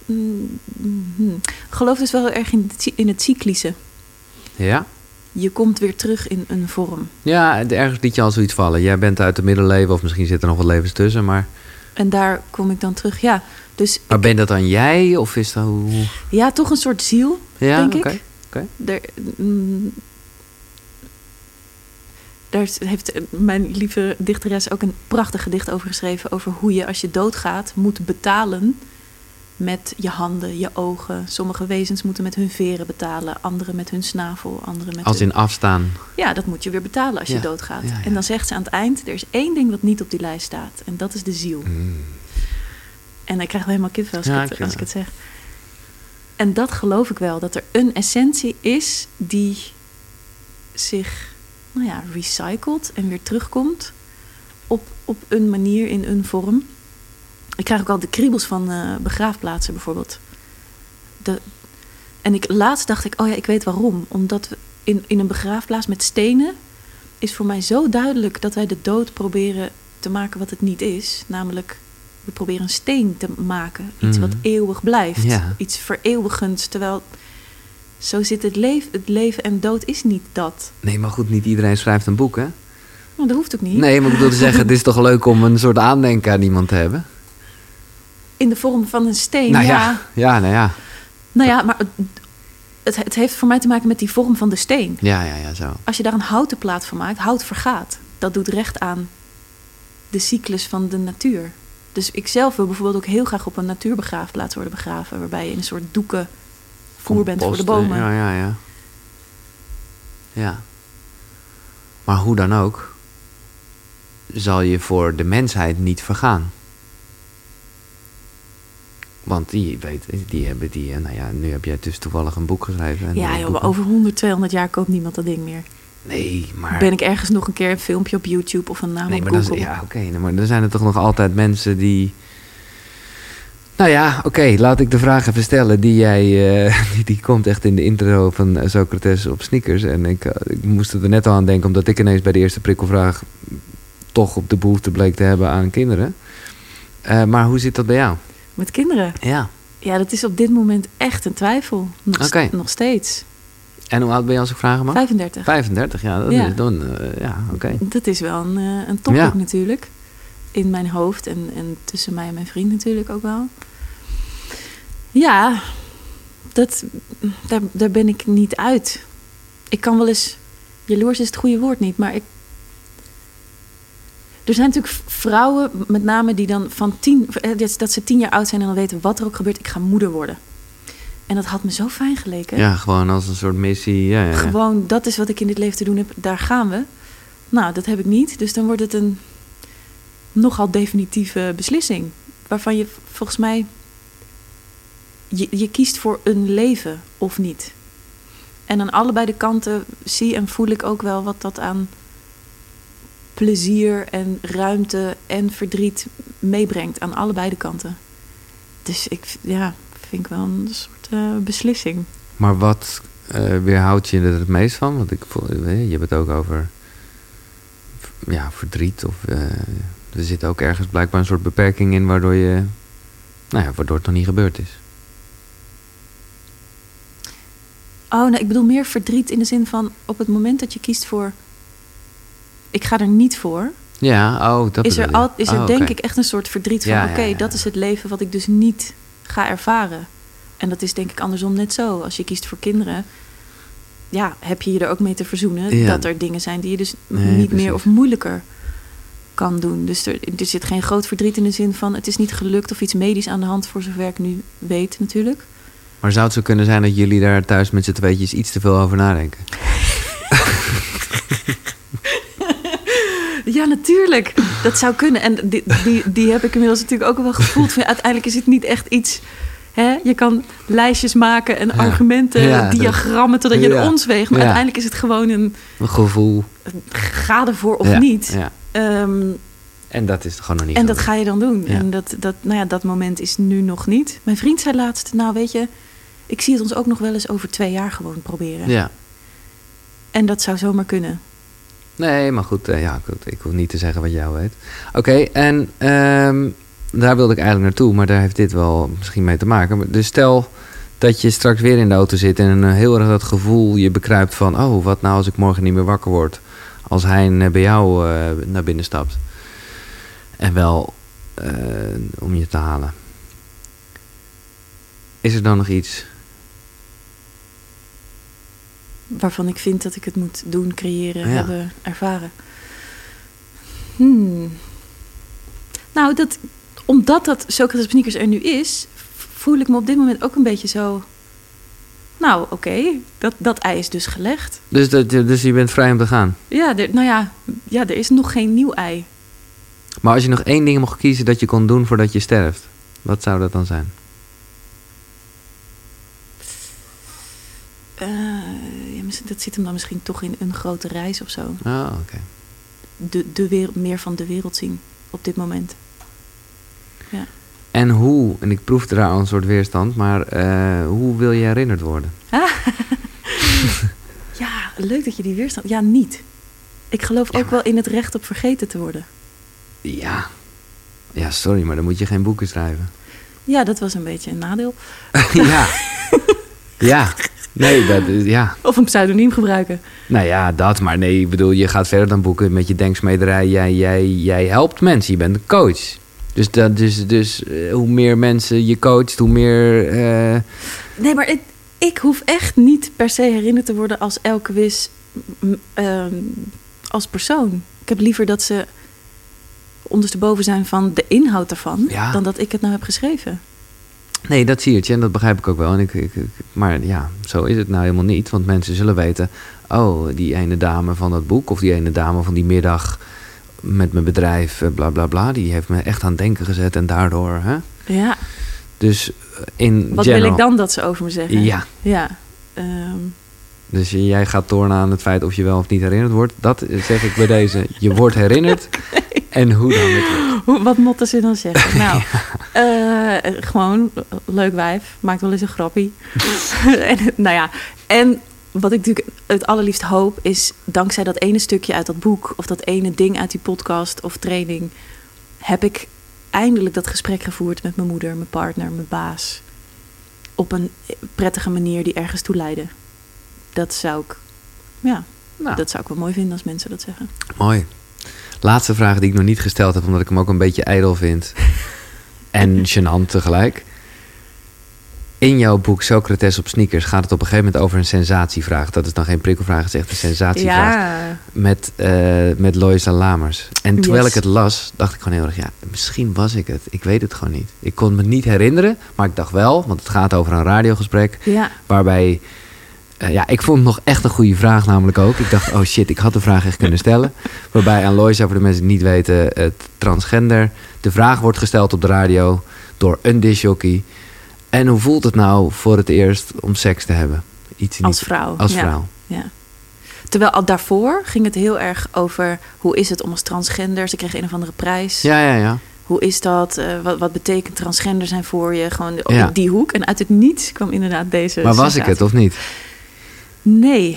mm, mm, geloof dus wel erg in het, in het cyclische. Ja? Je komt weer terug in een vorm. Ja, ergens liet je al zoiets vallen. Jij bent uit het middeleeuwen, of misschien zit er nog wat levens tussen, maar... En daar kom ik dan terug. Ja, dus Maar ben dat dan jij, of is dat hoe... ja, toch een soort ziel, Ja, denk ik. oké. Daar, mm, daar heeft mijn lieve dichteres ook een prachtig gedicht over geschreven. Over hoe je als je doodgaat moet betalen met je handen, je ogen. Sommige wezens moeten met hun veren betalen, anderen met hun snavel, anderen met Als hun... in afstaan. Ja, dat moet je weer betalen als je doodgaat. ja, ja. En dan zegt ze aan het eind, er is één ding wat niet op die lijst staat. En dat is de ziel. Mm. En ik krijg wel helemaal kipvel als, ik, het, als ik het zeg. En dat geloof ik wel. Dat er een essentie is die zich, nou ja, recycelt en weer terugkomt op, op een manier, in een vorm. Ik krijg ook al de kriebels van eh, begraafplaatsen bijvoorbeeld. De, en ik, laatst dacht ik, oh ja, ik weet waarom. Omdat we in, in een begraafplaats met stenen is voor mij zo duidelijk dat wij de dood proberen te maken wat het niet is. Namelijk, we proberen een steen te maken. Iets wat Mhm. eeuwig blijft. Ja. Iets vereeuwigends. Terwijl zo zit het leven. Het leven en dood is niet dat. Nee, maar goed, niet iedereen schrijft een boek, hè? Nou, dat hoeft ook niet. Nee, maar ik bedoel te zeggen, het is toch leuk om een soort aandenken aan iemand te hebben? In de vorm van een steen, nou ja. ja. ja, nou ja. Nou ja, maar het, het, heeft voor mij te maken met die vorm van de steen. Ja, ja, ja, zo. Als je daar een houten plaat van maakt, hout vergaat. Dat doet recht aan de cyclus van de natuur. Dus ik zelf wil bijvoorbeeld ook heel graag op een natuurbegraafplaats worden begraven. Waarbij je in een soort doeken voer bent voor de Composten, bomen. Ja, ja, ja. Ja. Maar hoe dan ook, zal je voor de mensheid niet vergaan. Want die, weet, die hebben die, eh, nou ja, nu heb jij dus toevallig een boek geschreven. en Ja, joh, over 100, 200 jaar koopt niemand dat ding meer. Nee, maar... Ben ik ergens nog een keer een filmpje op YouTube of een naam Nee, op maar dan, Google? ja, oké, maar dan zijn er toch nog altijd mensen die. Nou ja, oké, laat ik de vraag even stellen. Die jij, eh, die, die komt echt in de intro van eh, Socrates op sneakers. En ik, ik moest er net al aan denken, omdat ik ineens bij de eerste prikkelvraag toch op de behoefte bleek te hebben aan kinderen. Maar hoe zit dat bij jou? Met kinderen? Ja. Ja, dat is op dit moment echt een twijfel. Nog, nog steeds. En hoe oud ben je als ik vragen mag? 35. 35, ja. Dat Ja. is dan, eh, ja, oké. Dat is wel een, eh, een Ja. natuurlijk. In mijn hoofd en, en tussen mij en mijn vriend natuurlijk ook wel. Ja, dat, daar, daar ben ik niet uit. Ik kan wel eens... Jaloers is het goede woord niet, maar ik... Er zijn natuurlijk vrouwen, met name die dan van tien... eh, dat- Dat ze tien jaar oud zijn en dan weten wat er ook gebeurt. Ik ga moeder worden. En dat had me zo fijn geleken. Ja, gewoon als een soort missie. Ja, ja, ja. Gewoon, dat is wat ik in dit leven te doen heb. Daar gaan we. Nou, dat heb ik niet. Dus dan wordt het een nogal definitieve beslissing. Waarvan je volgens mij... Je, je kiest voor een leven of niet. En aan allebei de kanten zie en voel ik ook wel wat dat aan plezier en ruimte en verdriet meebrengt. Aan allebei de kanten. Dus ik ja, vind ik wel een soort eh, beslissing. Maar wat eh weerhoudt je er het meest van? Want ik voel, eh, je hebt het ook over ja, verdriet. Of, eh, er zit ook ergens blijkbaar een soort beperking in waardoor, je, nou ja, waardoor het nog niet gebeurd is. Oh, nee, ik bedoel meer verdriet in de zin van op het moment dat je kiest voor. Ik ga er niet voor. Ja, oh, dat is er, al, is er Oh, denk ik echt een soort verdriet van: Ja, oké, ja, dat is het leven wat ik dus niet ga ervaren. En dat is denk ik andersom net zo. Als je kiest voor kinderen, ja, heb je je er ook mee te verzoenen dat er dingen zijn die je dus Nee, niet precies. meer of moeilijker kan doen. Dus er, er zit geen groot verdriet in de zin van: het is niet gelukt of iets medisch aan de hand, voor zover ik nu weet, natuurlijk. Maar zou het zo kunnen zijn dat jullie daar thuis met z'n tweetjes iets te veel over nadenken? Ja, natuurlijk. Dat zou kunnen. En die, die, die heb ik inmiddels natuurlijk ook wel gevoeld. Van, uiteindelijk is het niet echt iets... Hè? Je kan lijstjes maken en Ja. argumenten, Ja, diagrammen... totdat je de ons weegt. Maar uiteindelijk is het gewoon een... Een gevoel. Ga ervoor of niet. Ehm, En dat is gewoon nog niet en dat ga je dan doen. Ja. En dat, dat, nou ja, dat moment is nu nog niet. Mijn vriend zei laatst... Nou, weet je... Ik zie het ons ook nog wel eens over twee jaar gewoon proberen. Ja. En dat zou zomaar kunnen. Nee, maar goed, eh, ja, ik hoef niet te zeggen wat jou weet. Oké, en ehm, daar wilde ik eigenlijk naartoe, maar daar heeft dit wel misschien mee te maken. Dus stel dat je straks weer in de auto zit en eh, heel erg dat gevoel je bekruipt van... oh, wat nou als ik morgen niet meer wakker word als hij eh, bij jou naar binnen stapt. En wel om je te halen. Is er dan nog iets? Waarvan ik vind dat ik het moet doen, creëren, Ja. hebben, ervaren. Hmm. Nou, dat, omdat dat Socrates Sneakers er nu is, voel ik me op dit moment ook een beetje zo. Nou, oké, dat, dat ei is dus gelegd. Dus, dat, dus je bent vrij om te gaan. Ja, er, nou ja, ja, er is nog geen nieuw ei. Maar als je nog één ding mocht kiezen dat je kon doen voordat je sterft, wat zou dat dan zijn? Eh, ja, misschien- dat zit hem dan misschien toch in een grote reis of zo. Oh, oké. De, de wereld, meer van de wereld zien op dit moment. En hoe, en ik proefde daar al een soort weerstand, maar eh, hoe wil je herinnerd worden? Ja, leuk dat je die weerstand. Ja, niet. Ik geloof Ja, ook maar- wel in het recht op vergeten te worden. Ja. Ja, sorry, maar dan moet je geen boeken schrijven. Ja, dat was een beetje een nadeel. ja. Ja. Nee, dat is, ja. Of een pseudoniem gebruiken. Nou ja, dat, maar nee, ik bedoel, je gaat verder dan boeken met je denksmederij. Jij, jij, jij helpt mensen, je bent een coach. Dus, dat, dus, dus eh, hoe meer mensen je coacht, hoe meer... eh, Nee, maar het- ik hoef echt niet per se herinnerd te worden als Elke Wis ehm, als persoon. Ik heb liever dat ze ondersteboven zijn van de inhoud ervan... Ja. dan dat ik het nou heb geschreven. Nee, dat zie je en dat begrijp ik ook wel. En ik, ik, ik- maar ja, zo is het nou helemaal niet. Want mensen zullen weten... oh, die ene dame van dat boek... of die ene dame van die middag met mijn bedrijf, eh, bla bla bla... die heeft me echt aan het denken gezet en daardoor... Hè? Ja, Dus eh, in wat general, wil ik dan dat ze over me zeggen? Ja, Ja, ehm, dus jij gaat tornen aan het feit of je wel of niet herinnerd wordt. Dat zeg ik bij deze. Je wordt herinnerd. En hoe dan. Hoe- Wat motten ze dan zeggen? Nou, eh, gewoon leuk wijf, maakt wel eens een grappie. en, nou ja, en wat ik natuurlijk het allerliefst hoop is, dankzij dat ene stukje uit dat boek of dat ene ding uit die podcast of training, heb ik eindelijk dat gesprek gevoerd met mijn moeder, mijn partner, mijn baas. Op een prettige manier die ergens toe leidde. Dat zou ik, ja, Nou, dat zou ik wel mooi vinden als mensen dat zeggen. mooi. Laatste vraag die ik nog niet gesteld heb, omdat ik hem ook een beetje ijdel vind. en gênant tegelijk. In jouw boek Socrates op sneakers gaat het op een gegeven moment over een sensatievraag. Dat is dan geen prikkelvraag, het is echt een sensatievraag. Ja, Met, eh met Loisa Lamers. En terwijl Yes. ik het las, dacht ik gewoon heel erg... ja, misschien was ik het. Ik weet het gewoon niet. Ik kon me niet herinneren, maar ik dacht wel... want het gaat over een radiogesprek... ja, waarbij... eh, ja, ik vond het nog echt een goede vraag namelijk ook. Ik dacht, oh shit, ik had de vraag echt kunnen stellen. Waarbij aan Loisa, voor de mensen die niet weten... het transgender... de vraag wordt gesteld op de radio... door een disjockey. En hoe voelt het nou voor het eerst om seks te hebben? Iets als vrouw. als vrouw. Ja. Terwijl al daarvoor ging het heel erg over hoe is het om als transgender. Ze kregen een of andere prijs. Ja, ja, ja. Hoe is dat? Eh, wat, wat betekent transgender zijn voor je? Gewoon Ja. die hoek. En uit het niets kwam inderdaad deze. Maar was ik het of niet? Nee.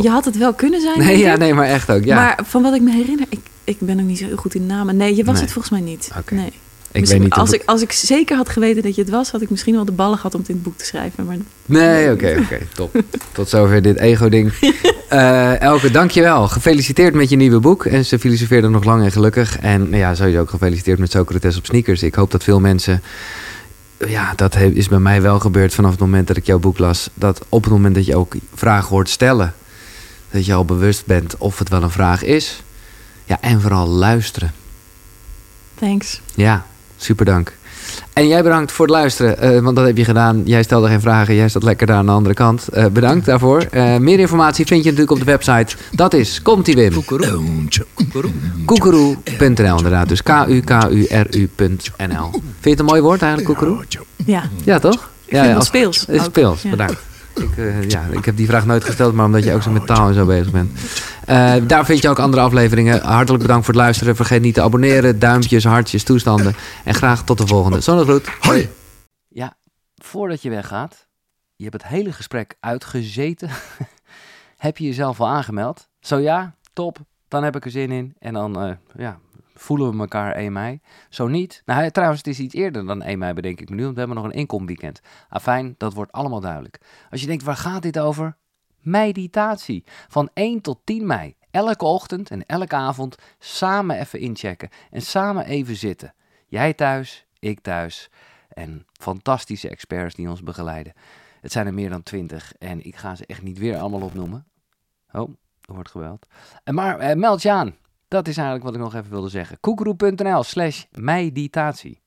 Je had het wel kunnen zijn. Nee, ja, nee, maar echt ook. Ja. Maar van wat ik me herinner, ik, ik ben ook niet zo heel goed in namen. Nee, je was Nee. het volgens mij niet. Nee. ik Misschien- weet niet als, ik, als ik zeker had geweten dat je het was, had ik misschien wel de ballen gehad om het in het boek te schrijven. Maar Nee, oké, oké, top. Tot zover dit ego-ding. Eh, Elke, dankjewel. Gefeliciteerd met je nieuwe boek. En ze filosofeerde nog lang en gelukkig. En ja, sowieso ook gefeliciteerd met Socrates op sneakers. Ik hoop dat veel mensen... Ja, dat is bij mij wel gebeurd vanaf het moment dat ik jouw boek las. Dat op het moment dat je ook vragen hoort stellen... dat je al bewust bent of het wel een vraag is. Ja, en vooral luisteren. thanks. Ja, super dank. En jij bedankt voor het luisteren, eh, want dat heb je gedaan. Jij stelde geen vragen, jij zat lekker daar aan de andere kant. Eh, bedankt daarvoor. Eh, meer informatie vind je natuurlijk op de website. Dat is, komt ie Wim, koekeroe.nl inderdaad. Dus K-U-K-U-R-U.nl. Vind je het een mooi woord eigenlijk, koekeroe? Ja, Ja, toch? ik Ja, wel als- speels. Het is speels, Ja. bedankt. Ik, eh, ja, ik heb die vraag nooit gesteld, maar omdat je ook zo met taal en zo bezig bent. Eh, daar vind je ook andere afleveringen. Hartelijk bedankt voor het luisteren. Vergeet niet te abonneren. Duimpjes, hartjes, toestanden. En graag tot de volgende. Zonnegroet. Hoi. Ja, voordat je weggaat. Je hebt het hele gesprek uitgezeten. heb je jezelf al aangemeld? Zo ja, top. Dan heb ik er zin in. En dan eh, ja, voelen we elkaar 1 mei. Zo niet. Nou, trouwens, het is iets eerder dan 1 mei, bedenk ik me nu. Want we hebben nog een inkomweekend. Afijn, dat wordt allemaal duidelijk. Als je denkt, waar gaat dit over? Meditatie. Van 1 tot 10 mei. Elke ochtend en elke avond samen even inchecken. En samen even zitten. Jij thuis, ik thuis. En fantastische experts die ons begeleiden. Het zijn er meer dan 20 en ik ga ze echt niet weer allemaal opnoemen. Oh, er wordt gebeld. En maar eh, meld je aan. Dat is eigenlijk wat ik nog even wilde zeggen. koekeroe.nl slash meditatie.